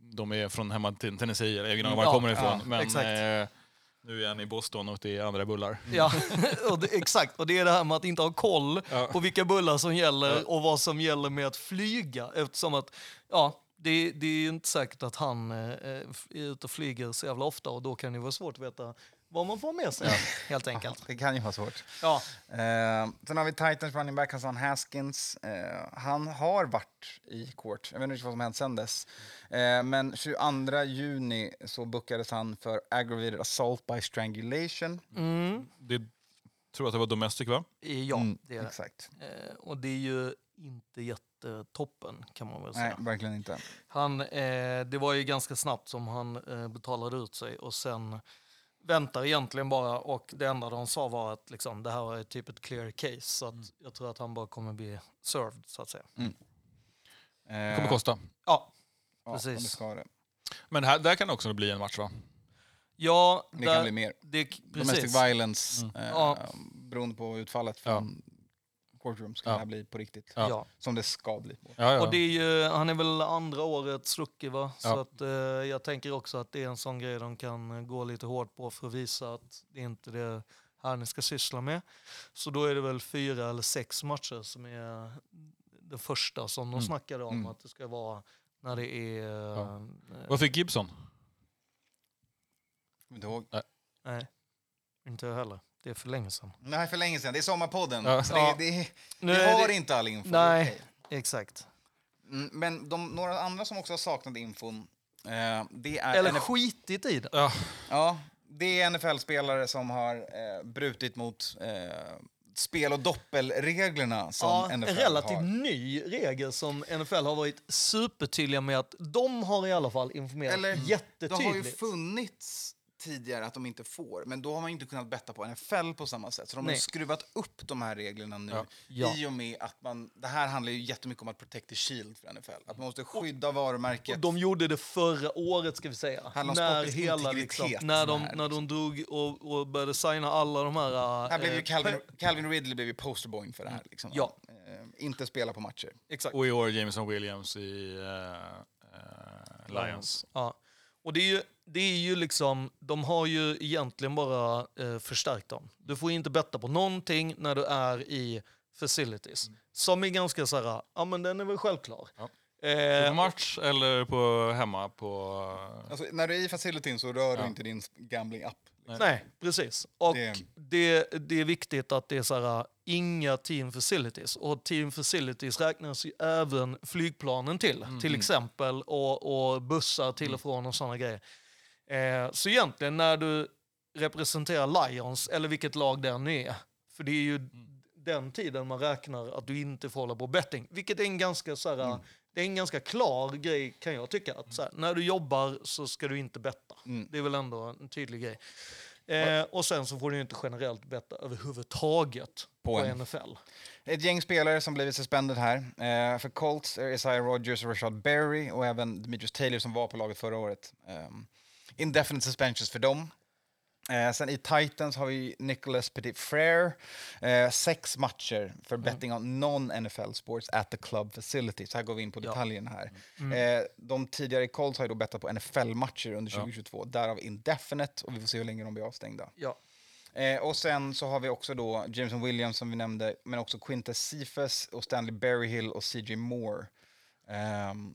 de är från hemma till Tennessee, eller jag vet inte var Ja, han kommer ifrån. ja, men exakt. eh, nu är han i Boston och det är andra bullar. Ja, *laughs* och det, exakt. Och det är det här med att inte ha koll Ja. på vilka bullar som gäller Ja. och vad som gäller med att flyga. Eftersom att, ja, det, det är ju inte säkert att han eh, är ute och flyger så jävla ofta och då kan det vara svårt att veta vad man får med sig, helt enkelt. Det kan ju vara svårt. Ja. Eh, sen har vi Titans running back Hassan Haskins. Eh, han har varit i court. Jag vet inte vad som hänt sen dess. Eh, men 22 juni så bookades han för aggravated assault by strangulation. Mm. Det tror jag att det var domestic va? Ja, Mm, det är det. Exakt. Eh, och det är ju inte jättetoppen kan man väl Nej, säga. verkligen inte. Han, eh, det var ju ganska snabbt som han eh, betalade ut sig och sen väntar egentligen bara och det enda de sa var att liksom, det här är typ ett clear case så att jag tror att han bara kommer bli served så att säga. Det Eh, kommer kosta. Ja, ja, precis. Det ska det. Men här, där kan det också bli en match va? ja Det där- kan bli mer. Det, Domestic precis. violence, eh, Ja. beroende på utfallet från courtroom, ska Ja. det här bli på riktigt. Ja. Som det ska bli. Ja, ja. Och det är ju, han är väl andra årets rookie va? Så Ja. att, eh, jag tänker också att det är en sån grej de kan gå lite hårt på för att visa att det är inte det här ni ska syssla med. Så då är det väl fyra eller sex matcher som är det första som de Mm. snackade om Mm. att det ska vara när det är... Ja. eh, Vad fick Gibson? Kommer inte ihåg. Nej, inte jag heller. Det är för länge sedan. Nej, för länge sedan. Det är Sommarpodden. Ja. Så Ja. det, det, Nu vi har det- inte all info. Nej. det okej. Exakt. Mm, Men de, några andra som också har saknat infon, eh, det är... Eller NF skitit i det. Ja, ja, det är NFL-spelare som har eh, brutit mot eh, spel och doppelreglerna som Ja, NFL en relativt har. ny regel som NFL har varit supertydliga med att de har i alla fall informerat Eller, Det jättetydligt. har ju funnits tidigare att de inte får, men då har man inte kunnat betta på NFL på samma sätt. Så de har Nej. ju skruvat upp de här reglerna nu Ja. Ja. i och med att man... Det här handlar ju jättemycket om att protect the shield för NFL. Att man måste skydda varumärket. Och de gjorde det förra året ska vi säga. När, hela, liksom, när, de, när de drog och, och började signa alla de här... Här blev ju eh, Calvin, Calvin Ridley blev ju posterboy för det här. Liksom. Ja. Eh, inte spela på matcher. Exakt. och i år Jameson Williams i eh, eh, Lions. Ja. Och det är, ju, det är ju liksom, de har ju egentligen bara eh, förstärkt dem. Du får inte betta på någonting när du är i facilities. Som är ganska så här, ja men den är väl självklar. Ja. Eh, På match eller på hemma på... Alltså, när du är i facilityn så rör Ja. du inte din gambling-app. Nej, precis. Och Det- det, det, är viktigt att det är så här, inga team facilities. Och team facilities räknas ju även flygplanen till, till exempel. Och, och bussar till och från och sådana grejer. Eh, så egentligen när du representerar Lions, eller vilket lag det än är, för det är ju den tiden man räknar att du inte får hålla på betting. Vilket är en ganska så här, det är en ganska klar grej kan jag tycka. Att här, när du jobbar så ska du inte betta. Det är väl ändå en tydlig grej. Eh, och sen så får du inte generellt betta överhuvudtaget på, På en. NFL. Ett gäng spelare som blivit suspended här. Eh, för Colts är Isaiah Rodgers och Rashad Berry och även Demetrius Taylor som var på laget förra året. Um, indefinite suspensions för dem. Eh, sen i Titans har vi Nicholas Petit Frere. Eh, sex matcher för betting on non-NFL sports at the club facility. Så här går vi in på Ja. detaljerna här. Eh, de tidigare Colts har ju då bettat på NFL-matcher under 2022. Därav indefinite och vi får se hur länge de blir avstängda. Ja. Eh, och sen så har vi också då Jameson Williams som vi nämnde, men också Quintus Cephas och Stanley Berryhill och CJ Moore. ehm,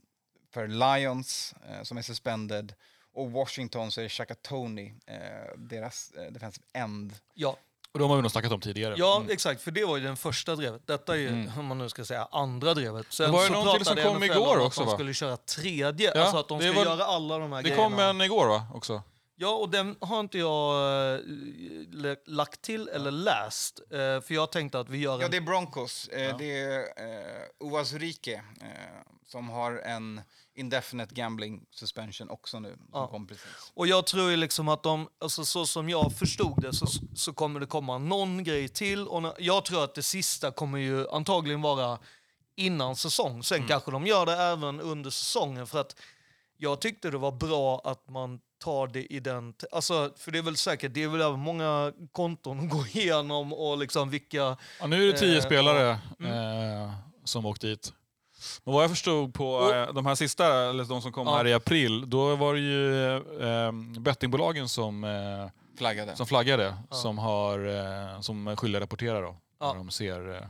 för Lions eh, som är suspended. Och Washington så är det Shaka Tony, eh, deras eh, defensive end. Ja. Och de har vi nog snackat om tidigare. ja, exakt. För det var ju den första drevet. Detta är ju, Mm. om man nu ska säga, andra drevet. Sen Det var ju så någon till som kom NFL igår om att också, de va? skulle köra tredje. Ja, alltså att de det ska var- göra alla de här Det grejerna. kom en igår va? Också. Ja, och den har inte jag eh, lagt till eller läst. Eh, för jag tänkte att vi gör en... Ja, det är Broncos. Eh, Det är eh, Uazurike eh, som har en indefinite gambling suspension också nu. Som Ja. kom precis. Och jag tror ju liksom att de, alltså så som jag förstod det så, så kommer det komma någon grej till. Och när, jag tror att det sista kommer ju antagligen vara innan säsong. Sen kanske de gör det även under säsongen. För att jag tyckte det var bra att man tar det i den... Alltså, för det är väl säkert, det är väl många konton att *laughs* gå igenom och liksom vilka... Ja, nu är det tio Eh, spelare mm. eh, som åkt dit. Men vad jag förstod på Och- eh, de här sista, eller de som kom Ja. här i april, då var det ju eh, bettingbolagen som, eh, Flaggade. som flaggade, som, har, eh, som skyldiga att rapportera då, Ja. när de ser... Eh,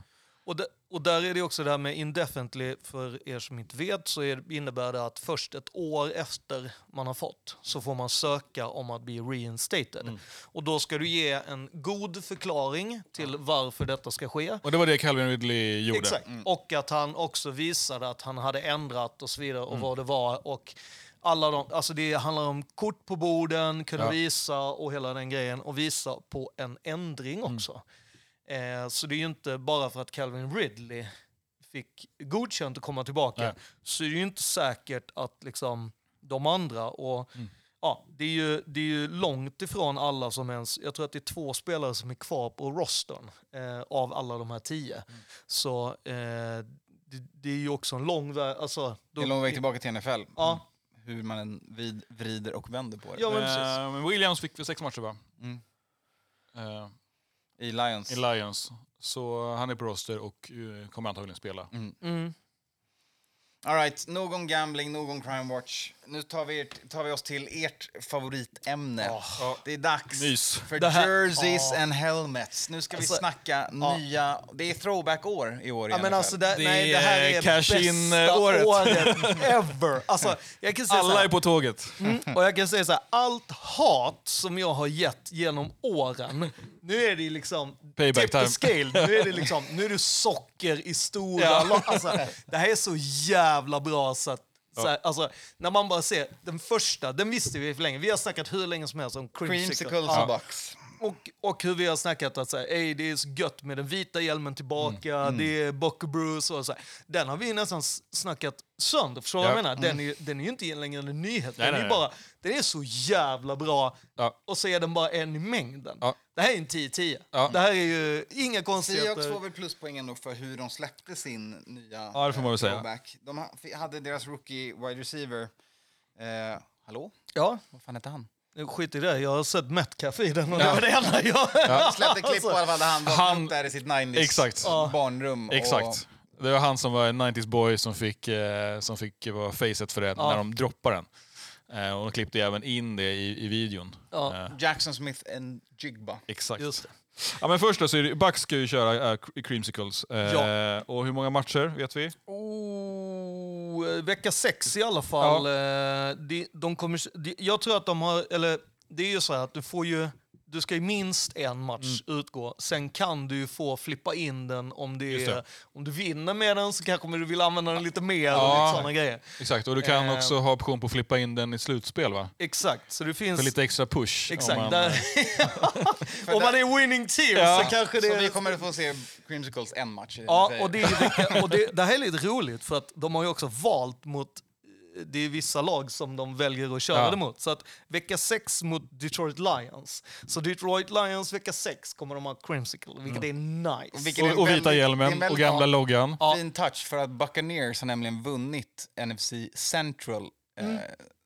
Och, det, och där är det också det här med indefinitely, för er som inte vet så är, innebär det att först ett år efter man har fått så får man söka om att bli reinstated. Och då ska du ge en god förklaring till varför detta ska ske. Och det var det Calvin Ridley gjorde. Exakt. Och att han också visade att han hade ändrat och så vidare och vad det var. Och alla de, alltså det handlar om kort på borden, kunna Ja. visa och hela den grejen och visa på en ändring också. Eh, så det är ju inte bara för att Calvin Ridley fick godkänt att komma tillbaka Nej. så är det ju inte säkert att liksom de andra och Ja, det är, ju, det är ju långt ifrån alla som ens... Jag tror att det är två spelare som är kvar på rostern eh, av alla de här tio. Så eh, det, det är ju också en lång väg. Alltså, Det är en lång väg tillbaka till NFL. Ja. Hur man än vid, vrider och vänder på det. Ja, men. Eh, Williams fick väl sex matcher va? Mm. I Lions. I Lions. Så han är på roster och eh, kommer antagligen spela. Mm. All right, nog om gambling, nog om crime watch. Nu tar vi, tar vi oss till ert favoritämne. Det är dags Mys. för här- jerseys and helmets. Nu ska vi Alltså, snacka nya... Det är throwback-år i år Ja, men alltså det, Det nej, det här är bästa året *laughs* ever. Alltså, jag kan säga Alla här, är på tåget. Mm, och jag kan säga så här, allt hat som jag har gett genom åren, nu är det liksom Payback tip time. scale. Nu är det liksom, *laughs* nu är det socker i stora Ja. alltså, Det här är så jävla bra så att så här, alltså, när man bara ser den första, den visste vi för länge. Vi har snackat hur länge som helst om creamsicle. Ja. Bucks. Och, och hur vi har snackat att så här, "Ey, det är så gött med den vita hjälmen tillbaka, det är Buck Bruce och så här. Den har vi nästan snackat sönder, förstår du vad jag Ja. menar? Den är, den är ju inte längre en nyhet, Nej, den, är nej, ju nej. bara, den är så jävla bra Ja. och så är den bara en i mängden. Ja. Det här är en 10-10. Ja. Det här är ju inga Seahawks konstigheter. får väl pluspoäng ändå för hur de släppte sin nya Ja, det får man väl eh, säga. throwback. De ha- f- hade deras rookie wide receiver... Eh, hallå? Ja, Vad fan hette han? skit i det. Jag har sett Metcalf i den och det var det enda jag... *laughs* De släppte klipp på alla fall där han var Han- där i sitt 90s Exakt. barnrum. och-. Det var han som var en 90s boy som fick, eh, som fick vara facet för det Ja. när de droppade den. Eh, och de klippte även in det i, i videon. Ja. Eh, Jackson Smith and Jigba. exakt. Just det. Ja, men först då, så är det, Bucks ska ju köra äh, creamsicles. Eh, Ja. Och hur många matcher vet vi? Oh, eh, vecka sex i alla fall. Eh, De, de kommer, de, jag tror att de har, eller det är ju så här att du får ju, du ska ju minst en match Mm. utgå. Sen kan du ju få flippa in den om, det det. om du vinner med den så kanske du vill använda den lite mer och Ja. lite sådana grejer. Exakt, och du kan Eh. också ha option på att flippa in den i slutspel va? Exakt, så det finns... För lite extra push. Exakt, Om man, där, *laughs* om man är winning team Ja. så kanske det... Så vi kommer att få se Creamsicles en match. det Ja, och, det, är vecka, och det, det här är lite roligt för att de har ju också valt mot det är vissa lag som de väljer att köra Ja. det mot. Så att vecka 6 mot Detroit Lions. Så Detroit Lions vecka 6 kommer de ha Creamsicle, vilket är nice. Och vilket är och, och vita hjälmen och gamla loggan. Ja. Fin touch för att Buccaneers har nämligen vunnit NFC Central eh,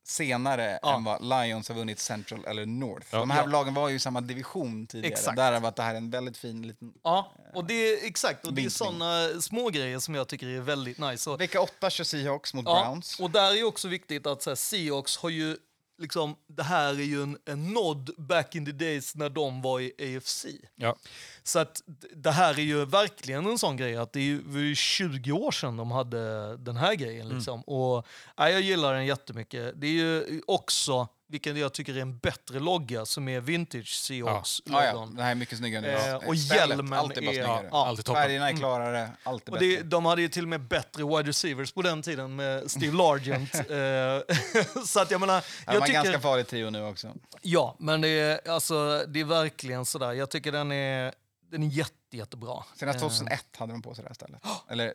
senare Ja. än vad Lions har vunnit Central eller North. Ja. De här Ja. lagen var ju i samma division tidigare. Exakt. Därav att det här är en väldigt fin liten... Ja, och det är exakt. Och det är Vinkling. såna små grejer som jag tycker är väldigt nice. Och, Vecka 8 kör Seahawks mot Browns. och där är också viktigt att här, Seahawks har ju liksom, det här är ju en, en nod back in the days när de var i AFC. Ja. Så att det här är ju verkligen en sån grej att det är ju, det var ju 20 år sedan de hade den här grejen. Liksom. Och, ja, jag gillar den jättemycket. Det är ju också, vilken jag tycker är en bättre logga, som är vintage Seahawks. Ja, ja. logon. Det här är mycket snyggare. Eh, Ja. och Stället, hjälmen allt är bara är- snyggare. ja, alltid toppen. Färgerna är klarare, allt är Och det, de hade ju till och med bättre wide receivers på den tiden med *laughs* Steve Largent. Eh, *laughs* så att jag menar, Ja, jag de har tycker... ganska farlig trio nu också. Ja, men det är, alltså, det är verkligen sådär. Jag tycker den är, den är jätte, jättebra. Senast Eh, 2001 hade de på sig det här stället. *gasps* Eller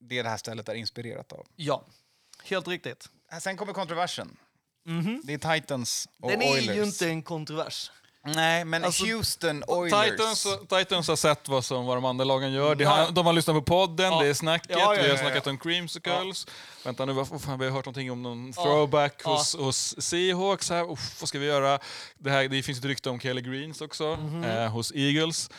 det det här stället är inspirerat av. Ja, helt riktigt. Sen kommer kontroversen. Det är Titans och Den är Oilers. ju inte en kontrovers. Nej, men Alltså, Houston Oilers. Titans, Titans har sett vad, som, vad de andra lagen gör. Ja. har, de har lyssnat på podden, Ja. det är snacket, Ja, ja, vi har ja, snackat ja. om creamsicles. Vänta nu, vad, fan, vi har hört någonting om någon throwback Ja. hos, hos Seahawks. Här. Uff, vad ska vi göra? Det, här, det finns ett rykte om Kelly Greens också, Mhm. eh, hos Eagles.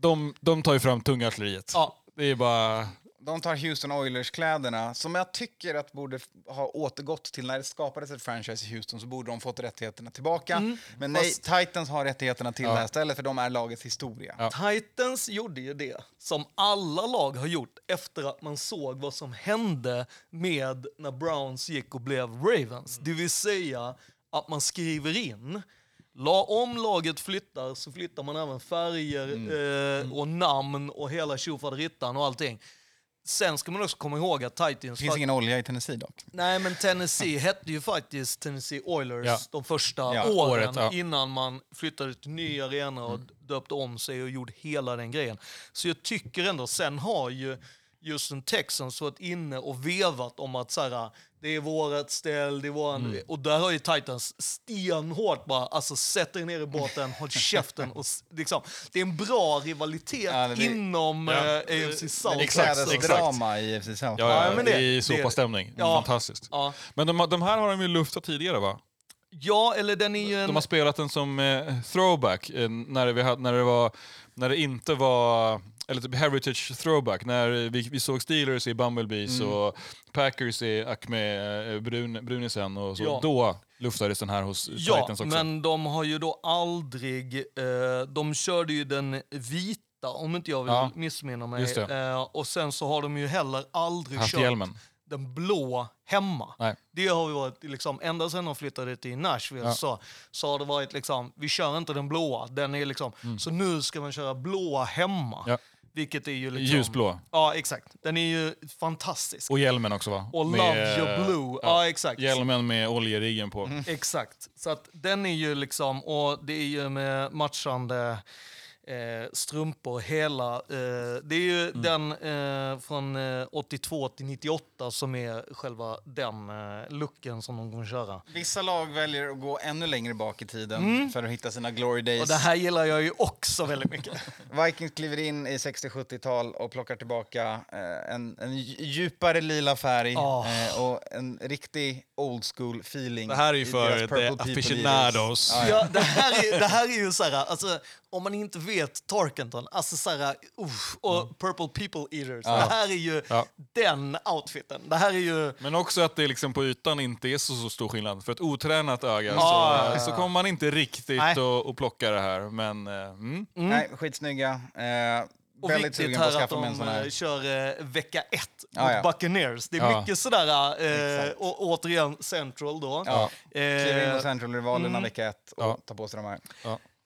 De, de tar ju fram tunga artilleriet. Ja. Det är bara... De tar Houston Oilers-kläderna, som jag tycker att borde ha återgått till när det skapades ett franchise i Houston, så borde de fått rättigheterna tillbaka. Men nej, Titans har rättigheterna till det här stället, för de är lagets historia. Titans gjorde ju det som alla lag har gjort efter att man såg vad som hände med när Browns gick och blev Ravens. Det vill säga att man skriver in La, om laget flyttar så flyttar man även färger eh, och namn och hela tjofaderittan och allting. Sen ska man också komma ihåg att Titans... Det finns ingen olja i Tennessee dock. Nej, men *laughs* Tennessee hette ju faktiskt Tennessee Oilers Ja. de första Ja, åren året, ja. innan man flyttade till ny arena och döpte om sig och gjorde hela den grejen. Så jag tycker ändå, sen har ju Houston Texans varit inne och vevat om att så här, det är vårat ställ, det är våran... Och där har ju Titans stenhårt bara, alltså sätt dig ner i båten, håll käften och liksom. Det är en bra rivalitet Ja, det- inom Ja. eh, AFC South. Exakt, det exakt. drama i FC South. Ja, Ja, ja, men det, det- är det- såpastämning. Ja. Fantastiskt. Ja. Men de, de här har de ju luftat tidigare va? ja, eller den är ju en... De har spelat den som eh, throwback eh, när, vi hade, när, det var, när det inte var eller typ heritage throwback, när vi, vi såg Steelers i Bumblebees Mm. och Packers i Acme eh, Brun, Brunisen och så. Ja. Då luftades den här hos Ja, Titans också. men de har ju då aldrig... Eh, de körde ju den vita, om inte jag vill Ja, missminna mig. Eh, och sen så har de ju heller aldrig Haft kört hjälmen. den blå hemma. Nej. Det har varit, liksom, ända sedan de flyttade till Nashville Ja. så, så har det varit liksom, vi kör inte den blåa. Den är liksom, Så nu ska man köra blåa hemma. Mm. Ja. Vilket är ju liksom... Ljusblå. Ja, exakt. Den är ju fantastisk. Och hjälmen också va? Och Med, Love Your Blue. Ja, exakt. Hjälmen med oljeriggen på. Exakt. Så att den är ju liksom, och det är ju med matchande eh, strumpor hela. Eh, det är ju Mm. den eh, från eh, 82 till 98 som är själva den eh, looken som de kommer köra. Vissa lag väljer att gå ännu längre bak i tiden för att hitta sina glory days. Och det här gillar jag ju också väldigt mycket. *laughs* Vikings kliver in i 60-70-tal och plockar tillbaka eh, en, en dj- djupare lila färg Ah. eh, och en riktig old school feeling. Det här är ju för the aficionados. Ja. Ja, det, här är, det här är ju så här, alltså, om man inte vet Tarkenton, alltså så här, uff, och Purple People Eaters, det här är ju Mm. Ja. den outfiten. Det här är ju... Men också att det liksom på ytan inte är så, så stor skillnad. För ett otränat öga Ja, så, ja, ja. så kommer man inte riktigt att att plocka det här. Men eh, mm. Nej, skitsnygga. Eh, Och väldigt viktigt sugen på att här att skaffa mig en de eh, kör eh, vecka ett Ja, mot ja. Buccaneers. Det är Ja. mycket sådär, eh, och, återigen Central då. Ja. Kliver in Eh, hos Central-rivalerna mm. vecka ett och Ja. tar på sig de här.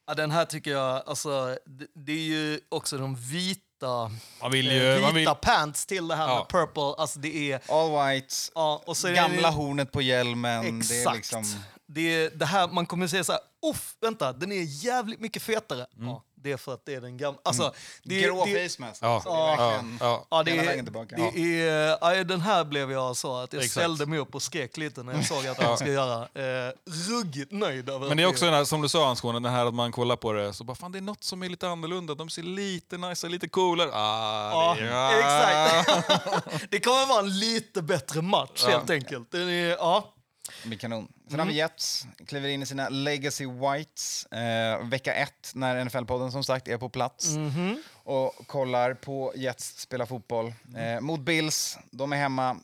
Ja, den här tycker jag, alltså, det, det är ju också de vita, Man vill eh, ju... vita Man vill, pants till det här Ja. med purple. Alltså det är, All whites, ja, och så är gamla det, hornet på hjälmen. Exakt. Det är liksom... det, det här, man kommer säga så här, uff, vänta, den är jävligt mycket fetare. Ja, det är för att det är den gamla. Alltså, det, Grå det, face mask. Ja. Ja, ja. Ja, det är, det är, ja, den här blev jag så att jag Exakt. ställde mig upp och skrek lite när jag såg att han ska göra. Eh, ruggigt nöjd över Men det är också den här, som du sa Hans-Skåne, den här att man kollar på det så bara fan det är något som är lite annorlunda. De ser lite nice lite coolare. Ah, Ja, det, ja. exakt. *laughs* det kommer vara en lite bättre match helt enkelt. Den är, ja. Det blir kanon. Sen Mm. har vi Jets, kliver in i sina Legacy Whites eh, vecka ett när NFL-podden som sagt är på plats Mhm. och kollar på Jets spela fotboll. Eh, mot Bills, de är hemma.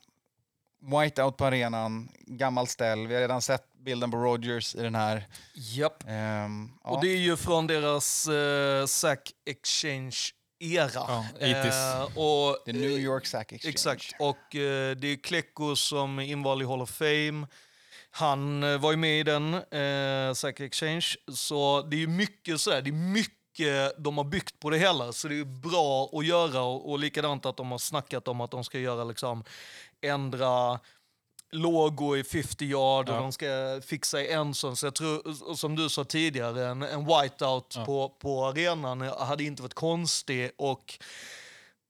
Whiteout på arenan, gammal ställ. Vi har redan sett bilden på Rogers i den här. Japp. Ehm, ja. Och det är ju från deras eh, Sack Exchange-era. Ja, 80s. Eh, och, The New York Sack Exchange. Exakt. Och eh, det är Klecko som är invald i Hall of Fame. Han eh, var ju med i den, eh, Sack Exchange. Så det är ju mycket så här, det är mycket de har byggt på det hela. Så det är bra att göra och, och likadant att de har snackat om att de ska göra liksom, ändra logo i 50 yard och Ja. de ska fixa i en sån. Så jag tror, som du sa tidigare, en, en whiteout på, på arenan hade inte varit konstig. Och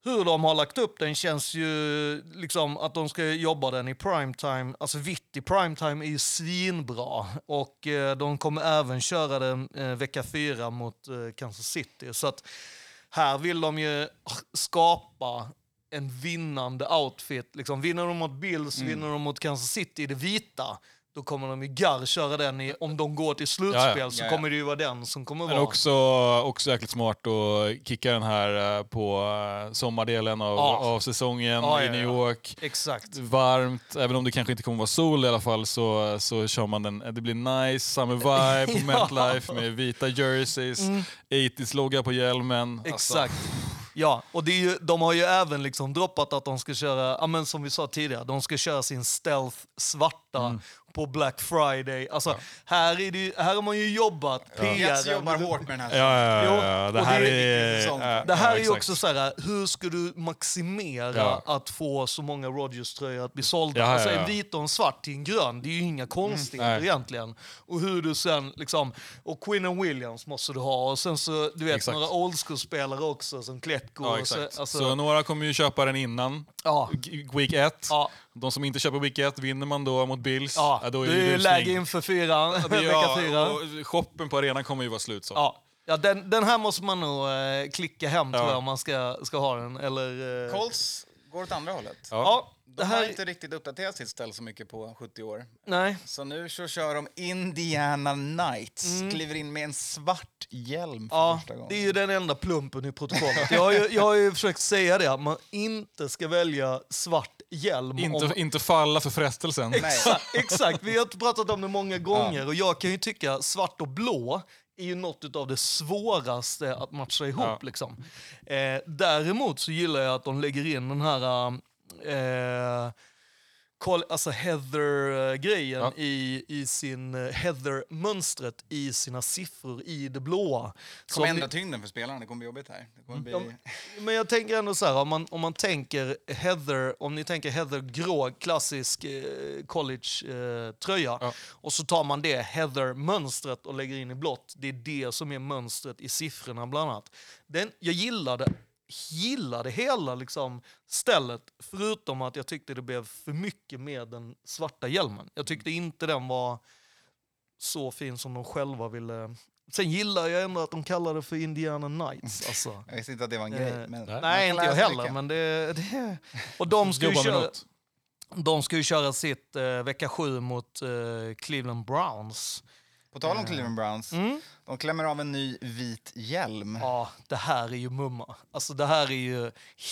hur de har lagt upp den känns ju liksom att de ska jobba den i primetime. Alltså vitt i primetime är ju svinbra. Och eh, de kommer även köra den eh, vecka fyra mot eh, Kansas City. Så att här vill de ju skapa en vinnande outfit. Liksom, vinner de mot Bills, vinner de mot Kansas City i det vita, då kommer de ju garr köra den i, om de går till slutspel Ja, ja. så Ja, ja. kommer det ju vara den som kommer Men vara... också, också jäkligt smart att kicka den här eh, på eh, sommardelen av, Ja. av säsongen Ja, i ja, New. York. Exakt. Varmt, även om det kanske inte kommer vara sol i alla fall så, så kör man den. Det blir nice, summer vibe på *laughs* Ja. Mm. MetLife med vita jerseys, 80s-logga på hjälmen. Alltså, Exakt. Ja, och det är ju, de har ju även liksom droppat att de ska köra, ja, men som vi sa tidigare, de ska köra sin stealth svarta Mm. På Black Friday. Alltså, här, är det, här har man ju jobbat, Jets PR. jobbar hårt med den här. Ja, ja, ja, ja. Det här det är... ja, Det här ja, är också så här, hur ska du maximera Ja. att få så många Rodgers-tröjor att bli sålda? Ja, ja, alltså ja. en vit och en svart till en grön, det är ju inga konstigheter Nej. egentligen. Och hur du sen liksom, och Quinn and Williams måste du ha och sen så, du vet, Exakt. några old school-spelare också som Kletko. Ja. Så, alltså, Så några kommer ju köpa den innan ja. Week 1. Ja. De som inte köper Week 1, vinner man då mot Bills, Ja, då det är det ju rusning. läge inför fyran, *laughs* Det är- vecka ja, fyra. och shoppen på arenan kommer ju vara slut så. Ja, ja den, den här måste man nog eh, klicka hem Ja. tror jag om man ska, ska ha den. Eller, eh, Colts går åt andra hållet. Ja. Ja, De det har här... inte riktigt uppdaterat sitt ställ så mycket på 70 år. Nej. Så nu så kör de Indiana Knights. Kliver in med en svart hjälm för Mm. Ja, första gången. det är ju den enda plumpen i protokollet. Jag har ju, jag har ju försökt säga det, att man inte ska välja svart hjälm. Inte, om, inte falla för frestelsen. Exakt, *laughs* exakt, vi har pratat om det många gånger och jag kan ju tycka svart och blå är ju något av det svåraste att matcha ihop. Ja. Liksom. Eh, däremot så gillar jag att de lägger in den här eh, alltså Heather-grejen Ja. i, i sin eh, Heather-mönstret i sina siffror i det blåa. Det Så kommer ändra tyngden för spelarna. Det kommer bli jobbigt här. Det kommer bli... Ja, men jag tänker ändå så här, om man, om man tänker Heather, om ni tänker Heather grå, klassisk eh, college-tröja, Ja. och så tar man det Heather-mönstret och lägger in i blått, det är det som är mönstret i siffrorna bland annat. Den, jag gillade, gillade hela liksom, stället, förutom att jag tyckte det blev för mycket med den svarta hjälmen. Jag tyckte inte den var så fin som de själva ville Sen gillar jag ändå att de kallar det för Indiana Knights. *laughs* Alltså. Jag visste inte att det var en grej. Eh, Men nej. Inte jag heller. Men det, det, *laughs* och de ska, ju köra, de ska ju köra sitt eh, vecka sju mot eh, Cleveland Browns. På tal om Cleveland Browns, Mm. De klämmer av en ny vit hjälm. Ja, det här är ju mumma. Alltså det här är ju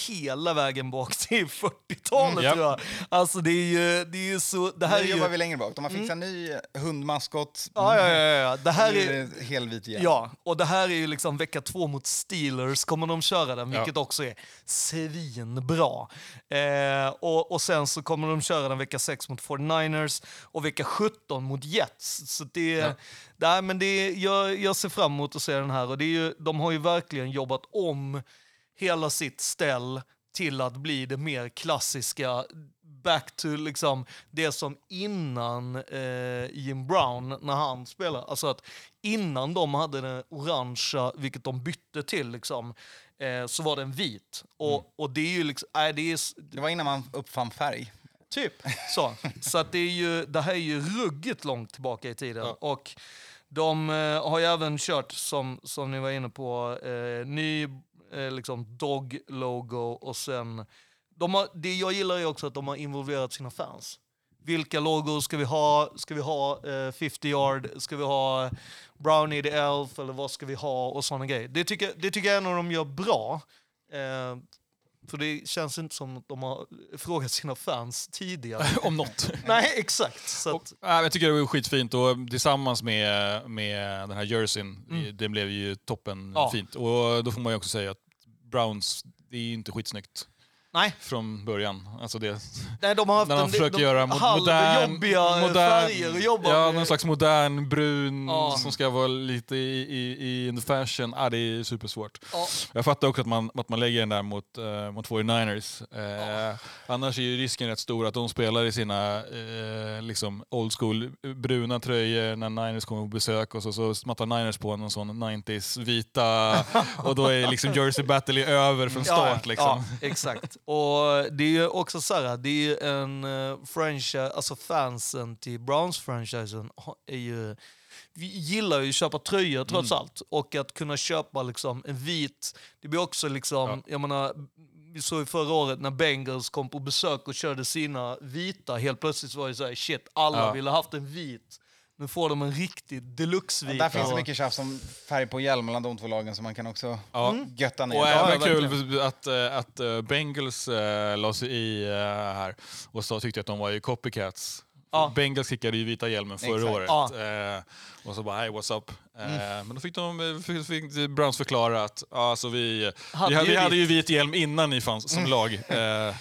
hela vägen bak *laughs* till 40-talet Mm, ja. tror jag. Alltså det är ju, det är ju så... Det här Nu är jobbar ju... vi längre bak. De har fixat en ny hundmaskot. Ja, ja, ja, ja. Det här är... det helvit hjälm. Ja, och det här är ju liksom vecka två mot Steelers kommer de köra den, Ja. vilket också är svinbra. Eh, och, och sen så kommer de köra den vecka sex mot 49ers och vecka 17 mot Jets. Så det, Ja. Nej, men det är, jag, jag ser fram emot att se den här och det är ju, de har ju verkligen jobbat om hela sitt ställ till att bli det mer klassiska back to liksom det som innan eh, Jim Brown när han spelade. Alltså att innan de hade den orangea, vilket de bytte till liksom, eh, så var den vit. Och, och det är ju liksom, nej, det är Det var innan man uppfann färg. Typ så. Så att det, är ju, det här är ju ruggigt långt tillbaka i tiden. Och de eh, har ju även kört, som, som ni var inne på, eh, ny eh, liksom dog-logo och sen... De har, det jag gillar är också att de har involverat sina fans. Vilka logos ska vi ha? Ska vi ha eh, 50 yard? Ska vi ha Brownie the Elf? Eller vad ska vi ha? Och sådana grejer. Det tycker, det tycker jag ändå de gör bra. Eh, för det känns inte som att de har frågat sina fans tidigare. *laughs* Om något. Nej, exakt. Så Och, att, ja, jag tycker det var skitfint och tillsammans med, med den här jerseyn, det blev ju toppen Mm. Ja. fint. Och då får man ju också säga att Browns, det är inte skitsnyggt nej, från början. Alltså det, nej, de har haft när de en försöker de, göra mo- halv modern, eh, färger att jobba ja, med. någon slags modern brun Ja. som ska vara lite i, i, i the fashion. Ah, det är supersvårt. Ja. Jag fattar också att man, att man lägger den där mot, uh, mot 49ers. Eh, Annars är ju risken rätt stor att de spelar i sina eh, liksom old school bruna tröjor när Niners kommer på besök och så, så smattar Niners på någon sån 90s vita *laughs* och då är liksom Jersey Battle över från start. Liksom. Ja, exakt. Och det är ju också så här, det är ju en uh, franchise, alltså fansen till Browns-franchisen är ju vi gillar ju att köpa tröjor trots Mm. allt. Och att kunna köpa liksom en vit, det blir också liksom, jag menar, vi såg ju förra året när Bengals kom på besök och körde sina vita. Helt plötsligt var det så här, shit, alla Ja. ville haft en vit. Nu får de en riktig deluxe-vit. Där finns det mycket tjafs om färg på hjälm mellan de två lagen som man kan också Ja. götta ner. Och Ja, även kul att, eh, att eh, Bengals uh, la sig i här och så tyckte att de var ju copycats. Ja. Bengals skickade ju vita hjälmen förra Exakt. året. Ja. Mm. Eh, och så bara, hey what's up? Eh, Men då fick, de, eh, fick, fick Browns förklara att alltså, vi, Hade vi, hade, ju vi hade ju vit hjälm innan ni fanns som lag. Eh, *laughs*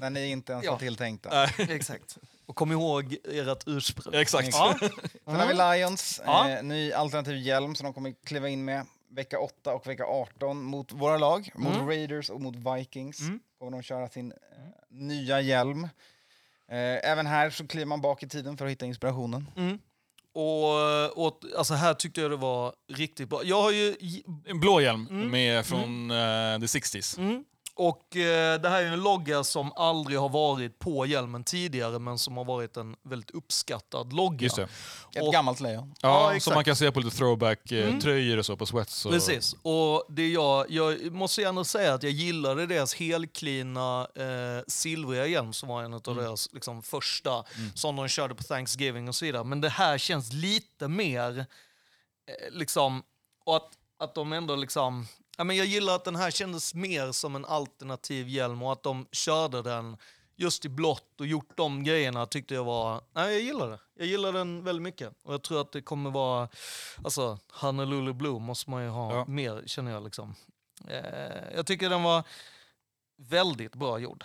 När ni inte ens Ja. var tilltänkta. Exakt. Och kom ihåg ert ursprung. exakt. Ja. Sen har vi Lions, Ja. eh, ny alternativ hjälm som de kommer kliva in med vecka 8 och vecka 18 mot våra lag, mot Mm. Raiders och mot Vikings. Mm. Kommer de köra sin eh, nya hjälm. Eh, även här så kliver man bak i tiden för att hitta inspirationen. Mm. Och, och alltså här tyckte jag det var riktigt bra. Jag har ju... En blå hjälm Mm. med från eh, the 60s. Mm. Och eh, det här är en logga som aldrig har varit på hjälmen tidigare men som har varit en väldigt uppskattad logga. Just det. Ett Och- gammalt lejon. Ja, Ja, som man kan se på lite Mm. throwback-tröjor och så på Sweats. Och, Precis. Och det jag, jag måste gärna säga att jag gillade deras helklina eh, silvriga hjälm som var en av Mm. deras liksom, första som de körde på Thanksgiving och så vidare. Men det här känns lite mer eh, liksom, och att, att de ändå liksom, ja, men jag gillar att den här kändes mer som en alternativ hjälm och att de körde den just i blått och gjort de grejerna tyckte jag var, nej jag gillar det. Jag gillar den väldigt mycket och jag tror att det kommer vara, alltså Honolulu Blue måste man ju ha Ja. mer känner jag liksom. Eh, jag tycker den var väldigt bra gjord.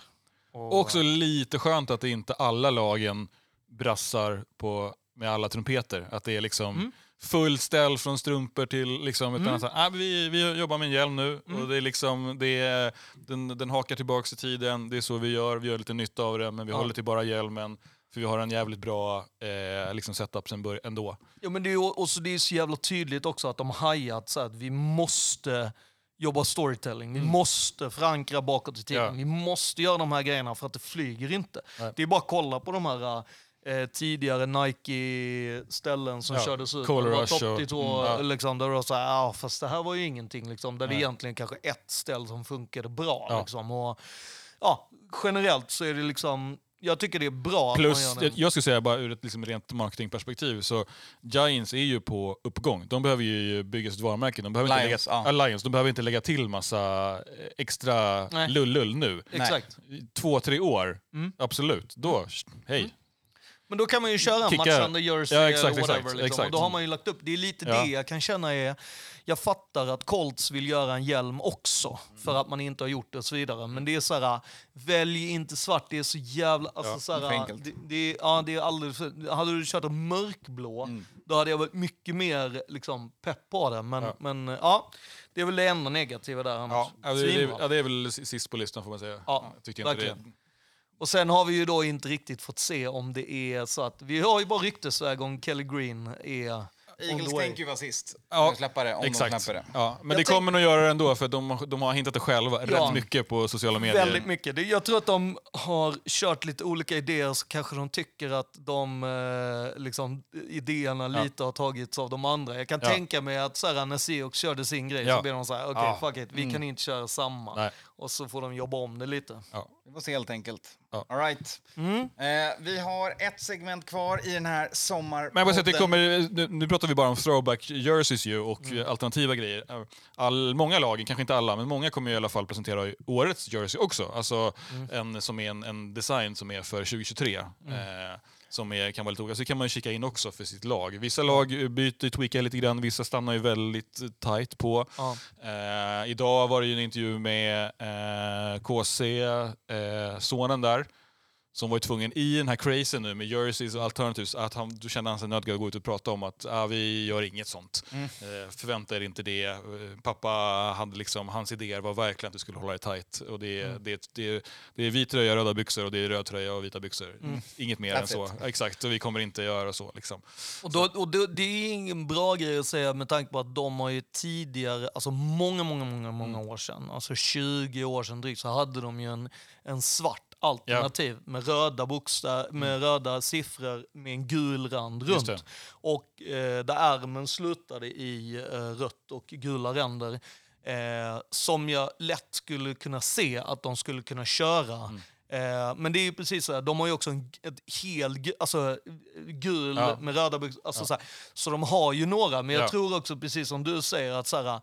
Och, Också lite skönt att det inte alla lagen brassar på, med alla trumpeter. Att det är liksom Mm. Full ställ från strumpor till... Liksom, utan Mm. så här, ah, vi, vi jobbar med en hjälm nu Mm. och det är liksom, det är, den, den hakar tillbaks i tiden. Det är så vi gör. Vi gör lite nytta av det men vi Ja. håller till bara hjälmen. För vi har en jävligt bra eh, liksom setup sen bör- ändå. Ja, men det är ju också det är så jävla tydligt också att de har hajat så att vi måste jobba storytelling. Vi måste förankra bakåt i tiden. Mm. Ja. Vi måste göra de här grejerna för att det flyger inte. Nej. Det är bara att kolla på de här eh, tidigare Nike-ställen som Ja, kördes ut. Color Det var Rush topp och- till tå, mm, liksom, där det var så här, ja, fast det här var ju ingenting. Liksom, där det Nej. egentligen kanske ett ställ som funkade bra. Ja. Liksom, och, ja, generellt så är det liksom, jag tycker det är bra att Plus, man gör jag, det. jag skulle säga bara ur ett liksom rent marketingperspektiv, så Giants är ju på uppgång. De behöver ju bygga sitt varumärke. De behöver Lions, inte lägga, ja. Lions, de behöver inte lägga till massa eh, extra Nej. lullull nu. Exakt. Två, tre år, Mm. absolut. Då, hej. Men då kan man ju köra en Kicka- matchande jersey Ja, exakt, eller whatever. exakt, liksom. exakt. Och då har man ju lagt upp. Det är lite Ja. det jag kan känna är... Jag fattar att Colts vill göra en hjälm också, för att man inte har gjort det och så vidare. Men det är så här, välj inte svart. Det är så jävla... Alltså, Ja, så här. Det, det, är- ja, det är alldeles Hade du kört en mörkblå, Mm. då hade jag varit mycket mer liksom, pepp på det. Men Ja. men ja, det är väl det enda negativa där. Ja, det, det, ja, det är väl sist på listan får man säga. Ja, jag tyckte inte det. Och sen har vi ju då inte riktigt fått se om det är så att, vi har ju bara ryktesväg om Kelly Green är Eagles tänker ju vara sist. Ja, släppa det, om Exakt. de släpper det. Ja, men Jag det kommer nog göra det ändå för de, har- de har hittat det själva Ja. rätt mycket på sociala medier. Väldigt mycket. Jag tror att de har kört lite olika idéer så kanske de tycker att de eh, liksom, idéerna Ja. lite har tagits av de andra. Jag kan Ja. tänka mig att så här, när Seahawks körde sin grej Ja. så blev de så här, okej Ja. fuck it, vi kan inte köra samma. Nej. Och så får de jobba om det lite. Vi får se helt enkelt. Ja. All right. Mm. Eh, vi har ett segment kvar i den här. Men jag det kommer, nu, nu pratar vi bara om throwback jerseys ju och Mm. eh, alternativa grejer. All, många lag, kanske inte alla, men många kommer i alla fall presentera årets jersey också. Alltså Mm. en, som är en, en design som är för 2023. Mm. Eh, som är, kan vara lite olika. Så kan man ju kika in också för sitt lag. Vissa lag byter, tweakar lite grann, vissa stannar ju väldigt eh, tight på. Ja. Eh, idag var det ju en intervju med eh, KC, eh, sonen där, som var tvungen i den här crazen nu med jerseys och alternatives, att han, då kände han sig nödgad att gå ut och prata om att ah, vi gör inget sånt. Mm. Eh, förvänta er inte det. Eh, pappa hade liksom, hans idéer var verkligen att du skulle hålla dig tight. Och det, är- Mm. det, det, det är vit tröja, röda byxor och det är röd tröja och vita byxor. Mm. Inget mer That's än så. it. Exakt, och vi kommer inte göra så. Liksom. Och, då, och då, det är ingen bra grej att säga med tanke på att de har ju tidigare, alltså många, många, många, många Mm. år sedan, alltså 20 år sedan drygt, så hade de ju en, en svart alternativ med röda bokstäver, med röda siffror med en gul rand Mm. Runt. Och eh, där ärmen slutade i eh, rött och gula ränder. eh, som jag lätt skulle kunna se att de skulle kunna köra. Mm. Eh, men det är ju precis så här, de har ju också en ett hel, alltså gul Ja. med röda byxor. Alltså, så, här, så de har ju några, men jag Ja. tror också precis som du säger att så här,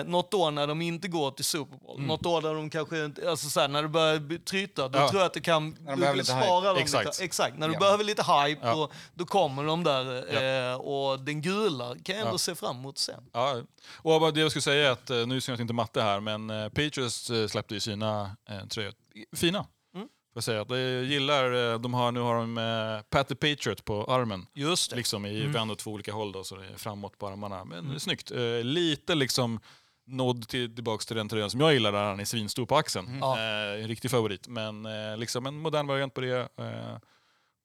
eh, något år när de inte går till Super Bowl, något år där de kanske inte, alltså så här, när det börjar tryta, då Ja. tror jag att det kan, de behöver lite hype. spara dem Exakt. lite. Exakt, när du Ja. behöver lite hype, Ja. då, då kommer de där. Eh, och den gula kan jag ändå Ja. se fram emot sen. Ja, och det jag skulle säga är att, eh, nu syns inte matte här, men eh, Patriots eh, släppte ju sina eh, tröjor. Fina. Mm. Jag säga. Jag gillar, eh, de har, nu har de eh, Patty Patriot på armen. Just det. Liksom i Mm. vänd åt två olika håll då, så det är framåt på armarna. Men det är snyggt. Eh, lite liksom nod till, tillbaks till den tröjan som jag gillar, där han är svinstor på axeln. Ja. Eh, en riktig favorit. Men eh, liksom en modern variant på det. Eh,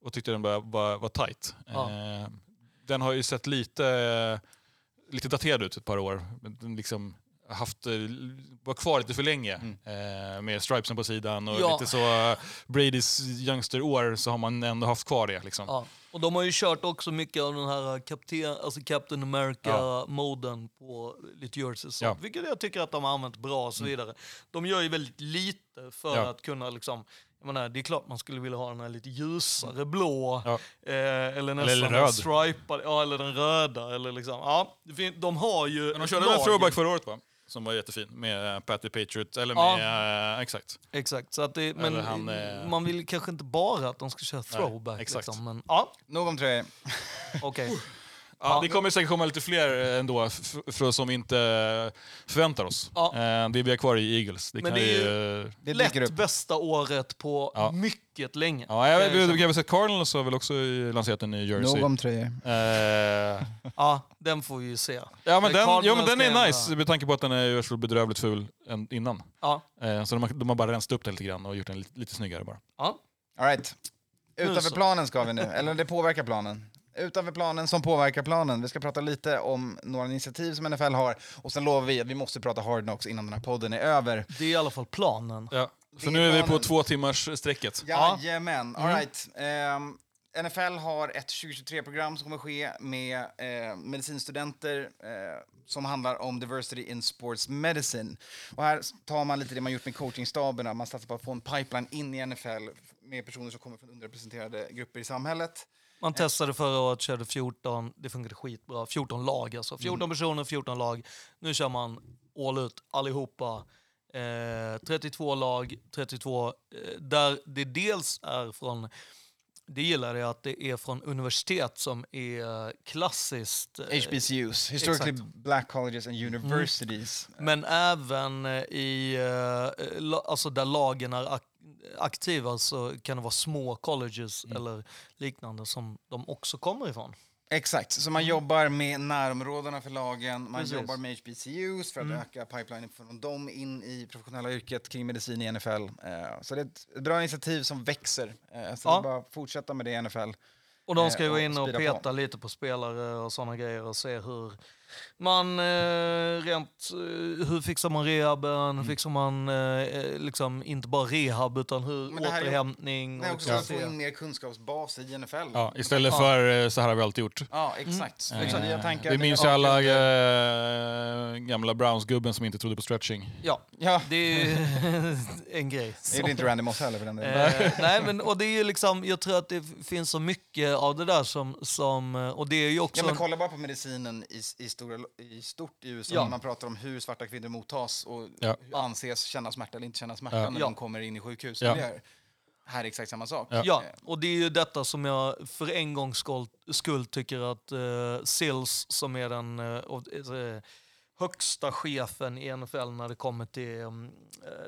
och tyckte den var, var, var tight. Ja. Eh, den har ju sett lite, lite daterad ut ett par år. Men Den liksom haft, eh, var kvar lite för länge eh, med stripesen på sidan och Ja. lite så eh, Bradys youngster-år så har man ändå haft kvar det. Liksom. Ja. Och de har ju kört också mycket av den här kapten, alltså Captain America-moden på lite jerseys. Ja. Vilket jag tycker att de har använt bra och så vidare. De gör ju väldigt lite för Ja. att kunna liksom jag menar, det är klart man skulle vilja ha den här lite ljusare blå. Ja. Eh, eller nästan eller röd. stripade, ja eller den röda. Eller liksom, ja, de har ju... Men de körde en throwback förra året va? Som var jättefin med eh, Patty Patriot, eller Ja. med, eh, exakt. Exakt, så att det, men han, eh, man vill kanske inte bara att de ska köra throwback. exakt. Liksom, men ja, Nog om tröjor. okej. Ja, *laughs* Ja. det kommer säkert komma lite fler eh, ändå, för som vi inte eh, förväntar oss. Ja. Eh, Det vi har kvar i Eagles. Det Men kan det är ju... Det Lätt upp. bästa året på Ja. mycket länge. Ja, jag vet, Eh, vi, vi har väl sett Cardinals har väl också lanserat en ny jersey. Nog om tröjor. Eh, Ja, den får vi ju se. ja, men den, ja, men den är nice med tanke på att den är ju så bedrövligt ful än innan. Ja, Eh, Så de har, de har bara rensat upp den lite grann och gjort den lite, lite snyggare bara. ja. All right. Utanför planen ska vi nu, eller det påverkar planen. Utanför planen som påverkar planen. Vi ska prata lite om några initiativ som NFL har och sen lovar vi att vi måste prata Hard Knocks innan den här podden är över. det är i alla fall planen. Ja. Så nu är vi var på två timmars sträcket. Ja. Jajamän, all right. Ehm, NFL har ett 2023-program som kommer ske med eh, medicinstudenter eh, som handlar om diversity in sports medicine. Och här tar man lite det man gjort med coachingstaberna. Man satsar på att få en pipeline in i NFL med personer som kommer från underrepresenterade grupper i samhället. Man testade förra året, körde 14, det funkade skitbra. 14 lag alltså. 14 personer, 14 lag. Nu kör man all ut allihopa. Eh, 32 lag, 32, eh, där det dels är från, det gillar jag att det är från universitet som är klassiskt. eh, HBCUs, Historically exakt. Black Colleges and Universities. Men även eh, i, eh, alltså där lagen är aktiva så kan det vara små colleges Mm. eller liknande som de också kommer ifrån. Exakt, så man jobbar med närområdena för lagen, man Precis. jobbar med HBCUs för att öka pipelinen från dem in i professionella yrket kring medicin i NFL. Eh, så det är ett bra initiativ som växer. Eh, så Ja. bara att fortsätta med det i NFL. Och de ska ju Eh, gå och in och speeda på. peta lite på spelare och sådana grejer och se hur man eh, rent, eh, hur fixar man rehaben, hur fixar man eh, liksom inte bara rehab utan hur Men det här är- återhämtning. Nej, och också att få in mer kunskapsbas i NFL. Ja, istället Ja. för eh, så här har vi alltid gjort. Ja, exakt. Eh, exakt. Nya tankar, Vi nya minns ju alla eh, gamla Browns-gubben som inte trodde på stretching. Ja, Ja, det är ju *laughs* en grej. det är inte Randy Moss heller för den delen. Eh, nej, men och det är liksom, jag tror att det finns så mycket av det där som, som eh, och det är ju också... Ja, men kolla bara på medicinen i, i, stora, i stort i USA. Ja. när Man pratar om hur svarta kvinnor mottas och Ja. anses känna smärta eller inte känna smärta Ja. när Ja. de kommer in i sjukhus. Ja. Det är, här är exakt samma sak. Ja. Ja, och det är ju detta som jag för en gångs skull, tycker att uh, Sills, som är den eh, eh, högsta chefen i NFL när det kommer till um,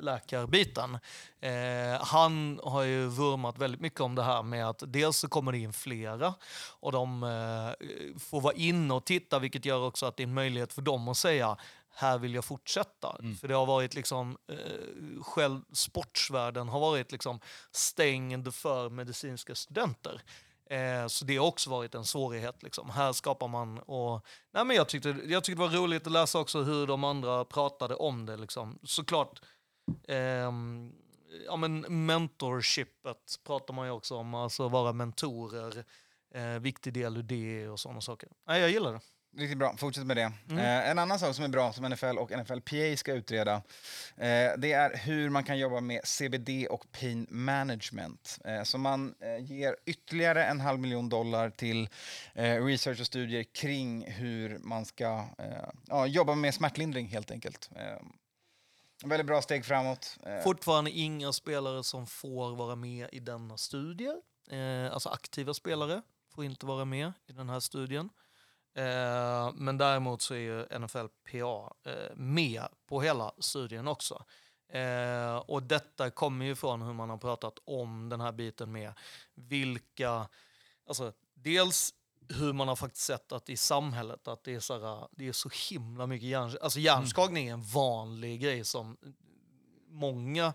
läkarbiten, eh, han har ju vurmat väldigt mycket om det här med att dels så kommer det in flera och de eh, får vara inne och titta, vilket gör också att det är en möjlighet för dem att säga här vill jag fortsätta. För det har varit liksom, eh, själv sportsvärlden har varit liksom stängd för medicinska studenter. Eh, så det har också varit en svårighet. Liksom. Här skapar man... Och, nej, men jag, tyckte, jag tyckte det var roligt att läsa också hur de andra pratade om det. Liksom. Såklart, eh, ja, men mentorshipet pratar man ju också om, alltså vara mentorer. Eh, viktig del ur det och sådana saker. Nej, jag gillar det. Riktigt bra, fortsätt med det. Mm. Eh, en annan sak som är bra som NFL och NFLPA ska utreda, eh, det är hur man kan jobba med CBD och pain management. Eh, så man eh, ger ytterligare en halv miljon dollar till eh, research och studier kring hur man ska eh, ja, jobba med smärtlindring helt enkelt. En väldigt bra steg framåt. Fortfarande inga spelare som får vara med i denna studie. Alltså aktiva spelare får inte vara med i den här studien. Eh, men däremot så är ju NFLPA eh, med på hela studien också. Eh, och detta kommer ju från hur man har pratat om den här biten med vilka, alltså dels hur man har faktiskt sett att i samhället att det är så, här, det är så himla mycket hjärn, alltså hjärnskakning är en vanlig grej som många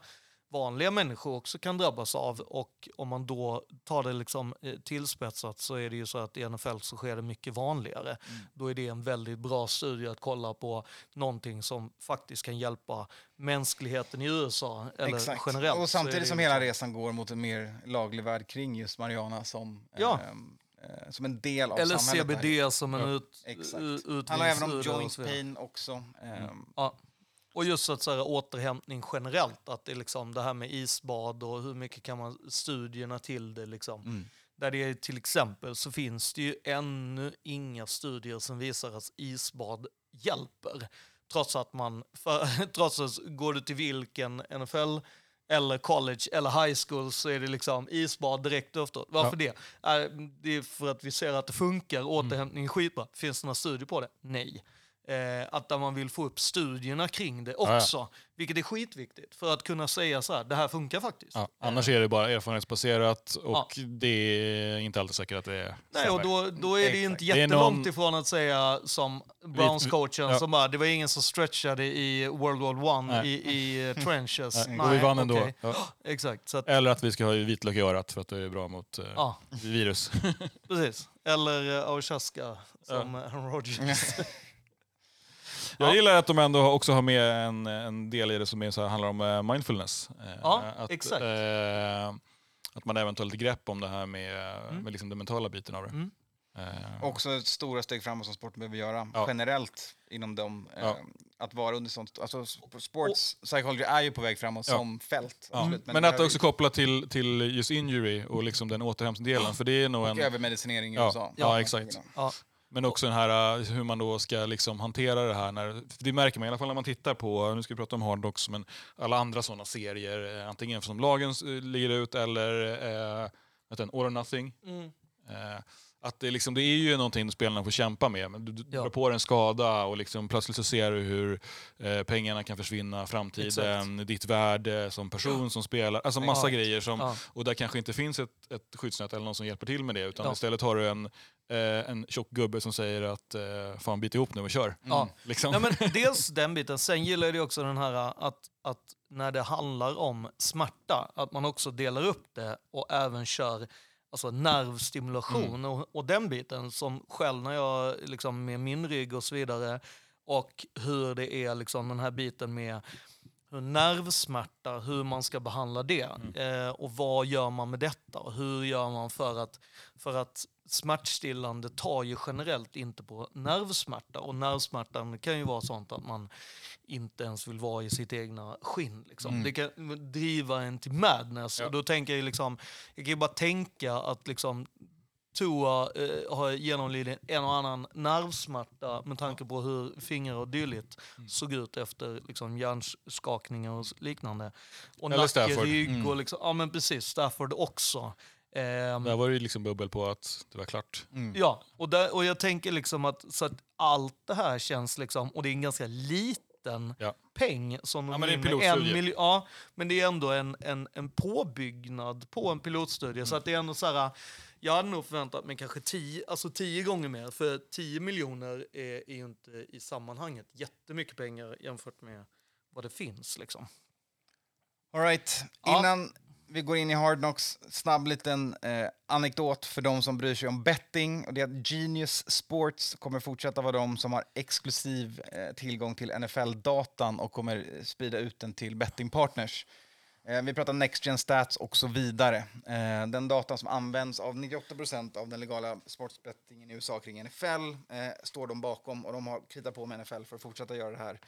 vanliga människor också kan drabbas av och om man då tar det liksom eh, tillspetsat så är det ju så att i NFL så sker det mycket vanligare. Då är det en väldigt bra studie att kolla på någonting som faktiskt kan hjälpa mänskligheten i USA eller Exakt. generellt. Och samtidigt som liksom- hela resan går mot en mer laglig värld kring just Mariana som, Ja. ehm, eh, som en del av Eller samhället. här. CBD som en ut, Exakt. ut, handlar även om joint pain också. Ehm, Ja. Och just att så här, återhämtning generellt, att det, är liksom, det här med isbad och hur mycket kan man studierna till det. Liksom. Mm. Där det är, till exempel så finns det ju ännu inga studier som visar att isbad hjälper. Trots att man, för, *laughs* trots att går du till vilken NFL eller college eller high school så är det liksom isbad direkt efteråt. Varför det? Är, det är för att vi ser att det funkar, återhämtning är skitbra. Finns det några studier på det? Nej. Eh, att där man vill få upp studierna kring det ja. också. Vilket är skitviktigt för att kunna säga så här, det här funkar faktiskt. Ja, annars är det bara erfarenhetsbaserat och Ja. det är inte alltid säkert att det är Nej, och då, då är det ju inte jättelångt någon- ifrån att säga som Browns-coachen Ja. som bara, det var ingen som stretchade i World War One Nej. i, i eh, *laughs* trenches. Nej, och vi vann ändå. Ja. *gasps* Exakt, att, Eller att vi ska ha vitlök i örat för att det är bra mot eh, ja, virus. *laughs* precis. Eller uh, Auchaska som Aaron Rodgers. *laughs* Jag gillar att de ändå också har med en, en del i det som är så här, handlar om eh, mindfulness. Eh, Ja, att, exakt. Eh, att man även tar lite grepp om det här med, Mm. med liksom den mentala biten av det. Mm. Eh, Också ett stora steg framåt som sporten behöver göra Ja. generellt inom dem. Ja. Eh, att vara under sånt, alltså sp- sports psychology är ju på väg framåt Ja. som fält. ja. absolut, Men, det att det också koppla till, till just injury och liksom den återhämtningsdelen. För det är nog Och en... övermedicinering i Ja, USA. ja, exakt. Ja. Men också den här, uh, hur man då ska liksom hantera det här. När, det märker man i alla fall när man tittar på, nu ska vi prata om Hard Knocks, men alla andra sådana serier. Eh, antingen som lagen eh, ligger ut eller eh, du, All or Nothing. Mm. Eh, att det, liksom, det är ju någonting spelarna får kämpa med. Men du, du Ja. drar på dig en skada och liksom plötsligt så ser du hur eh, pengarna kan försvinna, framtiden, ditt värde som person som spelar. Alltså massa Ja. grejer. Som, Ja. Och där kanske inte finns ett, ett skyddsnät eller någon som hjälper till med det. Utan Ja. istället har du en, eh, en tjock gubbe som säger att eh, fan bit ihop nu och kör. Ja. Liksom. Ja, men *laughs* dels den biten. Sen gillar jag också den här att, att när det handlar om smärta, att man också delar upp det och även kör alltså nervstimulation och, och den biten som själv när jag liksom med min rygg och så vidare och hur det är liksom den här biten med hur nervsmärta, hur man ska behandla det eh, och vad gör man med detta och hur gör man för att, för att smärtstillande tar ju generellt inte på nervsmärta och nervsmärtan kan ju vara sånt att man inte ens vill vara i sitt egna skinn. Liksom. Det kan driva en till madness. Ja. Och då tänker jag liksom, jag kan ju bara tänka att liksom Tua eh, har genomlidit en och annan nervsmärta med tanke på hur fingrar och dylikt såg ut efter liksom, hjärnskakningar och liknande. Och Eller nacke, Stafford. rygg och liksom, ja men precis, Stafford också. Ehm, Där var det ju liksom bubbel på att det var klart. Ja, och, där, och jag tänker liksom att, så att allt det här känns liksom, och det är en ganska liten Ja. peng som de Ja, men det är en går in med. pilotstudie. miljo- Ja, men det är ändå en, en, en påbyggnad på en pilotstudie. Så att det är ändå så här, jag hade nog förväntat mig kanske tio, alltså tio gånger mer, för 10 miljoner är, är ju inte i sammanhanget jättemycket pengar jämfört med vad det finns. Liksom. All right. Ja. Innan vi går in i Hard Knocks, snabb liten eh, anekdot för de som bryr sig om betting. Och det är att Genius Sports kommer fortsätta vara de som har exklusiv eh, tillgång till NFL-datan och kommer eh, sprida ut den till bettingpartners. Eh, vi pratar Next Gen Stats och så vidare. Eh, den datan som används av 98 procent av den legala sportsbettingen i USA kring NFL eh, står de bakom och de har kritat på med NFL för att fortsätta göra det här.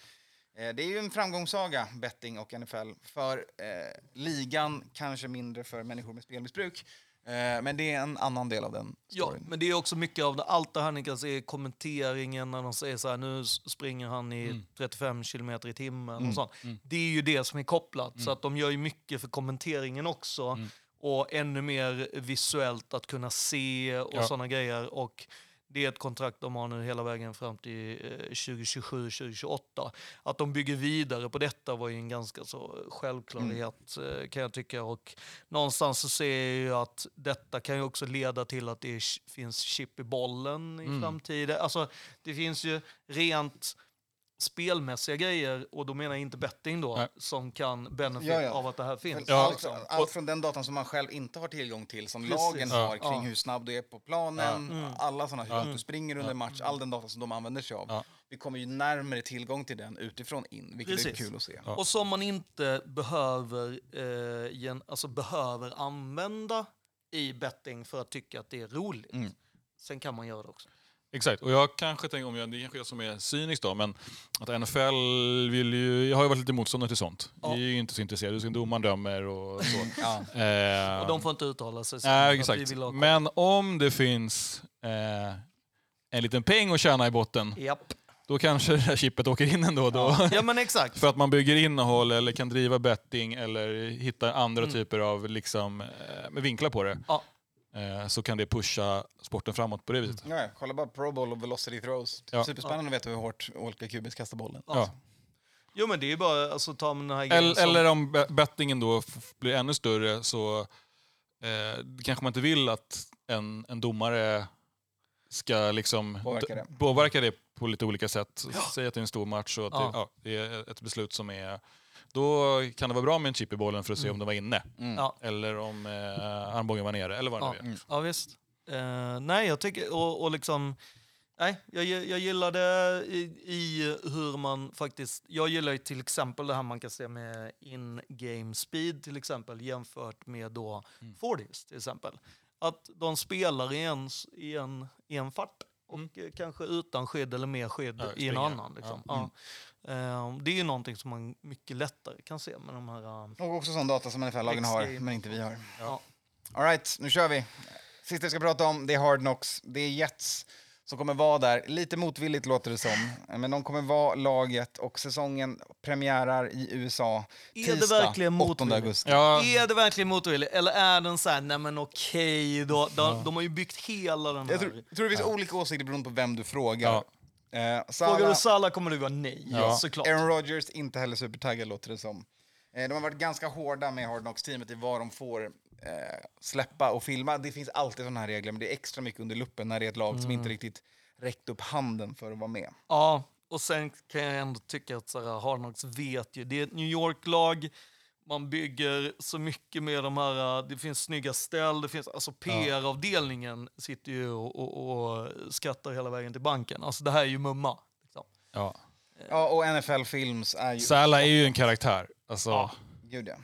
Eh, det är ju en framgångssaga, betting och NFL, för eh, ligan, kanske mindre för människor med spelmissbruk. Eh, men det är en annan del av den Ja, storyn. men det är också mycket av det, allt det här ni kan se i kommenteringen när de säger så här, nu springer han i 35 kilometer i timmen och sånt. Det är ju det som är kopplat, så att de gör ju mycket för kommenteringen också. Och ännu mer visuellt att kunna se och Ja. sådana grejer. Och det är ett kontrakt de har nu hela vägen fram till eh, 2027-2028. Att de bygger vidare på detta var ju en ganska så självklarhet eh, kan jag tycka. Och någonstans så ser jag ju att detta kan ju också leda till att det finns chip i bollen i framtiden. Alltså det finns ju rent spelmässiga grejer, och då menar jag inte betting då, Nej. som kan benefit Ja, ja. av att det här finns. Ja, allt, allt från den datan som man själv inte har tillgång till, som Precis. lagen Ja. har kring Ja. hur snabb du är på planen, Mm. alla sådana, hur långt du springer under match, all den data som de använder sig av. Ja. Vi kommer ju närmare tillgång till den utifrån in, vilket är Precis. kul att se. Och som man inte behöver, eh, gen, alltså behöver använda i betting för att tycka att det är roligt. Mm. Sen kan man göra det också. Exakt, och jag kanske tänker, om jag, det är kanske jag som är cynisk då, men att NFL vill ju, jag har ju varit lite motståndare till sånt. Ja. Vi är ju inte så intresserade, du ska domaren dömer och så. Ja. Eh, Och de får inte uttala sig. vi exakt. Men om det finns eh, en liten peng att tjäna i botten, Japp. då kanske det här chippet åker in ändå. Då. Ja men exakt. För att man bygger innehåll eller kan driva betting eller hitta andra Mm. typer av liksom, eh, vinklar på det. Ja. Eh, så kan det pusha sporten framåt på det viset. Ja, ja, kolla bara Pro Bowl och Velocity Throws. Ja. Superspännande att veta hur hårt olika QBs kastar bollen. Ja. Jo men det är ju bara alltså ta med den här grejen Eller, som- eller om be- bettingen då blir ännu större så eh, kanske man inte vill att en, en domare ska liksom Påverka det. påverka det på lite olika sätt. Säg att det är en stor match och att Ja. det, ja, det är ett beslut som är... Då kan det vara bra med en chip i bollen för att se om den var inne. Ja. Eller om eh, armbågen var nere, eller vad det nu är. ja visst. Eh, nej, jag tycker, och, och liksom, nej, jag, jag gillar det i, i hur man faktiskt, jag gillar ju till exempel det här man kan se med in-game speed till exempel jämfört med då Mm. 40s till exempel. Att de spelar i en, i en, i en fart och eh, kanske utan skydd eller med skydd Mm. Ja, i en annan. Liksom. Ja. Mm. Ja. Eh, det är ju någonting som man mycket lättare kan se med de här... eh, Och också sån data som NFL-lagen har, men inte vi har. ja. All right, nu kör vi. Sista vi ska prata om, det är Hard Knocks. Det är Jets som kommer vara där. Lite motvilligt låter det som, men de kommer vara laget och säsongen premiärar i USA Är det verkligen 8 motvilligt? augusti. Ja, Är det verkligen motvilligt? Eller är den så här, nej men okej, då, de, de har ju byggt hela den Jag här... tror, jag tror det finns olika åsikter beroende på vem du frågar. Eh, Frågar Salah, du Salah kommer du vara nej, Ja. såklart. Aaron Rodgers, inte heller supertaggad låter det som. Eh, de har varit ganska hårda med Hard Knocks-teamet i vad de får eh, släppa och filma. Det finns alltid sådana här regler, men det är extra mycket under luppen när det är ett lag som Mm. inte riktigt räckt upp handen för att vara med. Ja, och sen kan jag ändå tycka att Hard Knocks vet ju, det är ett New York-lag, man bygger så mycket med de här, det finns snygga ställ, det finns, alltså PR-avdelningen sitter ju och, och, och skrattar hela vägen till banken. Alltså det här är ju mumma. Liksom. ja. Ja, och NFL Films är ju... Salah är ju en karaktär. Alltså, Gud, ja.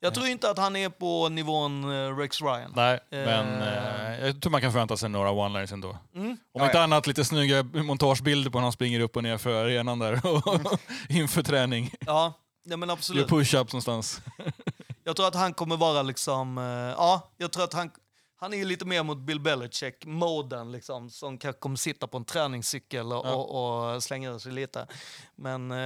Jag tror inte att han är på nivån eh, Rex Ryan. Nej, men Eh. eh, jag tror man kan förvänta sig några one-liners ändå. Mm. Om Ja, inte ja. annat lite snygga montagebilder på när han springer upp och ner för arenan där och *laughs* inför träning. Ja, nej men Gör absolut. push-ups någonstans. *laughs* Jag tror att han kommer vara liksom, eh, ja, jag tror att han, han är lite mer mot Bill Belichick-moden liksom, som kanske kommer sitta på en träningscykel och, Ja. och, och slänga ur sig lite. Men eh,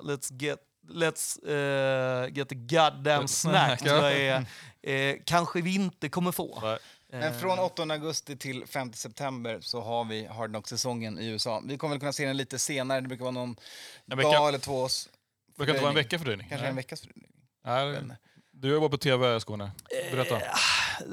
let's get Let's eh, get the goddamn snack, snack, ja. tror jag är, eh, kanske vi inte kommer få. Nej. Men från 8 augusti till 5 september så har vi Hard Knocks-säsongen i USA. Vi kommer väl kunna se den lite senare, det brukar vara någon En dag vecka. eller två. Det kan inte vara en vecka fördröjning. Kanske en veckas fördröjning. Nej, du jobbar på TV, Skåne. Berätta.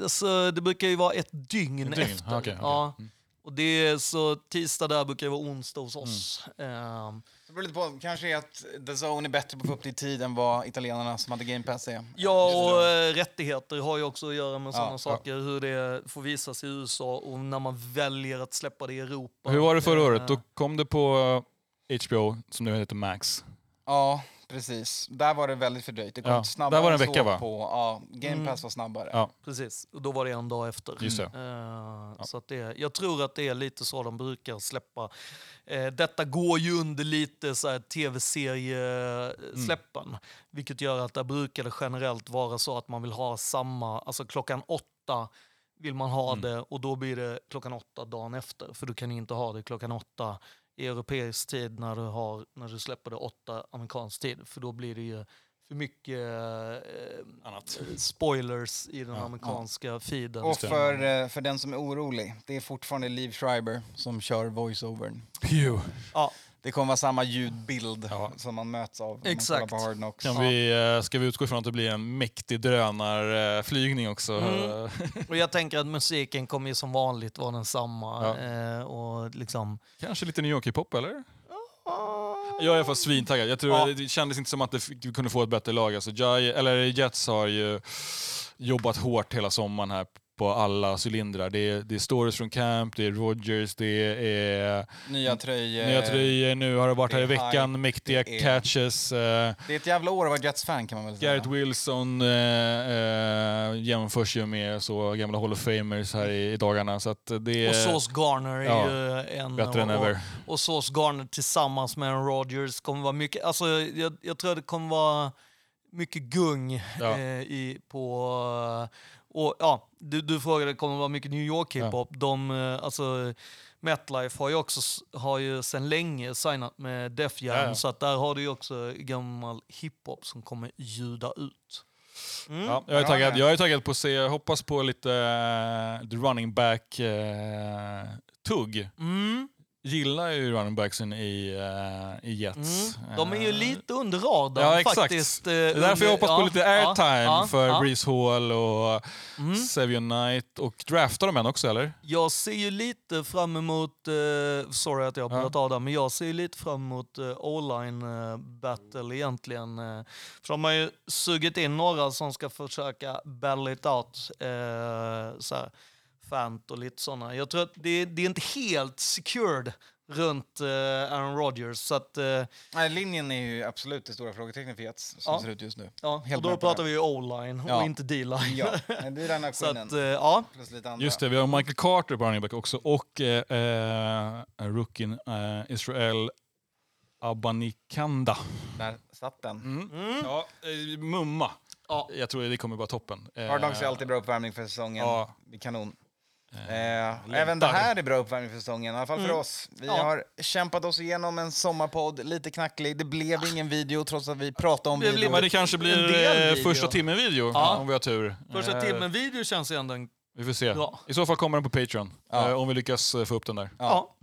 Alltså, det brukar ju vara ett dygn, Ett dygn? efter. Ah, okej, okej. Ja. Mm. Och det är så tisdag där brukar vara onsdag hos oss. Ehm, Det beror lite på, kanske är att The Zone är bättre på att få upp det i tid än vad italienarna som hade Game Pass är. Ja, och eh, rättigheter har ju också att göra med sådana ja. saker. Hur det får visas i USA och när man väljer att släppa det i Europa. Hur var det förra Eh, året? Då kom det på HBO, som nu heter Max. Ja, Precis. Där var det väldigt fördröjt. Det kom Ja, snabbare där var det en vecka, så va? På, ja, Game Mm. Pass var snabbare. Ja. Precis, och då var det en dag efter. Just det. Eh, Så att det, jag tror att det är lite så de brukar släppa. Eh, detta går ju under lite så tv-seriesläppen. Vilket gör att där brukar det generellt vara så att man vill ha samma, alltså klockan åtta vill man ha det och då blir det klockan åtta dagen efter. För du kan inte ha det klockan åtta i europeisk tid när du, har, när du släpper det åtta amerikansk tid. För då blir det ju för mycket eh, Annat. spoilers i den amerikanska feeden. Och för, eh, för den som är orolig, det är fortfarande Liv Schreiber som kör voiceovern. Pew. Ja, Det kommer vara samma ljudbild Ja. som man möts av Exakt. man på Hard. Kan vi, eh, ska vi utgå ifrån att det blir en mäktig drönarflygning också? Mm. *laughs* och jag tänker att musiken kommer ju som vanligt vara densamma. Ja. Eh, och liksom... Kanske lite New York-hiphop, eller? Jag är i alla fall svintaggad. Jag tror Ja. Det kändes inte som att det kunde få ett bättre lag. Alltså, Jai, eller Jets har ju jobbat hårt hela sommaren här på alla cylindrar. Det är, det är stories från camp, det är Rogers, det är Nya tröjor. nya tröjor. Nu har det varit här i det veckan, hype, mäktiga det är- catches. eh, Det är ett jävla år att vara Jets-fan kan man väl säga. Garrett Wilson eh, eh, jämförs ju med så gamla Hall of Famers här i, i dagarna. Så att det Och Sauce Garner är ja, ju en... bättre än ever. Och Sauce Garner tillsammans med Aaron Rodgers kommer vara mycket... Alltså, jag, jag tror det kommer vara mycket gung Ja. eh, i, på... Och, ja, du, du frågade, det kommer vara mycket New York hiphop. De, eh, alltså, Metlife har ju också har ju sedan länge signat med Def Jam, Ja, ja. så att där har du ju också gammal hiphop som kommer ljuda ut. Mm. Ja, jag, är Ja, taggad, ja. jag är taggad på att se, jag hoppas på lite uh, the running back uh, tugg. Mm. Gillar ju running backsen i, eh, i Jets. Mm. De är ju Eh, lite under radarn Ja, exakt. faktiskt. eh, Det är därför jag hoppas på lite airtime för ja. Breeze Hall och Mm. Savion Knight. Och draftar de än också eller? Jag ser ju lite fram emot, eh, sorry att jag har Ja. pratat av det, men jag ser ju lite fram emot eh, O-line battle egentligen. För de har ju sugit in några som ska försöka battle it out. Så här, Fant och lite sådana. Jag tror att det, det är inte helt secured runt eh, Aaron Rodgers. Så att, eh, Nej, linjen är ju absolut det stora frågetecknet för Jets som Ja. ser ut just nu. ja, Helt och då pratar vi ju O-line Ja. och inte D-line. Ja, nej, det är den *laughs* så att, eh, ja. Plus lite andra. Just det, vi har Michael Carter på running back också och eh, eh, rookien eh, Israel Abanikanda. Där satt den. Mm. Ja, eh, mumma. Ja. Jag tror det kommer vara toppen. Hard Knocks är alltid bra uppvärmning för säsongen. Ja. Det är kanon. Eh, Eh, även det här är bra uppvärmning för säsongen, i alla fall för Mm. oss. Vi Ja. har kämpat oss igenom en sommarpodd, lite knacklig. Det blev ingen video trots att vi pratade om Det video. Men det kanske En blir del eh, video. första timmen-video Ja. om vi har tur. Första Eh, timmen video känns ju ändå en... Vi får se. Bra. I så fall kommer den på Patreon. Ja. Eh, om vi lyckas få upp den där. Ja.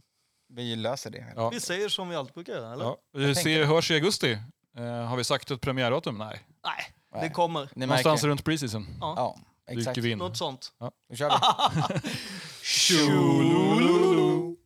Vi löser det. Ja. Vi säger som vi alltid brukar göra, eller? Ja. Vi ser, hörs i augusti. Eh, har vi sagt ett premiärdatum? Nej. Nej, Nej. det kommer. Någonstans runt preseason Ja, Exakt. Något sånt. Ja, nu kör vi. *laughs* *laughs*